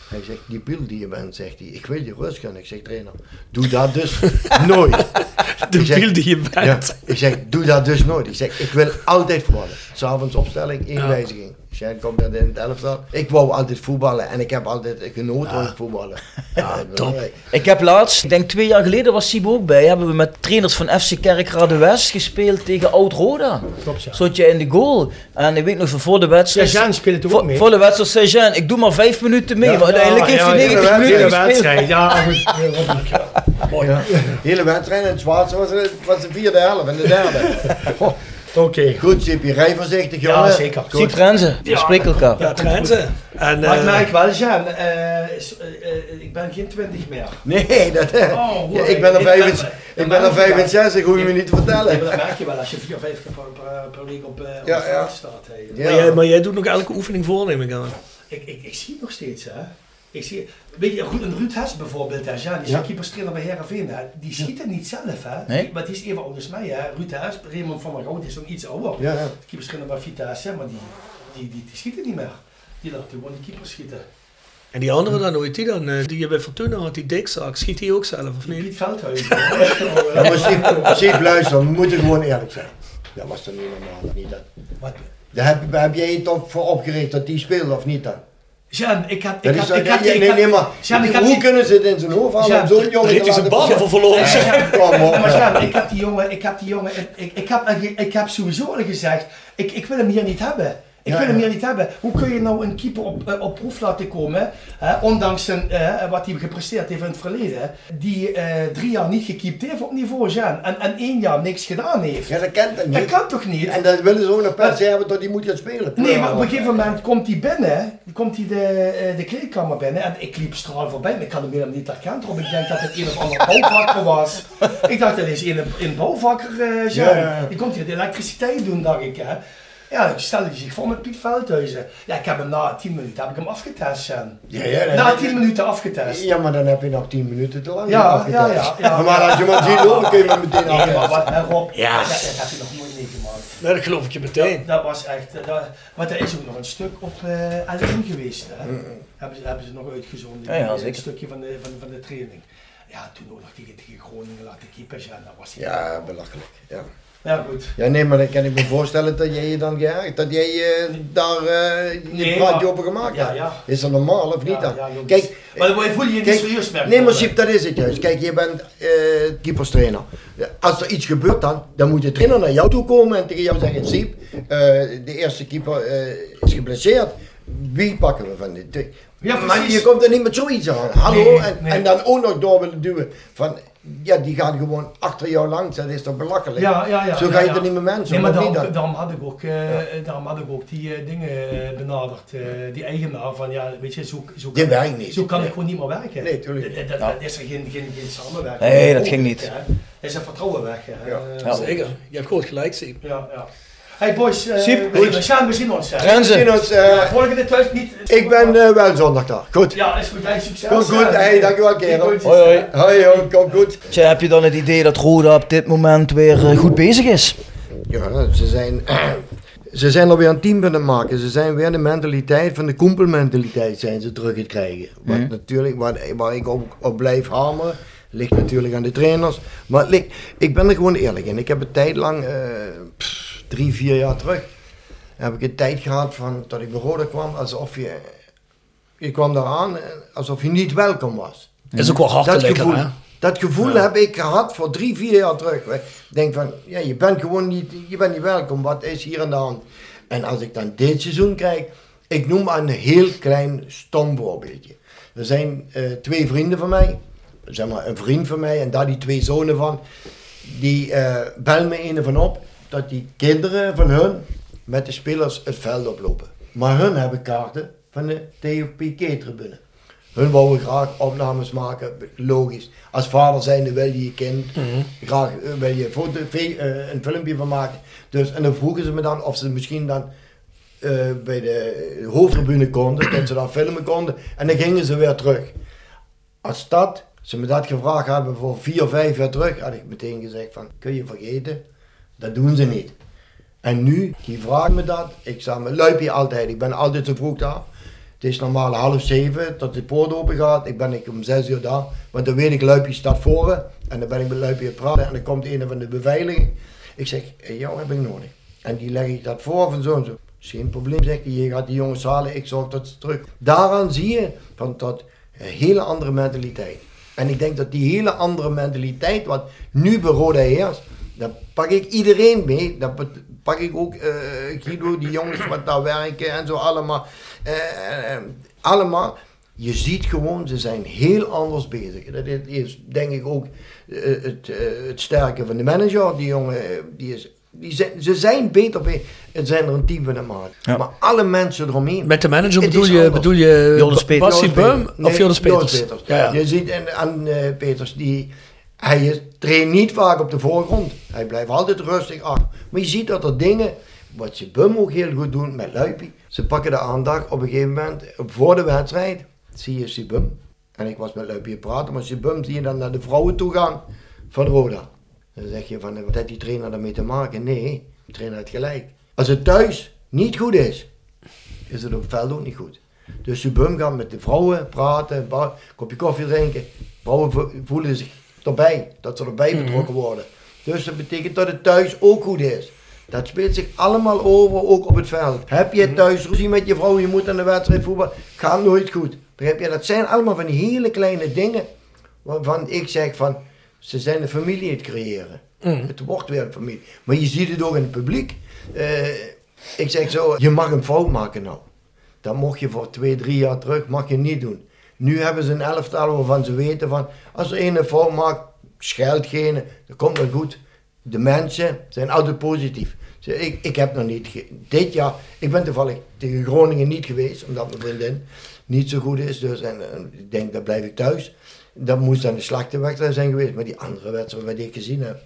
Speaker 7: Hij zegt, die biel die je bent, zegt hij, ik wil je rust gaan. Ik zeg, trainer, doe dat dus nooit.
Speaker 4: De
Speaker 7: zeg,
Speaker 4: biel die je bent.
Speaker 7: Ja, ik zeg, doe dat dus nooit. Ik zeg, ik wil altijd voetballen. S'avonds opstelling, één
Speaker 4: Ja.
Speaker 7: wijziging. Komt net in het elftal. Ik wou altijd voetballen en ik heb altijd genoten van het voetballen. Ja,
Speaker 4: top.
Speaker 5: Ik heb laatst, ik denk twee jaar geleden was Sibo ook bij, hebben we met trainers van FC Kerkrade West gespeeld tegen Oud-Roda.
Speaker 6: Klopt, ja.
Speaker 5: Stond je in de goal. En ik weet nog van voor de wedstrijd.
Speaker 6: Sejan speelde toch ook mee?
Speaker 5: voor de wedstrijd zei Jean, ik doe maar vijf minuten mee.
Speaker 7: Ja,
Speaker 5: maar uiteindelijk heeft hij 90
Speaker 7: ja,
Speaker 5: minuten
Speaker 7: ja,
Speaker 5: gespeeld.
Speaker 6: wedstrijd. Ja, goed.
Speaker 7: Mooi. De hele wedstrijd in het zwaarste was, het- was de vierde helft en de derde.
Speaker 6: Oké.
Speaker 7: Goed, Sippie, rij voorzichtig, jongen.
Speaker 6: Ja, zeker.
Speaker 7: Goed.
Speaker 5: Siep Renze, we spreken elkaar.
Speaker 4: Ja, Trenze. En,
Speaker 6: Maar ik
Speaker 4: eh,
Speaker 6: merk wel, Jan, eh, eh, eh, ik ben geen 20 meer.
Speaker 7: Nee, dat,
Speaker 6: Oh,
Speaker 7: ja, ik ben er
Speaker 6: ik-
Speaker 7: 65,
Speaker 6: ik-
Speaker 7: ik ben er 65, hoef je me niet te vertellen.
Speaker 6: dat merk je wel als je vier of vijf keer per, week op, op
Speaker 7: Ja, ja.
Speaker 6: staat. hè.
Speaker 7: Ja.
Speaker 4: maar, jij, maar jij doet nog elke oefening voor, neem ik aan.
Speaker 6: Ik, ik, ik zie het nog steeds, hè. Ik zie, weet je, een Ruud Hess bijvoorbeeld, hè, ja, die is
Speaker 7: Ja.
Speaker 6: keeperstrainer bij Heerenveen, hè. die schiet het niet zelf, hè.
Speaker 5: Nee.
Speaker 6: Maar die is even oud als mij, hè. Ruud Hess, Raymond van der Goud, die is nog iets ouder.
Speaker 7: Ja, ja.
Speaker 6: Keeperstrainer bij Vitesse, hè, maar die, die, die, die schiet het niet meer. Die laat gewoon die keeper schieten.
Speaker 4: En die andere dan, hoe heet die dan? eh, Die je bij Fortuna had, die dikzak. Schiet die ook zelf, of
Speaker 6: Die
Speaker 4: niet?
Speaker 6: Piet Veldhuis.
Speaker 7: Ja, maar Siep, Siep, luister, we moeten gewoon eerlijk zijn. Dat was toch niet normaal, of niet dat?
Speaker 6: Wat?
Speaker 7: Daar heb, heb jij je toch voor opgericht dat die speelde of niet dan?
Speaker 6: Jan, ik had...
Speaker 7: Dat
Speaker 6: Ik had, ik had,
Speaker 7: nee,
Speaker 6: ik
Speaker 7: nee,
Speaker 6: had-
Speaker 7: nee, maar
Speaker 6: Jan, ik had
Speaker 7: hoe
Speaker 6: die-
Speaker 7: kunnen ze het in zijn hoofd halen om zo'n jongen
Speaker 4: zijn
Speaker 7: laten-
Speaker 4: ballen voor verloren?
Speaker 6: Ja. Maar Jan, ik heb die jongen, ik heb die jongen, ik, ik, ik, heb, ik heb sowieso al gezegd, ik, ik wil hem hier niet hebben. Ik
Speaker 7: Ja,
Speaker 6: wil hem hier niet hebben. Hoe kun je nou een keeper op, eh, op proef laten komen, hè, ondanks zijn, eh, wat hij gepresteerd heeft in het verleden, die eh, drie jaar niet gekiept heeft op niveau, Jan, en, en één jaar niks gedaan heeft.
Speaker 7: Ja, dat kent dat niet.
Speaker 6: Dat kan toch niet?
Speaker 7: En dat willen ze ook nog per se hebben tot hij moet gaan spelen.
Speaker 6: Nee, maar op een gegeven moment komt hij binnen, komt hij de, de kleedkamer binnen en ik liep straal voorbij, maar ik had hem helemaal niet herkend. Rob. Ik denk dat het een of ander bouwvakker was. Ik dacht, dat is een, een bouwvakker, eh Jean. Die komt hier de elektriciteit doen, dacht ik. Hè. Ja, stelde hij zich voor met Piet Veldhuizen. Ja, ik heb hem na 10 minuten heb ik hem afgetest.
Speaker 7: Ja, ja,
Speaker 6: Na 10 minuten afgetest.
Speaker 7: Ja, maar dan heb je nog 10 minuten te lang.
Speaker 6: Ja,
Speaker 7: afgetest.
Speaker 6: ja, ja, ja.
Speaker 7: Maar als je maar ziet lopen, kun je hem meteen
Speaker 6: maar
Speaker 7: aftesten.
Speaker 6: wat, hè, Rob,
Speaker 4: Ja.
Speaker 6: dat, dat heb je nog nooit meegemaakt.
Speaker 4: Nee, dat geloof ik je meteen.
Speaker 6: Dat, dat was echt, eh, dat, maar er is ook nog een stuk op eh L1 geweest. Hè? Hebben, ze, hebben ze nog uitgezonden.
Speaker 5: Ja, ja,
Speaker 6: een
Speaker 5: zeker.
Speaker 6: stukje van de, van, van de training. Ja, toen ook nog tegen, Groningen laten keeper. Ja, dat was
Speaker 7: Ja, belachelijk. Ja.
Speaker 6: Ja, goed.
Speaker 7: ja, nee, maar dan kan ik me voorstellen dat jij je dan geërgerd, dat jij eh, daar eh, je
Speaker 6: Nee,
Speaker 7: praatje
Speaker 6: maar-
Speaker 7: over gemaakt
Speaker 6: ja,
Speaker 7: hebt.
Speaker 6: ja.
Speaker 7: Is dat normaal of niet
Speaker 6: Ja,
Speaker 7: dan?
Speaker 6: ja.
Speaker 7: Kijk,
Speaker 6: Maar dan voel je je niet serieus meer
Speaker 7: Nee, maar. Siep, dat is het juist. Kijk, je bent eh keeperstrainer. Ja, Als er iets gebeurt dan, dan moet de trainer naar jou toe komen en tegen jou zeggen, Siep, eh, de eerste keeper is geblesseerd. Wie pakken we van dit? twee?
Speaker 6: Ja,
Speaker 7: maar je komt er niet met zoiets aan. Hallo,
Speaker 6: Nee,
Speaker 7: en,
Speaker 6: nee.
Speaker 7: en dan ook nog door willen duwen. Van, ja, die gaan gewoon achter jou langs. Dat is toch belachelijk?
Speaker 6: Ja, ja, ja.
Speaker 7: Zo
Speaker 6: ja,
Speaker 7: ga je
Speaker 6: ja.
Speaker 7: er niet met mensen
Speaker 6: Nee, maar daarom,
Speaker 7: niet dan?
Speaker 6: daarom, had ik ook, daarom had ik ook die eh, dingen eh, benaderd. eh, die eigenaar van, ja, weet je, zo, zo
Speaker 7: Die
Speaker 6: kan,
Speaker 7: werkt niet.
Speaker 6: Zo kan
Speaker 7: Nee.
Speaker 6: ik gewoon niet meer werken.
Speaker 7: Nee, tuurlijk
Speaker 6: Dat, dat, dat is er geen, geen, geen samenwerking.
Speaker 5: Nee, dat ging niet.
Speaker 6: hè. Er is een vertrouwen weg. hè.
Speaker 7: Ja.
Speaker 5: Ja.
Speaker 4: Zeker. Je hebt groot gelijk, Siep.
Speaker 6: Ja, ja. Hey boys, uh,
Speaker 5: Siep,
Speaker 6: we, gaan, we zien ons. hè.
Speaker 5: Renze.
Speaker 7: Zien ons, eh,
Speaker 6: Ja, volgende thuis niet.
Speaker 7: ik ben eh, wel zondag daar. Goed.
Speaker 6: Ja, is goed. Hey, succes.
Speaker 7: Kom goed. Hey, dankjewel, kerel.
Speaker 5: Hoi, hoi.
Speaker 7: Hoi joh, kom goed.
Speaker 5: Tja, heb je dan het idee dat Roda op dit moment weer eh, goed bezig is?
Speaker 7: Ja, ze zijn, ze zijn alweer een team het maken. Ze zijn weer de mentaliteit van de koempelmentaliteit zijn ze terug aan het krijgen. Wat
Speaker 5: Mhm.
Speaker 7: natuurlijk, waar, waar ik ook op blijf hameren, ligt natuurlijk aan de trainers. Maar ligt, ik ben er gewoon eerlijk in. Ik heb een tijd lang, eh, pff, drie, vier jaar terug, heb ik een tijd gehad van, dat ik Roda kwam, alsof je, je kwam daar aan, alsof je niet welkom was.
Speaker 4: Is ook wel
Speaker 7: Dat
Speaker 4: hartelijk,
Speaker 7: gevoel,
Speaker 4: hè?
Speaker 7: Dat gevoel heb ik gehad voor drie, vier jaar terug. Ik denk van, ja, je bent gewoon niet, je bent niet welkom. Wat is hier aan de hand? En als ik dan dit seizoen kijk, ik noem een heel klein stom voorbeeldje. Er zijn eh, twee vrienden van mij, zeg maar een vriend van mij en daar die twee zonen van, die uh, bellen me een van op dat die kinderen van hun met de spelers het veld oplopen. Maar hun hebben kaarten van de Theo tribune Hun wouden graag opnames maken, logisch. Als vader zijnde wil je je kind mhm. graag uh, wil je foto, een filmpje van maken. Dus, en dan vroegen ze me dan of ze misschien dan bij de hoofdtribune konden, dat ze dan filmen konden. En dan gingen ze weer terug. Als dat ze me dat gevraagd hebben voor vier of vijf jaar terug, had ik meteen gezegd van, kun je vergeten, dat doen ze niet. En nu, die vragen me dat, ik sta mijn luipje altijd, ik ben altijd te vroeg daar. Het is normaal half zeven tot de poort open gaat, ik ben ik om zes uur daar, want dan weet ik, luipje staat voor en dan ben ik met luipje praten en dan komt een van de beveiliging. Ik zeg, jou heb ik nodig. En die leg ik dat voor van zo en zo. Geen probleem, zegt hij, je gaat die jongens halen, ik zorg dat ze terug. Daaraan zie je van dat een hele andere mentaliteit. En ik denk dat die hele andere mentaliteit, wat nu bij Roda heerst, daar pak ik iedereen mee. Dat pak ik ook uh, Guido, die jongens wat daar werken en zo allemaal. Uh, allemaal. Je ziet gewoon, ze zijn heel anders bezig. Dat is denk ik ook het, het sterke van de manager. Die jongen die is die zijn, ze zijn beter bij het zijn er een team van maken. Ja. Maar alle mensen eromheen.
Speaker 4: Met de manager bedoel je, bedoel je
Speaker 5: Joris Peters?
Speaker 4: Bassie Beum of Joris Peters?
Speaker 7: Peters. Ja, ja. Je ziet aan uh, Peters, die, hij traint niet vaak op de voorgrond. Hij blijft altijd rustig af. Maar je ziet dat er dingen, wat ze Bum ook heel goed doen met Luipie. Ze pakken de aandacht op een gegeven moment, voor de wedstrijd, zie je Sibum. En ik was met Luipie praten, maar Sibum zie je dan naar de vrouwen toe gaan van Roda. Dan zeg je van, wat heeft die trainer daarmee te maken? Nee, de trainer heeft gelijk. Als het thuis niet goed is, is het op het veld ook niet goed. Dus Subum gaat met de vrouwen praten, een kopje koffie drinken. Vrouwen voelen zich erbij, dat ze erbij mhm. betrokken worden. Dus dat betekent dat het thuis ook goed is. Dat speelt zich allemaal over, ook op het veld. Heb je mhm. thuis ruzie met je vrouw, je moet aan de wedstrijd voetballen, gaat nooit goed. Begrijp je? Dat zijn allemaal van die hele kleine dingen waarvan ik zeg van, ze zijn een familie het creëren. Mm. Het wordt weer een familie. Maar je ziet het ook in het publiek. Uh, ik zeg zo, je mag een fout maken nou. Dat mocht je voor twee, drie jaar terug, mag je niet doen. Nu hebben ze een elftal waarvan ze weten van, als er een fout maakt, scheld geen, dat komt wel goed. De mensen zijn altijd positief. Ik, ik heb nog niet, dit jaar, ik ben toevallig tegen Groningen niet geweest, omdat mijn vriendin niet zo goed is. Dus en, ik denk, dat blijf ik thuis. Dat moest dan de slechte wedstrijd zijn geweest. Maar die andere wedstrijd die ik gezien heb,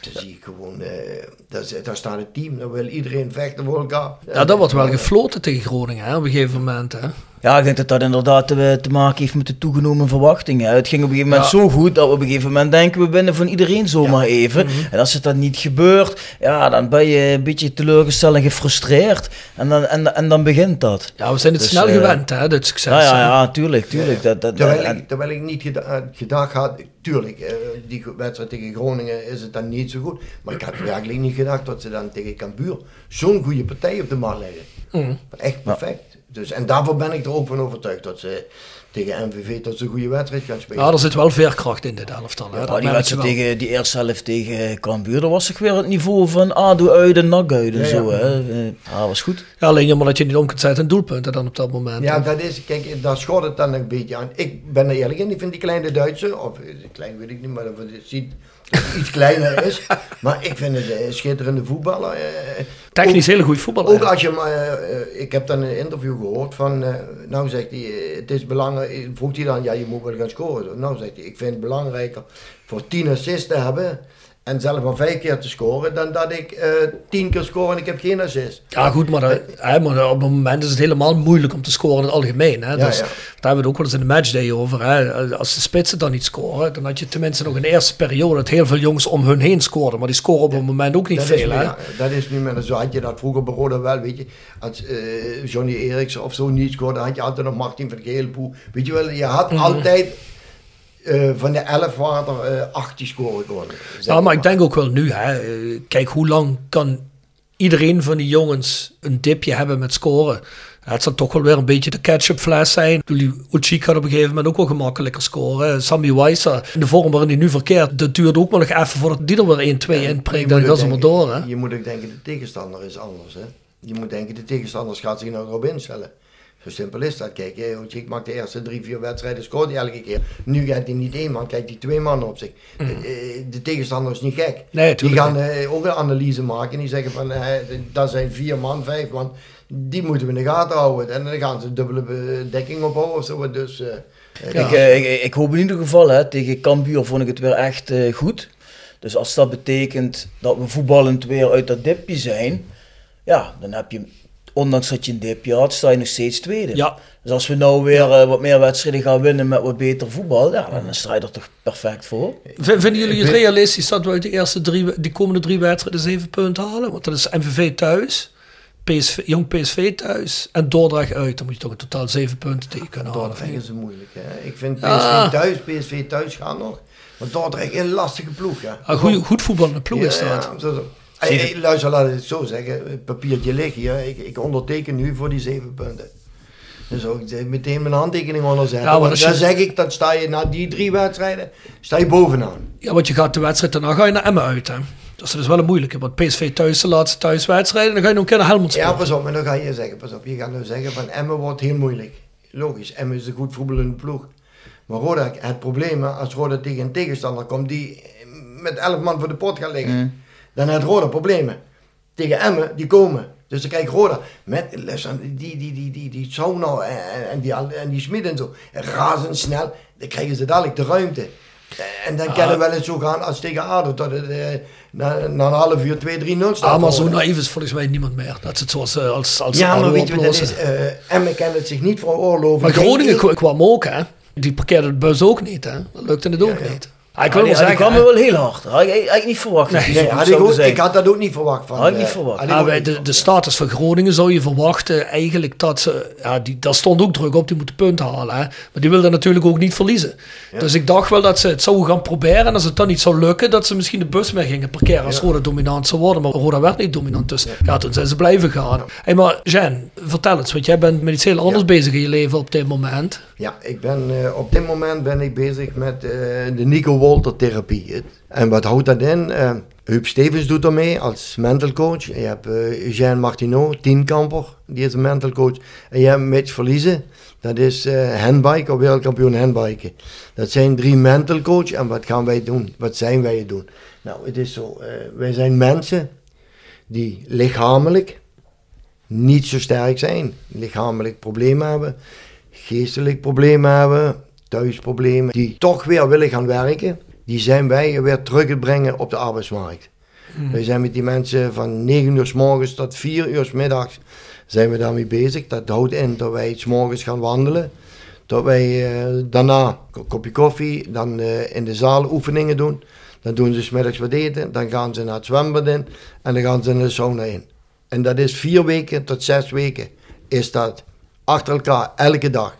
Speaker 7: zie gewoon, uh, daar, daar, staat het team, dan wil iedereen vechten voor elkaar.
Speaker 4: Ja, dat wordt wel gefloten tegen Groningen hè, op een gegeven moment. Hè?
Speaker 5: Ja, ik denk dat dat inderdaad te, te maken heeft met de toegenomen verwachtingen. Het ging op een gegeven moment zo goed dat we op een gegeven moment denken we winnen van iedereen zomaar even. Mhm. En als het dan niet gebeurt, ja, dan ben je een beetje teleurgesteld en gefrustreerd. En dan, en, en dan begint dat.
Speaker 4: Ja, we zijn het dus, snel uh, gewend, hè, dat succes.
Speaker 5: Ja, ja, ja, tuurlijk, tuurlijk. Dat, dat,
Speaker 7: terwijl, ik, terwijl ik niet geda gedacht had, tuurlijk, uh, die wedstrijd tegen Groningen is het dan niet zo goed. Maar ik had eigenlijk niet gedacht dat ze dan tegen Cambuur zo'n goede partij op de markt leggen. Mm. Echt perfect. Dus, en daarvoor ben ik er ook van overtuigd dat ze tegen MVV tot ze een goede wedstrijd gaan spelen.
Speaker 4: Ja, er zit wel veerkracht in dit elftal. Hè?
Speaker 5: Ja, die wedstrijd tegen die eerste helft tegen Cambuur, dat was zich weer het niveau van ADO uit en NAC uit en zo. Hè? Ja, was goed.
Speaker 4: Ja, alleen jammer dat je niet om kunt zetten en doelpunten dan op dat moment.
Speaker 7: Ja, dat is, kijk, daar schort het dan een beetje aan. Ik ben er eerlijk in, ik vind die kleine Duitse, of eh, klein weet ik niet, maar dat ziet iets kleiner is. Maar ik vind het een schitterende voetballer. Eh,
Speaker 4: Technisch heel goed voetballer.
Speaker 7: Ook als je, uh, ik heb dan een interview gehoord van, nou zegt hij, het is belangrijk, vroeg hij dan, ja je moet wel gaan scoren. Nou zegt hij, ik vind het belangrijker voor tien assists te hebben en zelf maar vijf keer te scoren, dan dat ik uh, tien keer score en ik heb geen assist.
Speaker 4: Ja, goed, maar, dat, hè, maar op het moment is het helemaal moeilijk om te scoren in het algemeen. Hè? Dus, Daar hebben we het ook wel eens in de matchday over. Hè? Als de spitsen dan niet scoren, dan had je tenminste nog een eerste periode dat heel veel jongens om hun heen scoren. Maar die scoren op het moment ook niet
Speaker 7: dat
Speaker 4: veel. hè?
Speaker 7: Ja, dat is nu meer zo. Had je dat vroeger bij Roda wel, weet je. Als uh, Johnny Eriksen of zo niet scoorde, dan had je altijd nog Martin van Geelpoe. Weet je wel, je had mhm. altijd uh, van de 11 waren er uh, 8 die scoren
Speaker 4: Ja, maar ik denk ook wel nu, hè, kijk hoe lang kan iedereen van die jongens een dipje hebben met scoren. Het zal toch wel weer een beetje de ketchup fles zijn. Uchik had op een gegeven moment ook wel gemakkelijker scoren. Sammy Weiser, in de vorm waarin hij nu verkeert, dat duurt ook maar nog even voordat die er weer 1-2 in prikt. Dan gaat ze maar door. Hè?
Speaker 7: Je moet ook denken, de tegenstander is anders. Hè? Je moet denken, de tegenstander gaat zich nou erop instellen. Zo simpel is dat. Kijk, Uchik maakt de eerste drie, vier wedstrijden, scoort hij elke keer. Nu gaat hij niet één man, kijkt hij twee mannen op zich. De, eh, de tegenstander is niet gek.
Speaker 4: Nee,
Speaker 7: die gaan eh, ook een analyse maken en die zeggen van, eh, dat zijn vier man, vijf man. Die moeten we in de gaten houden. En dan gaan ze dubbele dekking opbouwen of zo. Dus, eh,
Speaker 5: ik, eh, ik, ik, hoop in ieder geval, hè, tegen Cambuur vond ik het weer echt eh, goed. Dus als dat betekent dat we voetballend weer uit dat dipje zijn, ja, dan heb je, ondanks dat je een dipje had, sta je nog steeds tweede.
Speaker 4: Ja.
Speaker 5: Dus als we nou weer eh, wat meer wedstrijden gaan winnen met wat beter voetbal, ja, dan sta je er toch perfect voor.
Speaker 4: V- Vinden jullie het realistisch dat we uit de eerste drie, die komende drie wedstrijden zeven punten halen? Want dat is MVV thuis, PSV, Jong PSV thuis en Dordrecht uit. Dan moet je toch in totaal zeven punten tegen kunnen halen.
Speaker 7: Dordrecht is moeilijk. Hè? Ik vind PSV
Speaker 4: Ja.
Speaker 7: thuis, PSV thuis gaan nog. Maar Dordrecht is een lastige ploeg. Ja.
Speaker 4: Een goede, goed voetballende ploeg is dat.
Speaker 7: Zo. Hey, hey, luister, laat ik het zo zeggen. Het papiertje ligt hier. Ik, ik onderteken nu voor die zeven punten. Dus ook ik meteen mijn handtekening onderzetten.
Speaker 4: Ja, maar
Speaker 7: dan
Speaker 4: je-
Speaker 7: zeg ik, dan sta je na die drie wedstrijden, sta je bovenaan.
Speaker 4: Ja, want je gaat de wedstrijd daarna ga je naar Emmen uit. Hè? Dus dat is wel een moeilijke. Want PSV thuis de laatste thuiswedstrijd. En dan ga je nog een keer naar Helmond
Speaker 7: Ja,
Speaker 4: spelen.
Speaker 7: pas op, maar dan ga je zeggen, pas op. Je gaat nou zeggen van Emmen wordt heel moeilijk. Logisch, Emmen is een goed voetballende ploeg. Maar Roda, het probleem, als Roda tegen een tegenstander komt die met 11 man voor de pot gaat liggen, dan heeft Roda problemen. Tegen Emmen, die komen. Dus dan krijg je Roda met die, die, die, die, die Sauna en, en die, en die Smit en zo, razendsnel, dan krijgen ze dadelijk de ruimte. En dan kan het wel eens zo gaan als tegen ADO, dat het eh, na, na een half uur 2-3-0 staat.
Speaker 4: Ah, maar zo naïef is volgens mij niemand meer. Dat is het zoals eh, als, als
Speaker 7: Ja, maar weet je wat dat is? Eh Emmen kan het zich niet veroorloven.
Speaker 4: Maar Groningen kwam ook, hè? Die parkeerde de bus ook niet, hè? Dat lukte het ook niet. Ah, ik
Speaker 5: Ja,
Speaker 4: wil wel zeggen.
Speaker 5: kwam
Speaker 4: hè,
Speaker 5: wel heel hard. Had ik eigenlijk niet verwacht.
Speaker 7: Nee,
Speaker 5: zo goed
Speaker 7: had ik, ook, ik had dat ook niet verwacht van.
Speaker 5: Had ik niet
Speaker 7: eh,
Speaker 5: verwacht.
Speaker 7: had ik
Speaker 4: Ja,
Speaker 7: niet
Speaker 4: de, de status van Groningen zou je verwachten eigenlijk dat ze... Ja, die, daar stond ook druk op, die moeten punten halen. Hè? Maar die wilden natuurlijk ook niet verliezen. Dus ik dacht wel dat ze het zouden gaan proberen. En als het dan niet zou lukken, dat ze misschien de bus meer gingen parkeren als Roda dominant zou worden. Maar Roda werd niet dominant, dus ja, toen zijn ze blijven gaan. Hey, maar Jen, vertel eens, want jij bent met iets heel anders bezig in je leven op dit moment.
Speaker 7: Ja, ik ben, eh, op dit moment ben ik bezig met eh, de Nico Wolter therapie. Het- En wat houdt dat in? Eh Huub Stevens doet ermee als mental coach. Je hebt eh Eugène Martineau, tienkamper, die is een mental coach. En je hebt Mitch Verliezen, dat is eh handbiker, wereldkampioen handbiken. Dat zijn drie mental coach. En wat gaan wij doen? Wat zijn wij doen? Nou, het is zo, wij zijn mensen die lichamelijk niet zo sterk zijn. Lichamelijk problemen hebben, geestelijk problemen hebben, thuisproblemen. Die toch weer willen gaan werken. Die zijn wij weer terug te brengen op de arbeidsmarkt. Wij zijn met die mensen van 9 uur s morgens tot 4 uur s middags zijn we daarmee bezig. Dat houdt in dat wij s morgens gaan wandelen. Dat wij eh, daarna een kopje koffie, dan eh, in de zaal oefeningen doen. Dan doen ze 's middags wat eten, dan gaan ze naar het zwembad in en dan gaan ze in de sauna in. En dat is vier weken tot zes weken is dat achter elkaar, elke dag.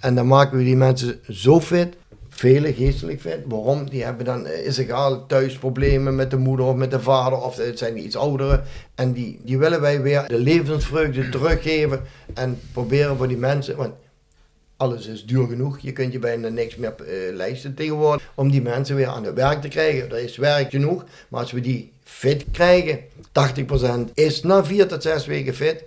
Speaker 7: En dan maken we die mensen zo fit, vele geestelijk fit. Waarom? Die hebben dan, eh, egal, thuis problemen met de moeder of met de vader, of het zijn iets ouderen. En die, die willen wij weer de levensvreugde teruggeven en proberen voor die mensen, want alles is duur genoeg. Je kunt je bijna niks meer eh, lijsten tegenwoordig. Om die mensen weer aan het werk te krijgen. Er is werk genoeg. Maar als we die fit krijgen, 80% is na vier tot zes weken fit.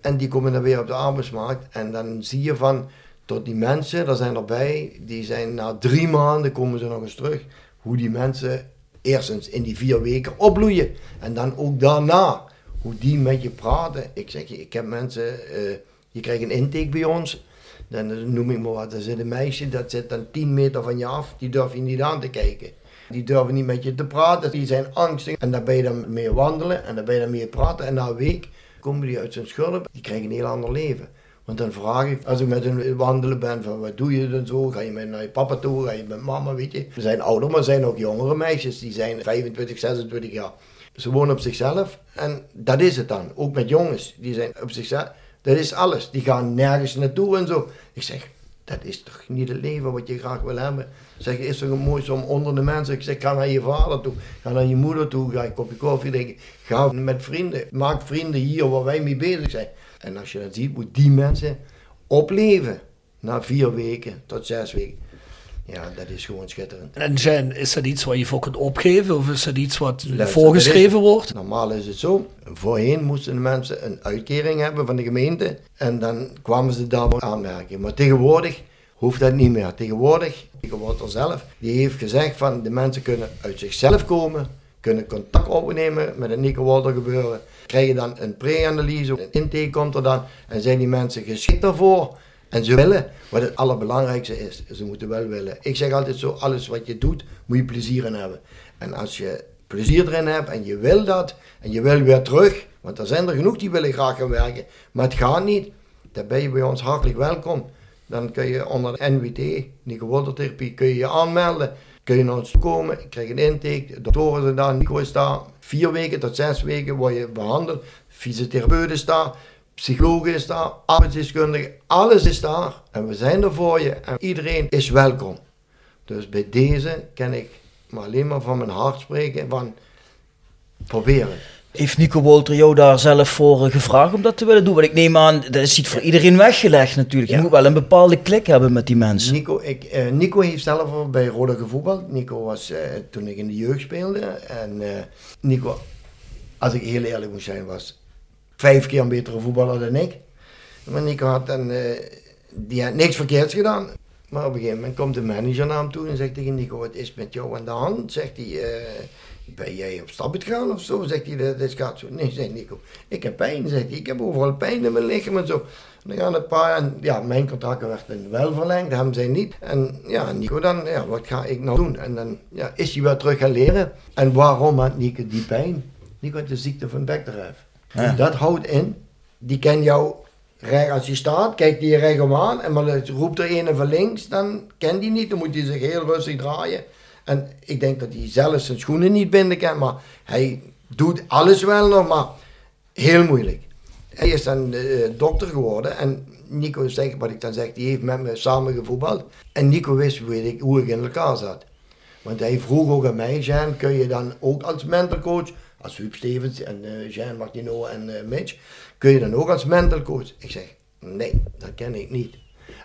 Speaker 7: En die komen dan weer op de arbeidsmarkt. En dan zie je van, tot die mensen, daar zijn erbij, die zijn na drie maanden komen ze nog eens terug. Hoe die mensen eerstens in die vier weken opbloeien. En dan ook daarna, hoe die met je praten. Ik zeg je, ik heb mensen, eh, je krijgt een intake bij ons. Dan noem ik maar wat, er zit een meisje, dat zit dan 10 meter van je af, die durf je niet aan te kijken. Die durven niet met je te praten, die zijn angstig. En dan ben je dan mee wandelen en dan ben je dan mee praten. En na een week komen die uit zijn schulp, die krijgen een heel ander leven. Want dan vraag ik, als ik met hen wandelen ben, van wat doe je dan zo? Ga je met naar je papa toe? Ga je met mama, weet je? Ze zijn ouder, maar er zijn ook jongere meisjes, die zijn 25, 26 jaar. Ze wonen op zichzelf en dat is het dan. Ook met jongens, die zijn op zichzelf. Dat is alles. Die gaan nergens naartoe en zo. Ik zeg, Dat is toch niet het leven wat je graag wil hebben? Zeg, is toch mooi om onder de mensen? Ik zeg, ga naar je vader toe, ga naar je moeder toe, ga een kopje koffie drinken. Ga met vrienden, maak vrienden hier waar wij mee bezig zijn. En als je dat ziet, moet die mensen opleven. Na vier weken tot zes weken. Ja, dat is gewoon schitterend.
Speaker 4: En Jen, is dat iets wat je voor kunt opgeven? Of is dat iets wat
Speaker 7: Luister,
Speaker 4: voorgeschreven
Speaker 7: is-
Speaker 4: wordt?
Speaker 7: Normaal is het zo. Voorheen moesten de mensen een uitkering hebben van de gemeente. En dan kwamen ze daarvoor aanmerken. Maar tegenwoordig hoeft dat niet meer. Tegenwoordig, Walter zelf, die heeft gezegd van de mensen kunnen uit zichzelf komen. Kunnen contact opnemen met het Nico Walter gebeuren. Krijgen dan een pre-analyse, een intake komt er dan. En zijn die mensen geschikt daarvoor. En ze willen, wat het allerbelangrijkste is, ze moeten wel willen. Ik zeg altijd zo, alles wat je doet, moet je plezier in hebben. En als je plezier erin hebt en je wil dat, en je wil weer terug, want er zijn er genoeg die willen graag gaan werken, maar het gaat niet, dan ben je bij ons hartelijk welkom. Dan kun je onder de NWT, Nico kun je je aanmelden. Kun je naar ons komen, ik krijg een intake, de doktoren zijn daar, Nico is daar. Vier weken tot zes weken word je behandeld. Fysiotherapeut is daar, psycholoog is daar, arbeidsdeskundige, alles is daar. En we zijn er voor je en iedereen is welkom. Dus bij deze kan ik maar alleen maar van mijn hart spreken van proberen.
Speaker 5: Heeft Nico Wolter jou daar zelf voor eh, gevraagd om dat te willen doen? Want ik neem aan, dat is niet voor iedereen weggelegd natuurlijk. Je
Speaker 7: Ja.
Speaker 5: moet wel een bepaalde klik hebben met die mensen.
Speaker 7: Nico, ik, eh, Nico heeft zelf bij Roda gevoetbald. Nico was eh, toen ik in de jeugd speelde. En Nico, als ik heel eerlijk moet zijn, was vijf keer een betere voetballer dan ik. Maar Nico had dan, die had niks verkeerds gedaan. Maar op een gegeven moment komt de manager naar hem toe en zegt tegen Nico, wat is met jou aan de hand? Zegt hij, ben jij op stap gegaan of zo? Zegt hij, dat, dat gaat zo. Nee, zegt Nico, ik heb pijn, zegt hij. Ik heb overal pijn in mijn lichaam en zo. En dan gaan het paar en ja, mijn contract werd dan wel verlengd, hem zij niet. En ja, Nico dan, ja, wat ga ik nou doen? En dan ja, is hij weer terug gaan leren. En waarom had Nico die pijn? Nico had de ziekte van bekdrijf.
Speaker 5: Ja.
Speaker 7: Dat houdt in, die kan jou recht als je staat, kijkt die je recht om aan en maar roept er een van links, dan kan die niet, dan moet hij zich heel rustig draaien. En ik denk dat hij zelf zijn schoenen niet binden kan, maar hij doet alles wel nog, maar heel moeilijk. Hij is dan eh, dokter geworden en Nico zegt, wat ik dan zeg, die heeft met me samen gevoetbald. En Nico wist ik, hoe ik in elkaar zat. Want hij vroeg ook aan mij, Jean, kun je dan ook als mentalcoach, als Huub Stevens en eh Jean Martino en eh, Mitch, kun je dan ook als mentalcoach? Ik zeg, nee, dat ken ik niet.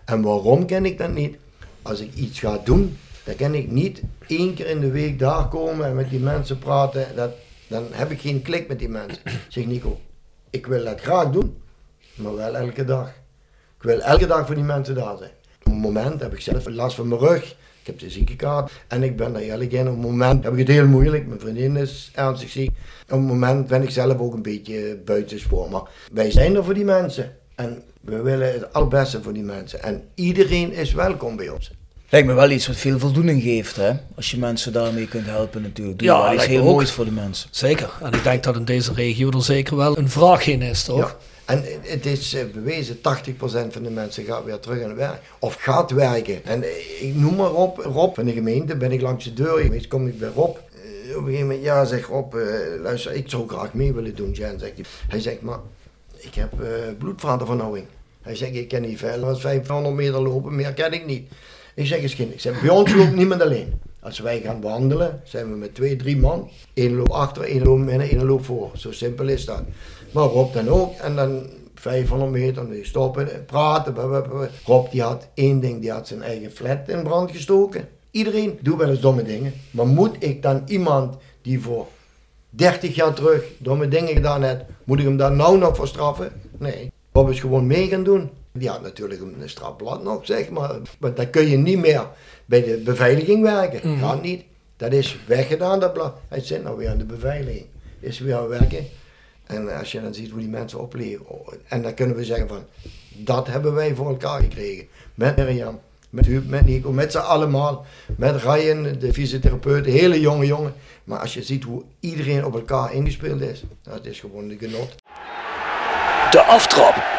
Speaker 7: En waarom ken ik dat niet? Als ik iets ga doen, dan kan ik niet één keer in de week daar komen en met die mensen praten. Dat, dan heb ik geen klik met die mensen. Zeg Nico, ik wil dat graag doen, maar wel elke dag. Ik wil elke dag voor die mensen daar zijn. Op een moment heb ik zelf last van mijn rug. Ik heb de ziekenkaart en ik ben daar eerlijk in. Op een moment heb ik het heel moeilijk. Mijn vriendin is ernstig ziek. Op een moment ben ik zelf ook een beetje buitensporen. Maar wij zijn er voor die mensen. En we willen het allerbeste voor die mensen. En iedereen is welkom bij ons.
Speaker 5: Lijkt me wel iets wat veel voldoening geeft, hè? Als je mensen daarmee kunt helpen natuurlijk. Doe
Speaker 4: Ja, lijkt me
Speaker 5: heel
Speaker 4: ook.
Speaker 5: moois voor de mensen.
Speaker 4: Zeker. En ik denk dat in deze regio er zeker wel een vraag in is, toch?
Speaker 7: Ja. En het is eh, bewezen, 80% van de mensen gaat weer terug aan het werk. Of gaat werken. En eh, ik noem maar Rob, Rob van de gemeente, ben ik langs de deur geweest, kom ik bij Rob. Eh, Op een gegeven moment, ja, zegt Rob, luister, ik zou graag mee willen doen, Jan, zegt hij. Hij zegt, maar ik heb bloedvatenvernauwing. Hij zegt, ik kan niet verder dan 500 meter lopen, meer ken ik niet. Ik zeg, geen, ik zeg, bij ons loopt niemand alleen. Als wij gaan wandelen, zijn we met twee, drie man. Eén loopt achter, één loopt midden, één loopt voor. Zo simpel is dat. Maar Rob dan ook. En dan 500 meter, dan stoppen, praten. Rob die had één ding, die had zijn eigen flat in brand gestoken. Iedereen doet wel eens domme dingen. Maar moet ik dan iemand die voor 30 jaar terug domme dingen gedaan heeft, moet ik hem daar nou nog voor straffen? Nee. Rob is gewoon mee gaan doen. Die had natuurlijk een strafblad nog, zeg maar. Maar dan kun je niet meer bij de beveiliging werken.
Speaker 4: Mhm.
Speaker 7: Gaat niet. Dat is weggedaan, dat blad. Hij zit nou weer aan de beveiliging. Is weer aan het werken. En als je dan ziet hoe die mensen opleven. oh, En dan kunnen we zeggen van, dat hebben wij voor elkaar gekregen. Met Mirjam, met Huub, met Nico, met z'n allemaal. Met Ryan, de fysiotherapeut, de hele jonge jongen. Maar als je ziet hoe iedereen op elkaar ingespeeld is, dat is gewoon de genot.
Speaker 4: De aftrap.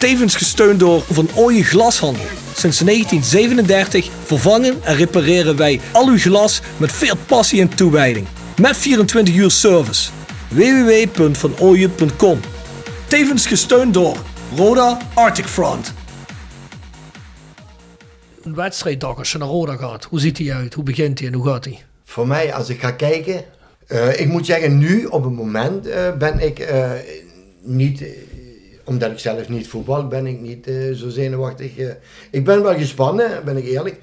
Speaker 4: Tevens gesteund door Van Ooyen Glashandel. Sinds 1937 vervangen en repareren wij al uw glas met veel passie en toewijding. Met 24 uur service. www.vanooyen.com Tevens gesteund door Roda Arctic Front. Een wedstrijddag als je naar Roda gaat, hoe ziet die uit? Hoe begint hij en hoe gaat hij?
Speaker 7: Voor mij, als ik ga kijken, uh, ik moet zeggen, nu op het moment uh, ben ik uh, niet, omdat ik zelf niet voetbal, ben ik niet zo zenuwachtig. ik ben wel gespannen, ben ik eerlijk.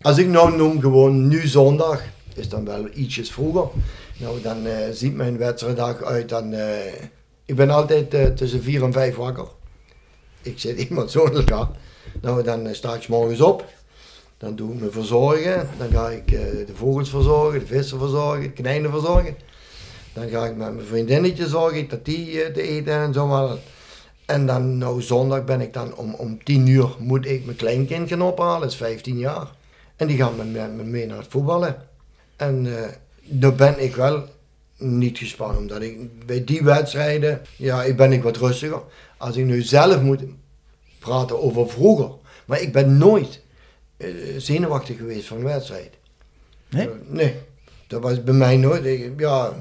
Speaker 7: Als ik nou noem gewoon nu zondag, is dan wel ietsjes vroeger. Nou, dan ziet mijn wedstrijddag uit dan... ik ben altijd tussen vier en vijf wakker. Ik zit iemand zo in elkaar. Nou, dan sta ik morgens op. Dan doe ik me verzorgen. Dan ga ik de vogels verzorgen, de vissen verzorgen, de konijnen verzorgen. Dan ga ik met mijn vriendinnetje zorgen dat die te eten en zo maar. En dan, nou zondag ben ik dan om, om 10 uur moet ik mijn kleinkind gaan ophalen, dat is 15 jaar. En die gaan met, me mee naar het voetballen. En uh, dan ben ik wel niet gespannen, omdat ik bij die wedstrijden, ja, ik ben ik wat rustiger. Als ik nu zelf moet praten over vroeger, maar ik ben nooit uh, zenuwachtig geweest van een wedstrijd.
Speaker 5: Nee? Uh,
Speaker 7: nee, dat was bij mij nooit. Ik, ja,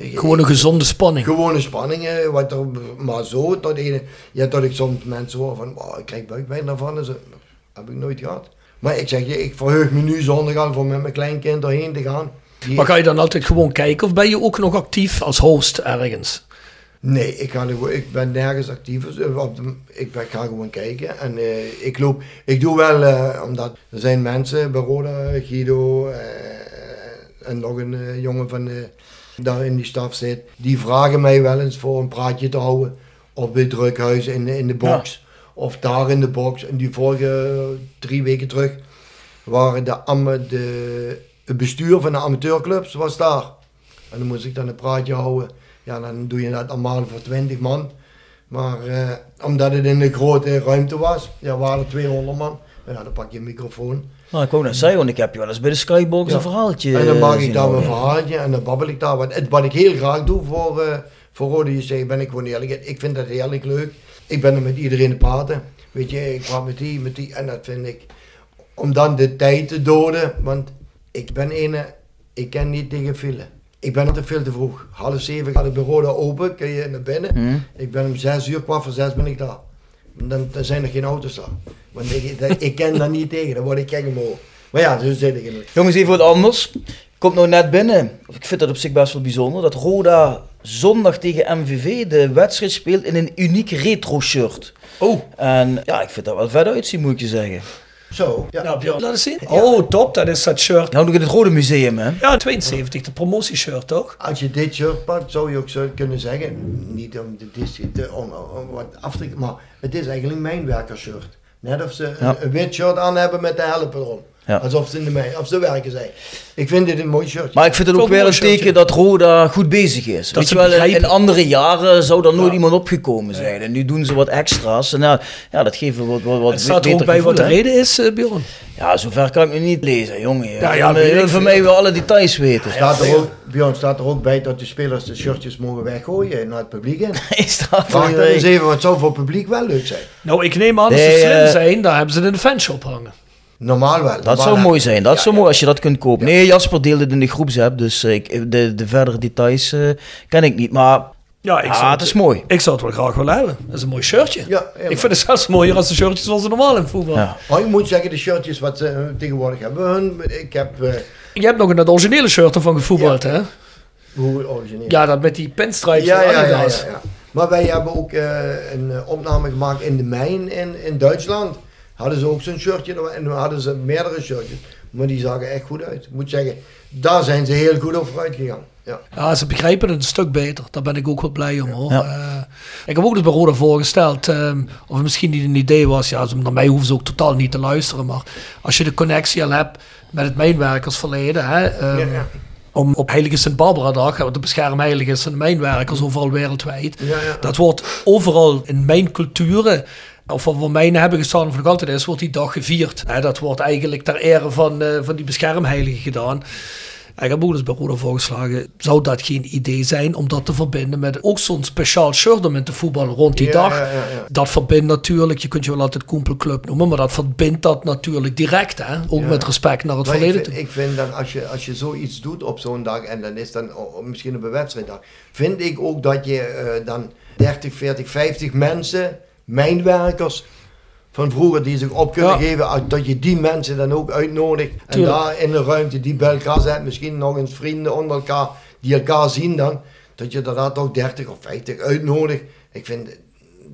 Speaker 4: gewoon een gezonde spanning.
Speaker 7: Gewone spanning, wat er, maar zo tot, een, ja, tot ik soms mensen hoor van, oh, ik krijg buikpijn daarvan. Dat heb ik nooit gehad. Maar ik zeg je, ik verheug me nu zondag al voor met mijn kleinkind erheen te gaan.
Speaker 4: Die maar ga je dan altijd gewoon kijken of ben je ook nog actief als host ergens?
Speaker 7: Nee, ik, ga, ik ben nergens actief. Ik, ben, ik ga gewoon kijken. En uh, ik, loop, ik doe wel, uh, omdat er zijn mensen bij Roda, Guido uh, en nog een jongen van daar in die staf zit. Die vragen mij wel eens voor een praatje te houden. Of bij Drukhuis in, in de box. Ja. Of daar in de box. En die vorige drie weken terug waren de, de, het bestuur van de amateurclubs was daar. En dan moest ik dan een praatje houden. Ja, dan doe je dat allemaal voor 20 man. Maar eh, omdat het in een grote ruimte was, ja, waren er 200 man. Ja, dan pak je een microfoon.
Speaker 5: Nou, ik wou net zeggen, want ik heb je wel eens bij de Skybox ja. een verhaaltje
Speaker 7: En dan maak ik daar mijn verhaaltje en dan babbel ik daar. Wat, wat ik heel graag doe voor, uh, voor Rode JC, ben ik gewoon eerlijk. Ik vind dat heerlijk leuk. Ik ben er met iedereen te praten. Weet je, ik praat met die, met die. En dat vind ik, om dan de tijd te doden. Want ik ben ene, ik ken niet tegen file. Ik ben altijd veel te vroeg. Half zeven gaat het bureau open, kun je naar binnen.
Speaker 5: Hmm.
Speaker 7: Ik ben om zes uur, kwart voor zes ben ik daar. Dan, dan zijn er geen auto's daar. Want ik, dat, ik ken daar niet tegen, dan word ik gek omhoog. Maar ja, zo zit ik in
Speaker 5: Jongens, even wat anders. Komt nou net binnen, ik vind dat op zich best wel bijzonder, dat Roda zondag tegen MVV de wedstrijd speelt in een uniek retro shirt.
Speaker 4: Oh.
Speaker 5: En ja, ik vind dat wel vet uitzien, moet ik je zeggen.
Speaker 7: Zo.
Speaker 4: Ja, Björn, laat eens zien. Oh, top, dat is dat shirt.
Speaker 5: Nou, nog in het Rode Museum, hè?
Speaker 4: Ja, 72, de promotieshirt, toch?
Speaker 7: Als je dit shirt pakt, zou je ook zo kunnen zeggen, niet om, de, de, om, om wat af te... Maar het is eigenlijk mijn werkershirt. Net of ze ja. een, wit shirt aan hebben met de helpen erom.
Speaker 5: Ja.
Speaker 7: Alsof ze, in de mij, of ze werken zijn. Ik vind dit een mooi shirt.
Speaker 5: Maar ik vind het ook, weer een teken dat Roda goed bezig is. Dat Weet je wel, in, andere jaren zou er nooit iemand opgekomen zijn. En nu doen ze wat extra's. En nou, ja, dat geeft wat, wat, wat
Speaker 4: het staat er ook bij wat de reden is, uh, Bjorn?
Speaker 5: Ja, zover kan ik nu niet lezen, jongen. Ja, ja, wil voor mij wel alle details weten.
Speaker 7: Staat er ook, Bjorn, staat er ook bij dat de spelers de shirtjes mogen weggooien naar het publiek in?
Speaker 5: is dat
Speaker 7: Vraag dan eens even, wat zou voor het publiek wel leuk zijn?
Speaker 4: Nou, ik neem aan, als ze slim uh, zijn, dan hebben ze het in de fanshop hangen.
Speaker 7: Normaal wel.
Speaker 5: Dat zou mooi zijn. Dat ja, zou ja. mooi als je dat kunt kopen. Ja. Nee, Jasper deelde het in de groepsapp, dus ik, de, de verdere details uh, ken ik niet. Maar
Speaker 4: ja, ik
Speaker 5: ah, het is mooi.
Speaker 4: Ik zou het wel graag willen hebben. Dat is een mooi shirtje.
Speaker 7: Ja,
Speaker 4: ik vind het zelfs mooier als de shirtjes zoals ze normaal in voetbal.
Speaker 7: Ja. Maar ik moet zeggen, de shirtjes wat ze uh, tegenwoordig hebben, hun, ik heb... Uh,
Speaker 4: je hebt nog een originele shirt ervan gevoetbald, hè?
Speaker 7: Hoe origineel?
Speaker 4: Ja, dat met die pinstripes
Speaker 7: ja, ja, ja, ja, ja, Maar wij hebben ook een opname gemaakt in de mijn in, in Duitsland hadden ze ook zo'n shirtje en dan hadden ze meerdere shirtjes. Maar die zagen echt goed uit. Ik moet zeggen, daar zijn ze heel goed over vooruit gegaan. Ja.
Speaker 4: ja, ze begrijpen het een stuk beter. Daar ben ik ook wel blij om hoor. Ja. Uh, ik heb ook eens bij Roda voorgesteld, um, of het misschien niet een idee was, ja, naar mij hoeven ze ook totaal niet te luisteren, maar als je de connectie al hebt met het mijnwerkersverleden, hè, um, ja, ja. om op Heilige Sint-Barbara-dag, te beschermen Heilige en mijnwerkers overal wereldwijd, dat wordt overal in mijn culturen Of wat we mijnen hebben gestaan of nog altijd is, wordt die dag gevierd. Hè, dat wordt eigenlijk ter ere van, eh, van die beschermheilige gedaan. Ik heb ook eens bij Roda voorgeslagen, zou dat geen idee zijn om dat te verbinden met ook zo'n speciaal shirt om in te voetballen rond die
Speaker 7: Ja,
Speaker 4: dag.
Speaker 7: ja, ja, ja.
Speaker 4: Dat verbindt natuurlijk, je kunt je wel altijd Koempelclub noemen, maar dat verbindt dat natuurlijk direct. Hè? Ook met respect naar het
Speaker 7: Maar ik
Speaker 4: verleden
Speaker 7: vind, ik vind dan als je, als je zoiets doet op zo'n dag en dan is dan oh, misschien op een wedstrijddag, vind ik ook dat je eh, dan 30, 40, 50 mensen, mijnwerkers van vroeger die zich op kunnen
Speaker 4: Ja.
Speaker 7: geven, dat je die mensen dan ook uitnodigt en
Speaker 4: Tuurlijk.
Speaker 7: daar in de ruimte die bij elkaar zet, misschien nog eens vrienden onder elkaar die elkaar zien dan, dat je daar toch 30 of 50 uitnodigt. Ik vind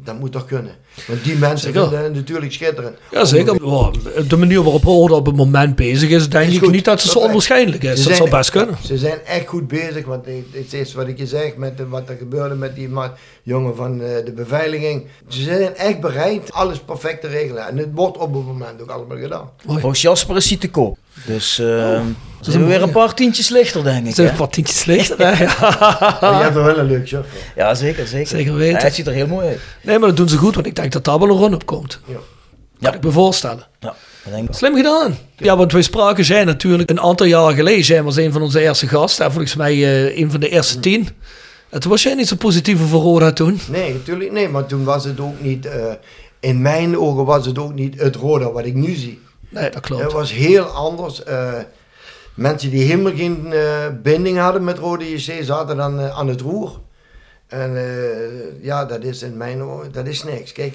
Speaker 7: dat moet toch kunnen. Want die mensen
Speaker 4: Zeker.
Speaker 7: vinden het natuurlijk schitterend.
Speaker 4: Ja, zeker. De manier waarop Roda op het moment bezig is, denk
Speaker 7: Is
Speaker 4: ik
Speaker 7: goed.
Speaker 4: niet dat het zo
Speaker 7: Dat
Speaker 4: onwaarschijnlijk is.
Speaker 7: Ze
Speaker 4: Dat
Speaker 7: zijn-
Speaker 4: zou best kunnen.
Speaker 7: Ze zijn echt goed bezig, want het is wat ik je zeg, met de- wat er gebeurde met die jongen van eh, de beveiliging. Ze zijn echt bereid alles perfect te regelen. En het wordt op het moment ook allemaal gedaan.
Speaker 5: Volgens Jasper is hij te koop. Dus eh
Speaker 4: is
Speaker 5: zijn weer een paar tientjes lichter, denk ik.
Speaker 4: Het zijn
Speaker 5: hè?
Speaker 4: een paar tientjes lichter. hè? Ja.
Speaker 7: Maar je hebt er wel een leuk shirt voor.
Speaker 5: Ja, zeker, zeker.
Speaker 4: Zeker weten.
Speaker 5: Ja, het ziet er heel mooi uit.
Speaker 4: Nee, maar dat doen ze goed, want ik denk dat daar wel een run op komt.
Speaker 7: Ja.
Speaker 4: Kan ik me voorstellen.
Speaker 5: Ja, ik.
Speaker 4: Slim gedaan. Ja, want wij spraken zij natuurlijk een aantal jaren geleden. Zij was een van onze eerste gasten. En volgens mij eh, een van de eerste tien. En toen was jij niet zo positief over Roda toen.
Speaker 7: Nee, natuurlijk nee, maar toen was het ook niet, eh, in mijn ogen was het ook niet het Roda wat ik nu zie.
Speaker 4: Nee, dat klopt.
Speaker 7: Het was heel anders. eh, mensen die helemaal geen eh, binding hadden met Rode JC zaten dan eh, aan het roer. En eh, ja, dat is in mijn ogen, dat is niks. Kijk,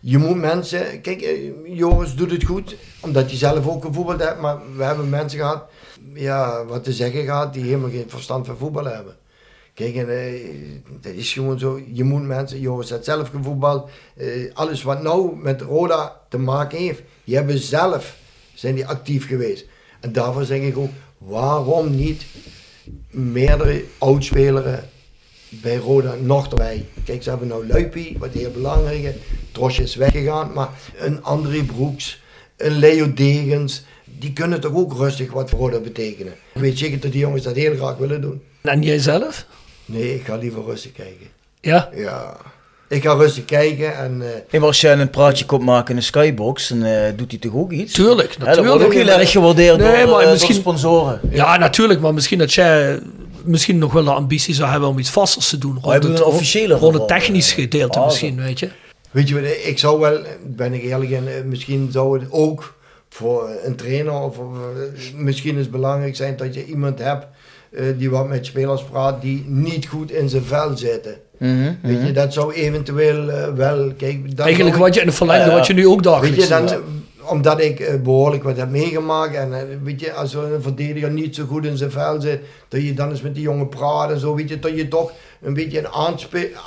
Speaker 7: je moet mensen, kijk, Joris doet het goed, omdat hij zelf ook gevoetbald heeft, maar we hebben mensen gehad, ja, wat te zeggen gehad, die helemaal geen verstand van voetbal hebben. Kijk, dat is gewoon zo. Je moet mensen, Joris heeft zelf gevoetbald. alles wat nou met Roda te maken heeft, die hebben zelf, zijn die actief geweest. En daarvoor zeg ik ook, waarom niet meerdere oudspelers bij Roda nog erbij? Kijk, ze hebben nou Luipie, wat heel belangrijk is. Trosje is weggegaan, maar een André Broeks, een Leo Degens, die kunnen toch ook rustig wat voor Roda betekenen. Ik weet zeker dat die jongens dat heel graag willen doen.
Speaker 4: En jij zelf?
Speaker 7: Nee, ik ga liever rustig kijken.
Speaker 4: Ja?
Speaker 7: Ja. Ik ga rustig kijken en... eh,
Speaker 5: Hey, maar als jij een praatje komt maken in een skybox, dan eh, doet hij toch ook iets?
Speaker 4: Tuurlijk,
Speaker 5: Ja, dat wordt ook
Speaker 4: natuurlijk.
Speaker 5: heel erg gewaardeerd
Speaker 4: Nee,
Speaker 5: door,
Speaker 4: maar
Speaker 5: eh, door de
Speaker 4: misschien-
Speaker 5: sponsoren.
Speaker 4: Ja, natuurlijk. Maar misschien dat jij misschien nog wel de ambitie zou hebben om iets vasters te doen. Rond
Speaker 5: hebben
Speaker 4: het,
Speaker 5: een officiële
Speaker 4: rond het technisch gedeelte
Speaker 5: ah,
Speaker 4: misschien, weet je.
Speaker 7: Weet je wat, ik zou wel, ben ik eerlijk in, misschien zou het ook voor een trainer of misschien is het belangrijk zijn dat je iemand hebt die wat met spelers praat die niet goed in zijn vel zitten.
Speaker 5: Mhm,
Speaker 7: Weet
Speaker 5: mhm.
Speaker 7: je, dat zou eventueel eh, wel, kijk...
Speaker 4: Eigenlijk wat je in de verlengde,
Speaker 5: ja.
Speaker 4: wat je nu ook
Speaker 7: Weet
Speaker 4: dagelijks
Speaker 7: je, dan, eh, omdat ik eh, behoorlijk wat heb meegemaakt en eh, weet je, als een verdediger niet zo goed in zijn vel zit, dat je dan eens met die jongen praat en zo, weet je, dat je toch een beetje een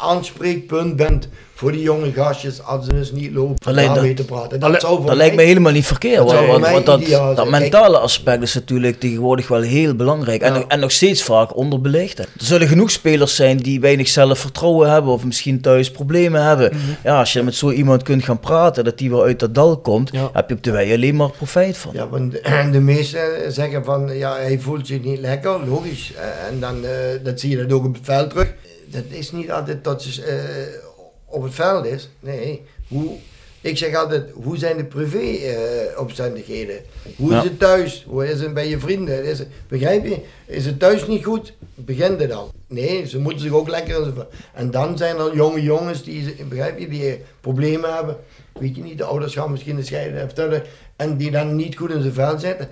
Speaker 7: aanspreekpunt bent voor die jonge gastjes als ze dus niet lopen,
Speaker 5: dat-
Speaker 7: mee te praten.
Speaker 4: dat-
Speaker 7: Dat, zou voor
Speaker 5: Dat lijkt me helemaal niet verkeerd. Want, want, dat, dat mentale aspect is natuurlijk tegenwoordig wel heel belangrijk. En,
Speaker 7: Ja.
Speaker 5: nog- en nog steeds vaak onderbelicht. Er zullen genoeg spelers zijn die weinig zelfvertrouwen hebben of misschien thuis problemen hebben.
Speaker 7: Mhm.
Speaker 5: Ja, als je met zo iemand kunt gaan praten, dat die weer uit dat dal komt,
Speaker 4: Ja.
Speaker 5: heb je op de wij alleen maar profijt van.
Speaker 7: Ja, want de meesten zeggen van, ja, hij voelt zich niet lekker, logisch. Eh, En dan, eh, dat zie je dat ook op het veld terug. Dat is niet altijd dat ze eh, op het veld is. Nee, hoe, ik zeg altijd, hoe zijn de privé-omstandigheden? hoe is het thuis? Hoe is het bij je vrienden? Is het, begrijp je? Is het thuis niet goed? Begint het al. Nee, ze moeten zich ook lekker... En dan zijn er jonge jongens die, begrijp je, die problemen hebben. Weet je niet, de ouders gaan misschien de scheiden vertellen. En die dan niet goed in zijn vel zitten.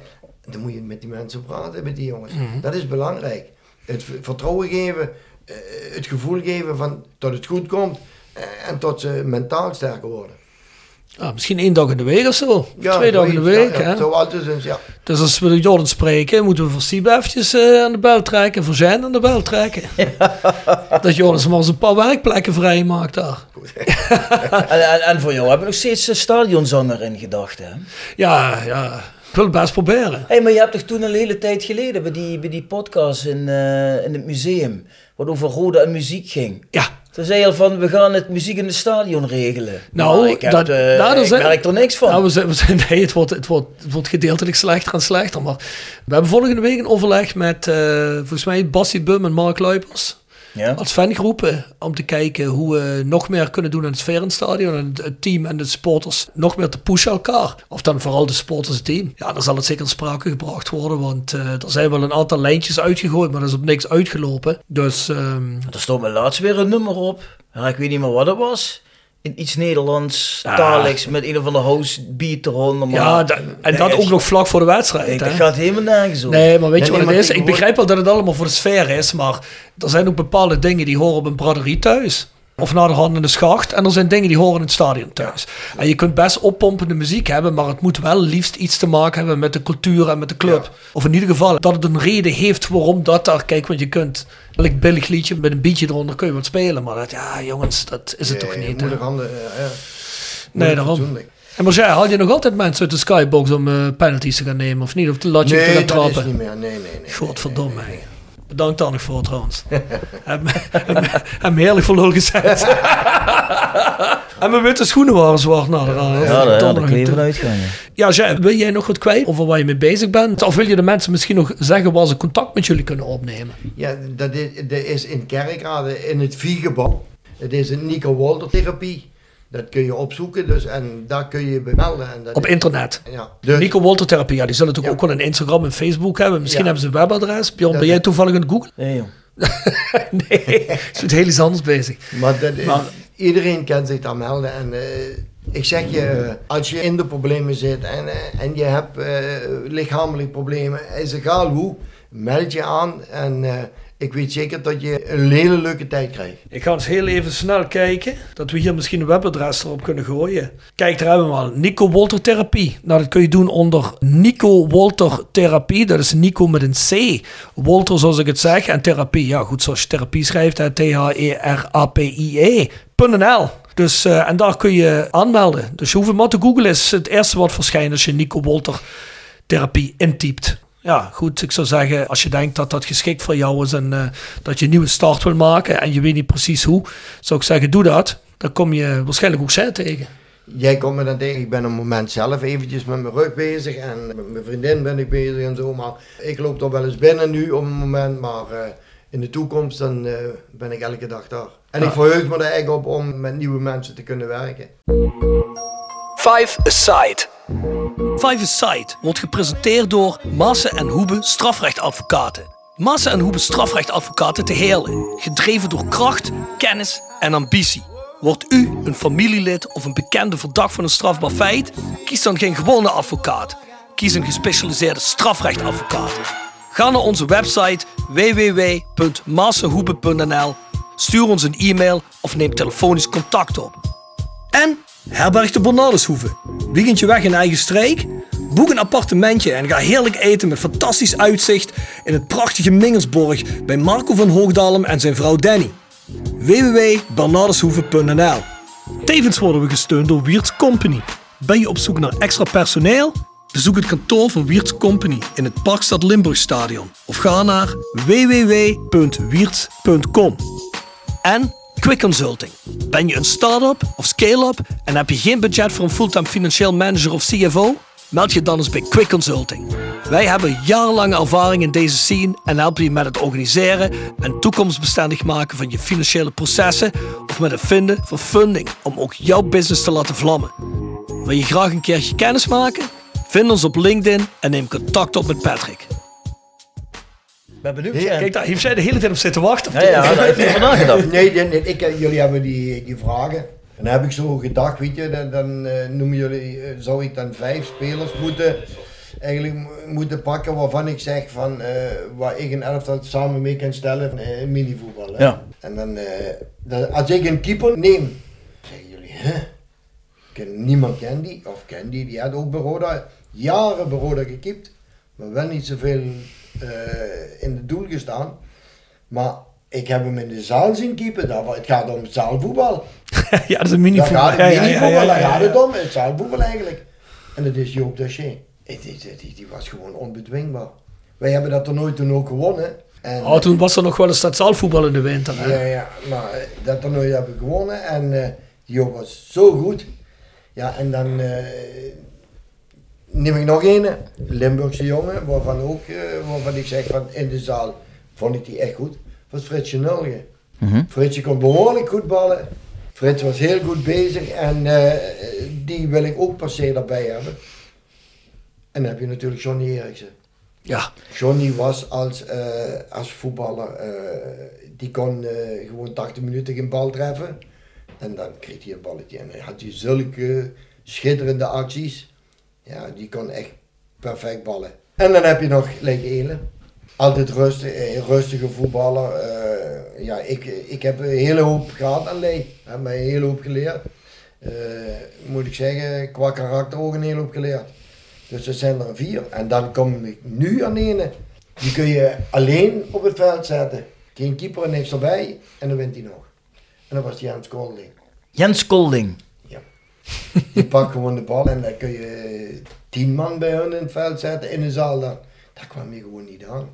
Speaker 7: Dan moet je met die mensen praten, met die jongens. Dat is belangrijk. Het vertrouwen geven, eh, het gevoel geven van dat het goed komt. eh, En tot ze mentaal sterker worden.
Speaker 4: Ja, misschien één dag in de week of zo.
Speaker 7: Ja,
Speaker 4: Twee dagen in de week.
Speaker 7: ja, ja,
Speaker 4: hè?
Speaker 7: Zo altijd eens, ja.
Speaker 4: Dus als we de Jordan spreken, moeten we voor Sieb eventjes eh, aan de bel trekken. Voor zijn aan de bel trekken. Dat Jordan maar eens een paar werkplekken vrij maakt daar.
Speaker 5: En, en, en voor jou hebben we nog steeds een stadionzanger in gedachten. hè?
Speaker 4: Ja, ja. Ik wil het best proberen.
Speaker 5: Hé, maar je hebt toch toen een hele tijd geleden bij die, bij die podcast in, eh, in het museum, wat over rode en muziek ging.
Speaker 4: Ja.
Speaker 5: Toen zei je al van, we gaan het muziek in het stadion regelen.
Speaker 4: Nou,
Speaker 5: ik, heb,
Speaker 4: dat- nou, er
Speaker 5: ik
Speaker 4: zijn-
Speaker 5: merk er niks van.
Speaker 4: Nou, we zijn, we zijn, nee, het wordt, het, wordt, het wordt gedeeltelijk slechter en slechter. Maar we hebben volgende week een overleg met, eh, volgens mij, Bassie Bum en Mark Luipers.
Speaker 5: Ja.
Speaker 4: als fangroepen om te kijken hoe we nog meer kunnen doen aan het sfeer in het stadion. En het, team en de supporters nog meer te pushen elkaar. Of dan vooral de supporters het team. Ja, dan zal het zeker in sprake gebracht worden. Want eh, er zijn wel een aantal lijntjes uitgegooid, maar er is op niks uitgelopen. Dus ehm,
Speaker 5: Er stond me laatst weer een nummer op. Ja, ik weet niet meer wat het was. In iets Nederlands,
Speaker 4: Ja.
Speaker 5: taligs, met een of andere house beat eronder. Maar
Speaker 4: ja, da- en dat ook nog vlak voor de wedstrijd.
Speaker 5: Dat gaat helemaal nergens op.
Speaker 4: Nee, maar weet je
Speaker 5: Nee,
Speaker 4: wat
Speaker 5: nee,
Speaker 4: het is? Ik begrijp wel dat het allemaal voor de sfeer is, maar er zijn ook bepaalde dingen die horen op een braderie thuis. Of naar de hand in de schacht. En er zijn dingen die horen in het stadion thuis. En je kunt best oppompende muziek hebben, maar het moet wel liefst iets te maken hebben met de cultuur en met de club. Of in ieder geval dat het een reden heeft waarom dat daar. Kijk, want je kunt elk billig liedje met een beatje eronder kun je wat spelen. Maar dat, ja, jongens, dat is het toch niet.
Speaker 7: Moeilijk handen, ja, ja.
Speaker 4: Nee, daarom. En maar jij, haal je nog altijd mensen uit de skybox om eh, penalties te gaan nemen? Of niet? Of
Speaker 7: Nee,
Speaker 4: te gaan
Speaker 7: dat
Speaker 4: trappen?
Speaker 7: is niet meer. Nee, nee, nee.
Speaker 4: Godverdomme. Bedankt dan nog voor trouwens. Heb me heerlijk voor lul gezet. en mijn witte schoenen waren zwart. Daar,
Speaker 5: Ja, daar, ja, kun je vanuit gaan. ja.
Speaker 4: ja, Jay, wil jij nog wat kwijt over waar je mee bezig bent? Of wil je de mensen misschien nog zeggen waar ze contact met jullie kunnen opnemen?
Speaker 7: Ja, dat is, dat is in Kerkrade, in het Viergebouw. Het is een Nico Walter therapie. Dat kun je opzoeken dus, en daar kun je je melden. En dat
Speaker 4: Op
Speaker 7: is-
Speaker 4: internet.
Speaker 7: Ja. Dus,
Speaker 4: Nico Wolter Therapie, ja, die zullen natuurlijk ook wel een Instagram en Facebook hebben. Misschien
Speaker 7: Ja.
Speaker 4: hebben ze een webadres. Bjorn, ben jij toevallig aan het googlen?
Speaker 5: Nee, joh.
Speaker 4: nee, ze is heel iets anders bezig.
Speaker 7: maar dat is- iedereen kan zich daar melden. En eh, ik zeg je, als je in de problemen zit en, eh, en je hebt eh, lichamelijke problemen, is egal hoe, meld je aan. En eh, ik weet zeker dat je een hele leuke tijd krijgt.
Speaker 4: Ik ga eens heel even snel kijken. Dat we hier misschien een webadres erop kunnen gooien. Kijk, daar hebben we al. Nico Wolter Therapie. Nou, dat kun je doen onder Nico Wolter Therapie. Dat is Nico met een C. Wolter, zoals ik het zeg. En therapie. Ja, goed, zoals je therapie schrijft. hè. T-H-E-R-A-P-I-E.nl. Dus, eh, en daar kun je aanmelden. Dus je hoeft maar te googlen. Is het eerste wat verschijnt als je Nico Wolter Therapie intypt. Ja, goed. Ik zou zeggen, als je denkt dat dat geschikt voor jou is en eh, dat je een nieuwe start wil maken en je weet niet precies hoe, zou ik zeggen, doe dat. Dan kom je waarschijnlijk ook zij tegen.
Speaker 7: Jij komt me dan tegen, ik ben op het moment zelf eventjes met mijn rug bezig en met mijn vriendin ben ik bezig en zo. Maar ik loop er wel eens binnen nu op het moment, maar eh, in de toekomst dan eh, ben ik elke dag daar. En ik verheug me er echt op om met nieuwe mensen te kunnen werken.
Speaker 4: Five Aside. Five Aside wordt gepresenteerd door Maassen en Hoebe strafrechtadvocaten. Maassen en Hoebe strafrechtadvocaten te Heerlen. Gedreven door kracht, kennis en ambitie. Wordt u een familielid of een bekende verdacht van een strafbaar feit? Kies dan geen gewone advocaat. Kies een gespecialiseerde strafrechtadvocaat. Ga naar onze website www.massenhoebe.nl, stuur ons een e-mail of neem telefonisch contact op. En herberg de Bernardeshoeve. Weekendje weg in eigen streek? Boek een appartementje en ga heerlijk eten met fantastisch uitzicht in het prachtige Mingelsborg bij Marco van Hoogdalem en zijn vrouw Danny. www.bernardeshoeve.nl Tevens worden we gesteund door Wiert's Company. Ben je op zoek naar extra personeel? Bezoek het kantoor van Wiert's Company in het Parkstad Limburgstadion of ga naar www.wierts.com. En Quick Consulting. Ben je een start-up of scale-up en heb je geen budget voor een fulltime financieel manager of CFO? Meld je dan eens bij Quick Consulting. Wij hebben jarenlange ervaring in deze scene en helpen je met het organiseren en toekomstbestendig maken van je financiële processen of met het vinden van funding om ook jouw business te laten vlammen. Wil je graag een keertje kennis maken? Vind ons op LinkedIn en neem contact op met Patrick.
Speaker 5: Ben benieuwd.
Speaker 4: Kijk, daar heeft zij de hele tijd op zitten wachten.
Speaker 5: Ja, ja, daar heeft hij over nagedacht.
Speaker 7: Nee, nee, nee, ik, eh, jullie hebben die, die vragen. En dan heb ik zo gedacht, weet je, dan, dan eh, noemen jullie, eh, zou ik dan vijf spelers moeten, eigenlijk mo- moeten pakken waarvan ik zeg van, eh, waar ik een elftal samen mee kan stellen, eh, minivoetbal. Hè?
Speaker 5: Ja.
Speaker 7: En dan, eh, dan, als ik een keeper neem, zeggen jullie, hè? Ken, niemand kent die, of ken die, die had ook bij Roda, jaren bij Roda gekiept, maar wel niet zoveel eh, in het doel gestaan. Maar ik heb hem in de zaal zien keepen, daar, het gaat om zaalvoetbal.
Speaker 4: ja, dat is een
Speaker 7: Daar
Speaker 4: minivoetbal.
Speaker 7: gaat
Speaker 4: Ja,
Speaker 7: het
Speaker 4: ja,
Speaker 7: daar gaat het om, het zaalvoetbal eigenlijk. En dat is Joop Daché. Die, die, die, was gewoon onbedwingbaar. Wij hebben dat toernooi toen ook gewonnen. En,
Speaker 4: Oh, toen was er nog wel eens dat zaalvoetbal in de winter. hè?
Speaker 7: ja, ja, maar eh, dat toernooi hebben we gewonnen en eh die Joop was zo goed. Ja, en dan eh, neem ik nog een, Limburgse jongen, waarvan ook, eh, waarvan ik zeg van in de zaal vond ik die echt goed, was Fritsje Nulge. Fritsje kon behoorlijk goed ballen. Frits was heel goed bezig en eh, die wil ik ook per se daarbij hebben. En dan heb je natuurlijk Johnny Eriksen.
Speaker 4: Ja.
Speaker 7: Johnny was als, eh, als voetballer, die kon gewoon 80 minuten geen bal treffen. En dan kreeg hij een balletje. En hij had hij zulke schitterende acties. Ja, die kon echt perfect ballen. En dan heb je nog Leek Elen. Altijd rustig, eh, rustige voetballer. Eh, ja, ik, ik heb een hele hoop gehad aan Leek. Heeft mij een hele hoop geleerd. Eh, moet ik zeggen, qua karakter ook een hele hoop geleerd. Dus er zijn er vier. En dan kom ik nu aan ene. Die kun je alleen op het veld zetten. Geen keeper en niks erbij. En dan wint hij nog. En dat was Jens Kolding.
Speaker 5: Jens Kolding.
Speaker 7: Die pakt gewoon de bal en dan kun je tien man bij hun in het veld zetten in de zaal. Dan. Dat kwam je gewoon niet aan.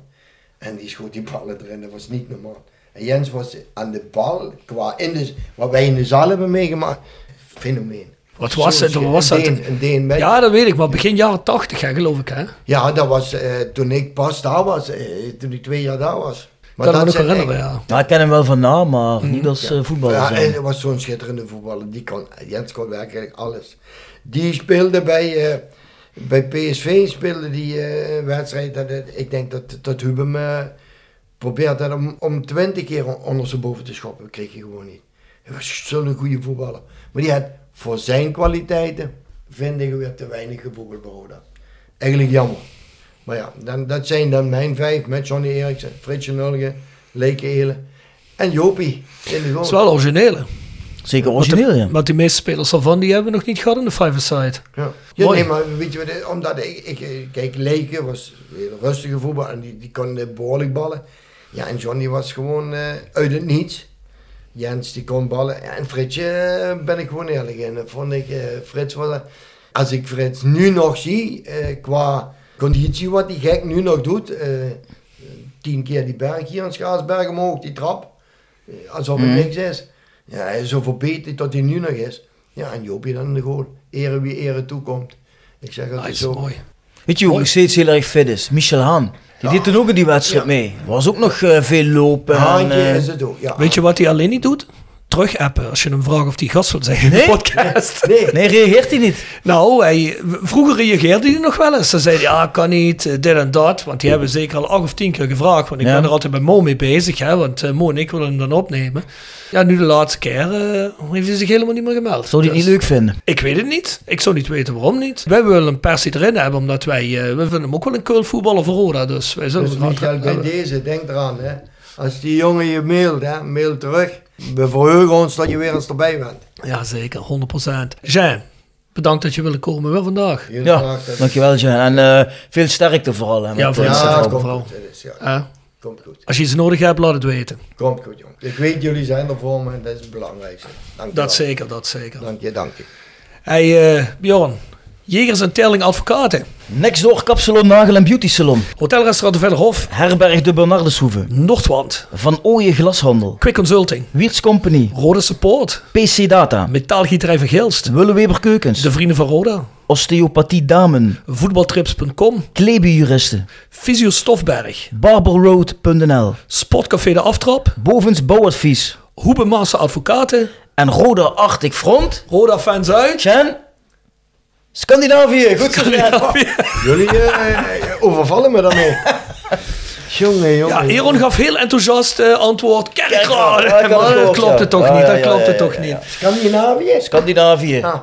Speaker 7: En die schoot die ballen erin, dat was niet normaal. En Jens was aan de bal, qua in de, wat wij in de zaal hebben meegemaakt, fenomeen.
Speaker 4: Wat was het? Was dat?
Speaker 7: Een
Speaker 4: Ja, dat weet ik, maar begin jaren 80, hè, geloof ik, hè?
Speaker 7: Ja, dat was eh, toen ik pas daar was, eh, toen ik twee jaar daar was.
Speaker 4: Kan me nog herinneren,
Speaker 7: echt-
Speaker 4: ja.
Speaker 5: Nou, ik ken hem wel van naam, maar niet als eh, voetballer.
Speaker 7: Ja, en hij was zo'n schitterende voetballer. Die kon, Jens kon werkelijk alles. Die speelde bij, eh, bij PSV, speelde die eh, wedstrijd. Dat, ik denk dat, dat Hubem probeert dat om, om twintig keer on- onder zijn boven te schoppen. kreeg je gewoon niet. Hij was zo'n goede voetballer. Maar die had voor zijn kwaliteiten, vind ik, weer te weinig gevoegd bij Roda. Eigenlijk jammer. Maar ja, dan, dat zijn dan mijn vijf met Johnny Eriksen, Fritsje Leek Elen en Jopie de.
Speaker 4: Dat is wel origineel, hè?
Speaker 5: Zeker
Speaker 4: Want de-
Speaker 5: origineel, ja.
Speaker 4: Want die meeste spelers daarvan, die hebben we nog niet gehad in de five-a-side.
Speaker 7: Ja. Ja, nee, maar weet je wat, eh, omdat ik, ik eh, kijk, Leke was een rustige voetbal en die, die kon eh, behoorlijk ballen. Ja, en Johnny was gewoon eh, uit het niets. Jens die kon ballen. Ja, en Fritsje eh, ben ik gewoon eerlijk in. Dat vond ik, eh, Frits was, eh, als ik Frits nu nog zie, eh, qua conditie wat die gek nu nog doet. eh, tien keer die berg hier aan Schaarsberg omhoog, die trap. eh, alsof het
Speaker 5: Mhm.
Speaker 7: niks is. Ja, hij is zo verbeterd tot hij nu nog is. Ja, en Joopie dan in de goal. Ere wie ere toekomt. Ik zeg altijd
Speaker 4: Nice,
Speaker 7: zo.
Speaker 4: mooi.
Speaker 5: Weet je ook nog steeds heel erg fit is? Michel Haan. Die deed toen ook in die wedstrijd mee. Was ook nog eh, veel lopen. en,
Speaker 7: Haantje is het ook, ja.
Speaker 4: Weet je wat hij alleen niet doet? Terug-appen als je hem vraagt of hij gast wil zijn in
Speaker 5: Nee?
Speaker 4: de podcast.
Speaker 7: Nee,
Speaker 5: Nee, reageert hij niet?
Speaker 4: Nou, hij, vroeger reageerde hij nog wel eens. Dan zei hij, ja, kan niet, eh, dit en dat. Want die hebben zeker al acht of tien keer gevraagd. Want ik
Speaker 5: Ja.
Speaker 4: ben er altijd met Mo mee bezig. Hè, want eh, Mo en ik willen hem dan opnemen. Ja, nu de laatste keer eh, heeft hij zich helemaal niet meer gemeld.
Speaker 5: Zou hij het
Speaker 4: Dus
Speaker 5: niet leuk vinden?
Speaker 4: Ik weet het niet. Ik zou niet weten waarom niet. Wij willen hem per se erin hebben. Omdat wij, eh, we vinden hem ook wel een cool voetballer voor Roda. Dus wij zullen
Speaker 7: Dus Michael, bij
Speaker 4: hebben.
Speaker 7: deze, denk eraan. Hè. Als die jongen je mailt, hè, mail terug. We verheugen ons dat je weer eens erbij bent.
Speaker 4: Ja, zeker. 100%. Jean, bedankt dat je wilde komen wel vandaag.
Speaker 5: Ja,
Speaker 7: graag, dat-
Speaker 5: dankjewel Jan. En eh, veel sterkte vooral. Hè,
Speaker 4: Ja, voor
Speaker 5: eh, met
Speaker 7: komt
Speaker 5: vrouw.
Speaker 7: goed. Het is, ja.
Speaker 4: Eh,
Speaker 7: Komt goed.
Speaker 4: als je iets nodig hebt, laat het weten.
Speaker 7: Komt goed, jongen. Ik weet, jullie zijn er voor me. Dat is het belangrijkste. Dank je
Speaker 4: Dat
Speaker 7: wel.
Speaker 4: zeker, dat zeker.
Speaker 7: Dank je, dank je.
Speaker 4: Hey eh, Bjorn, Jegers en Terling Advocaten.
Speaker 5: Next door Kapsalon Nagel en Beauty Salon.
Speaker 4: Hotelrestaurant de Vellerhof.
Speaker 5: Herberg de Bernardeshoeve.
Speaker 4: Noordwand.
Speaker 5: Van Ooyen Glashandel.
Speaker 4: Quick Consulting.
Speaker 5: Wiertz Company.
Speaker 4: Rode Support.
Speaker 5: PC Data.
Speaker 4: Metaalgieterij van Gilst.
Speaker 5: Willeweber Keukens.
Speaker 4: De Vrienden van Roda.
Speaker 5: Osteopathie Damen.
Speaker 4: Voetbaltrips.com.
Speaker 5: Klebejuristen.
Speaker 4: Fysio Stofberg.
Speaker 5: Barberroad.nl.
Speaker 4: Sportcafé De Aftrap.
Speaker 5: Bovens Bouwadvies.
Speaker 4: Hoebenmaster Advocaten.
Speaker 5: En Roda Arctic Front.
Speaker 4: Roda Fans uit.
Speaker 5: Jan. Scandinavië. Goed. Jan.
Speaker 7: Jullie eh, overvallen me daarmee. jongen, jongen.
Speaker 4: Ja, Aaron gaf heel enthousiast eh, antwoord.
Speaker 5: Ja, het
Speaker 4: Maar dat klopt
Speaker 5: ja.
Speaker 4: het toch niet.
Speaker 5: ja,
Speaker 4: Dat
Speaker 5: ja,
Speaker 4: klopt
Speaker 5: ja,
Speaker 4: het toch
Speaker 5: ja,
Speaker 4: niet.
Speaker 7: Scandinavië?
Speaker 5: Scandinavië.
Speaker 7: Ah,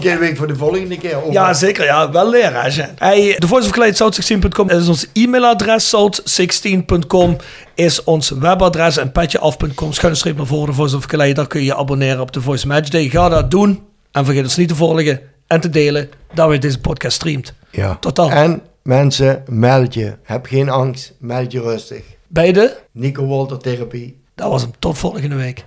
Speaker 7: keer week voor de volgende keer. Over.
Speaker 4: Ja, zeker. Ja, wel leren. Hey, de voice of Kleid, south16.com is ons e-mailadres. South16.com is ons webadres. En petjeaf.com, schuine streep naar voren, de voice of. Daar kun je je abonneren op de Voice Match Day. Ga dat doen. En vergeet ons niet te volgen en te delen dat we deze podcast streamt.
Speaker 7: Ja.
Speaker 4: Tot dan.
Speaker 7: En mensen, meld je. Heb geen angst. Meld je rustig.
Speaker 4: Bij de,
Speaker 7: Nico Walter Therapie.
Speaker 4: dat was hem. Tot volgende week.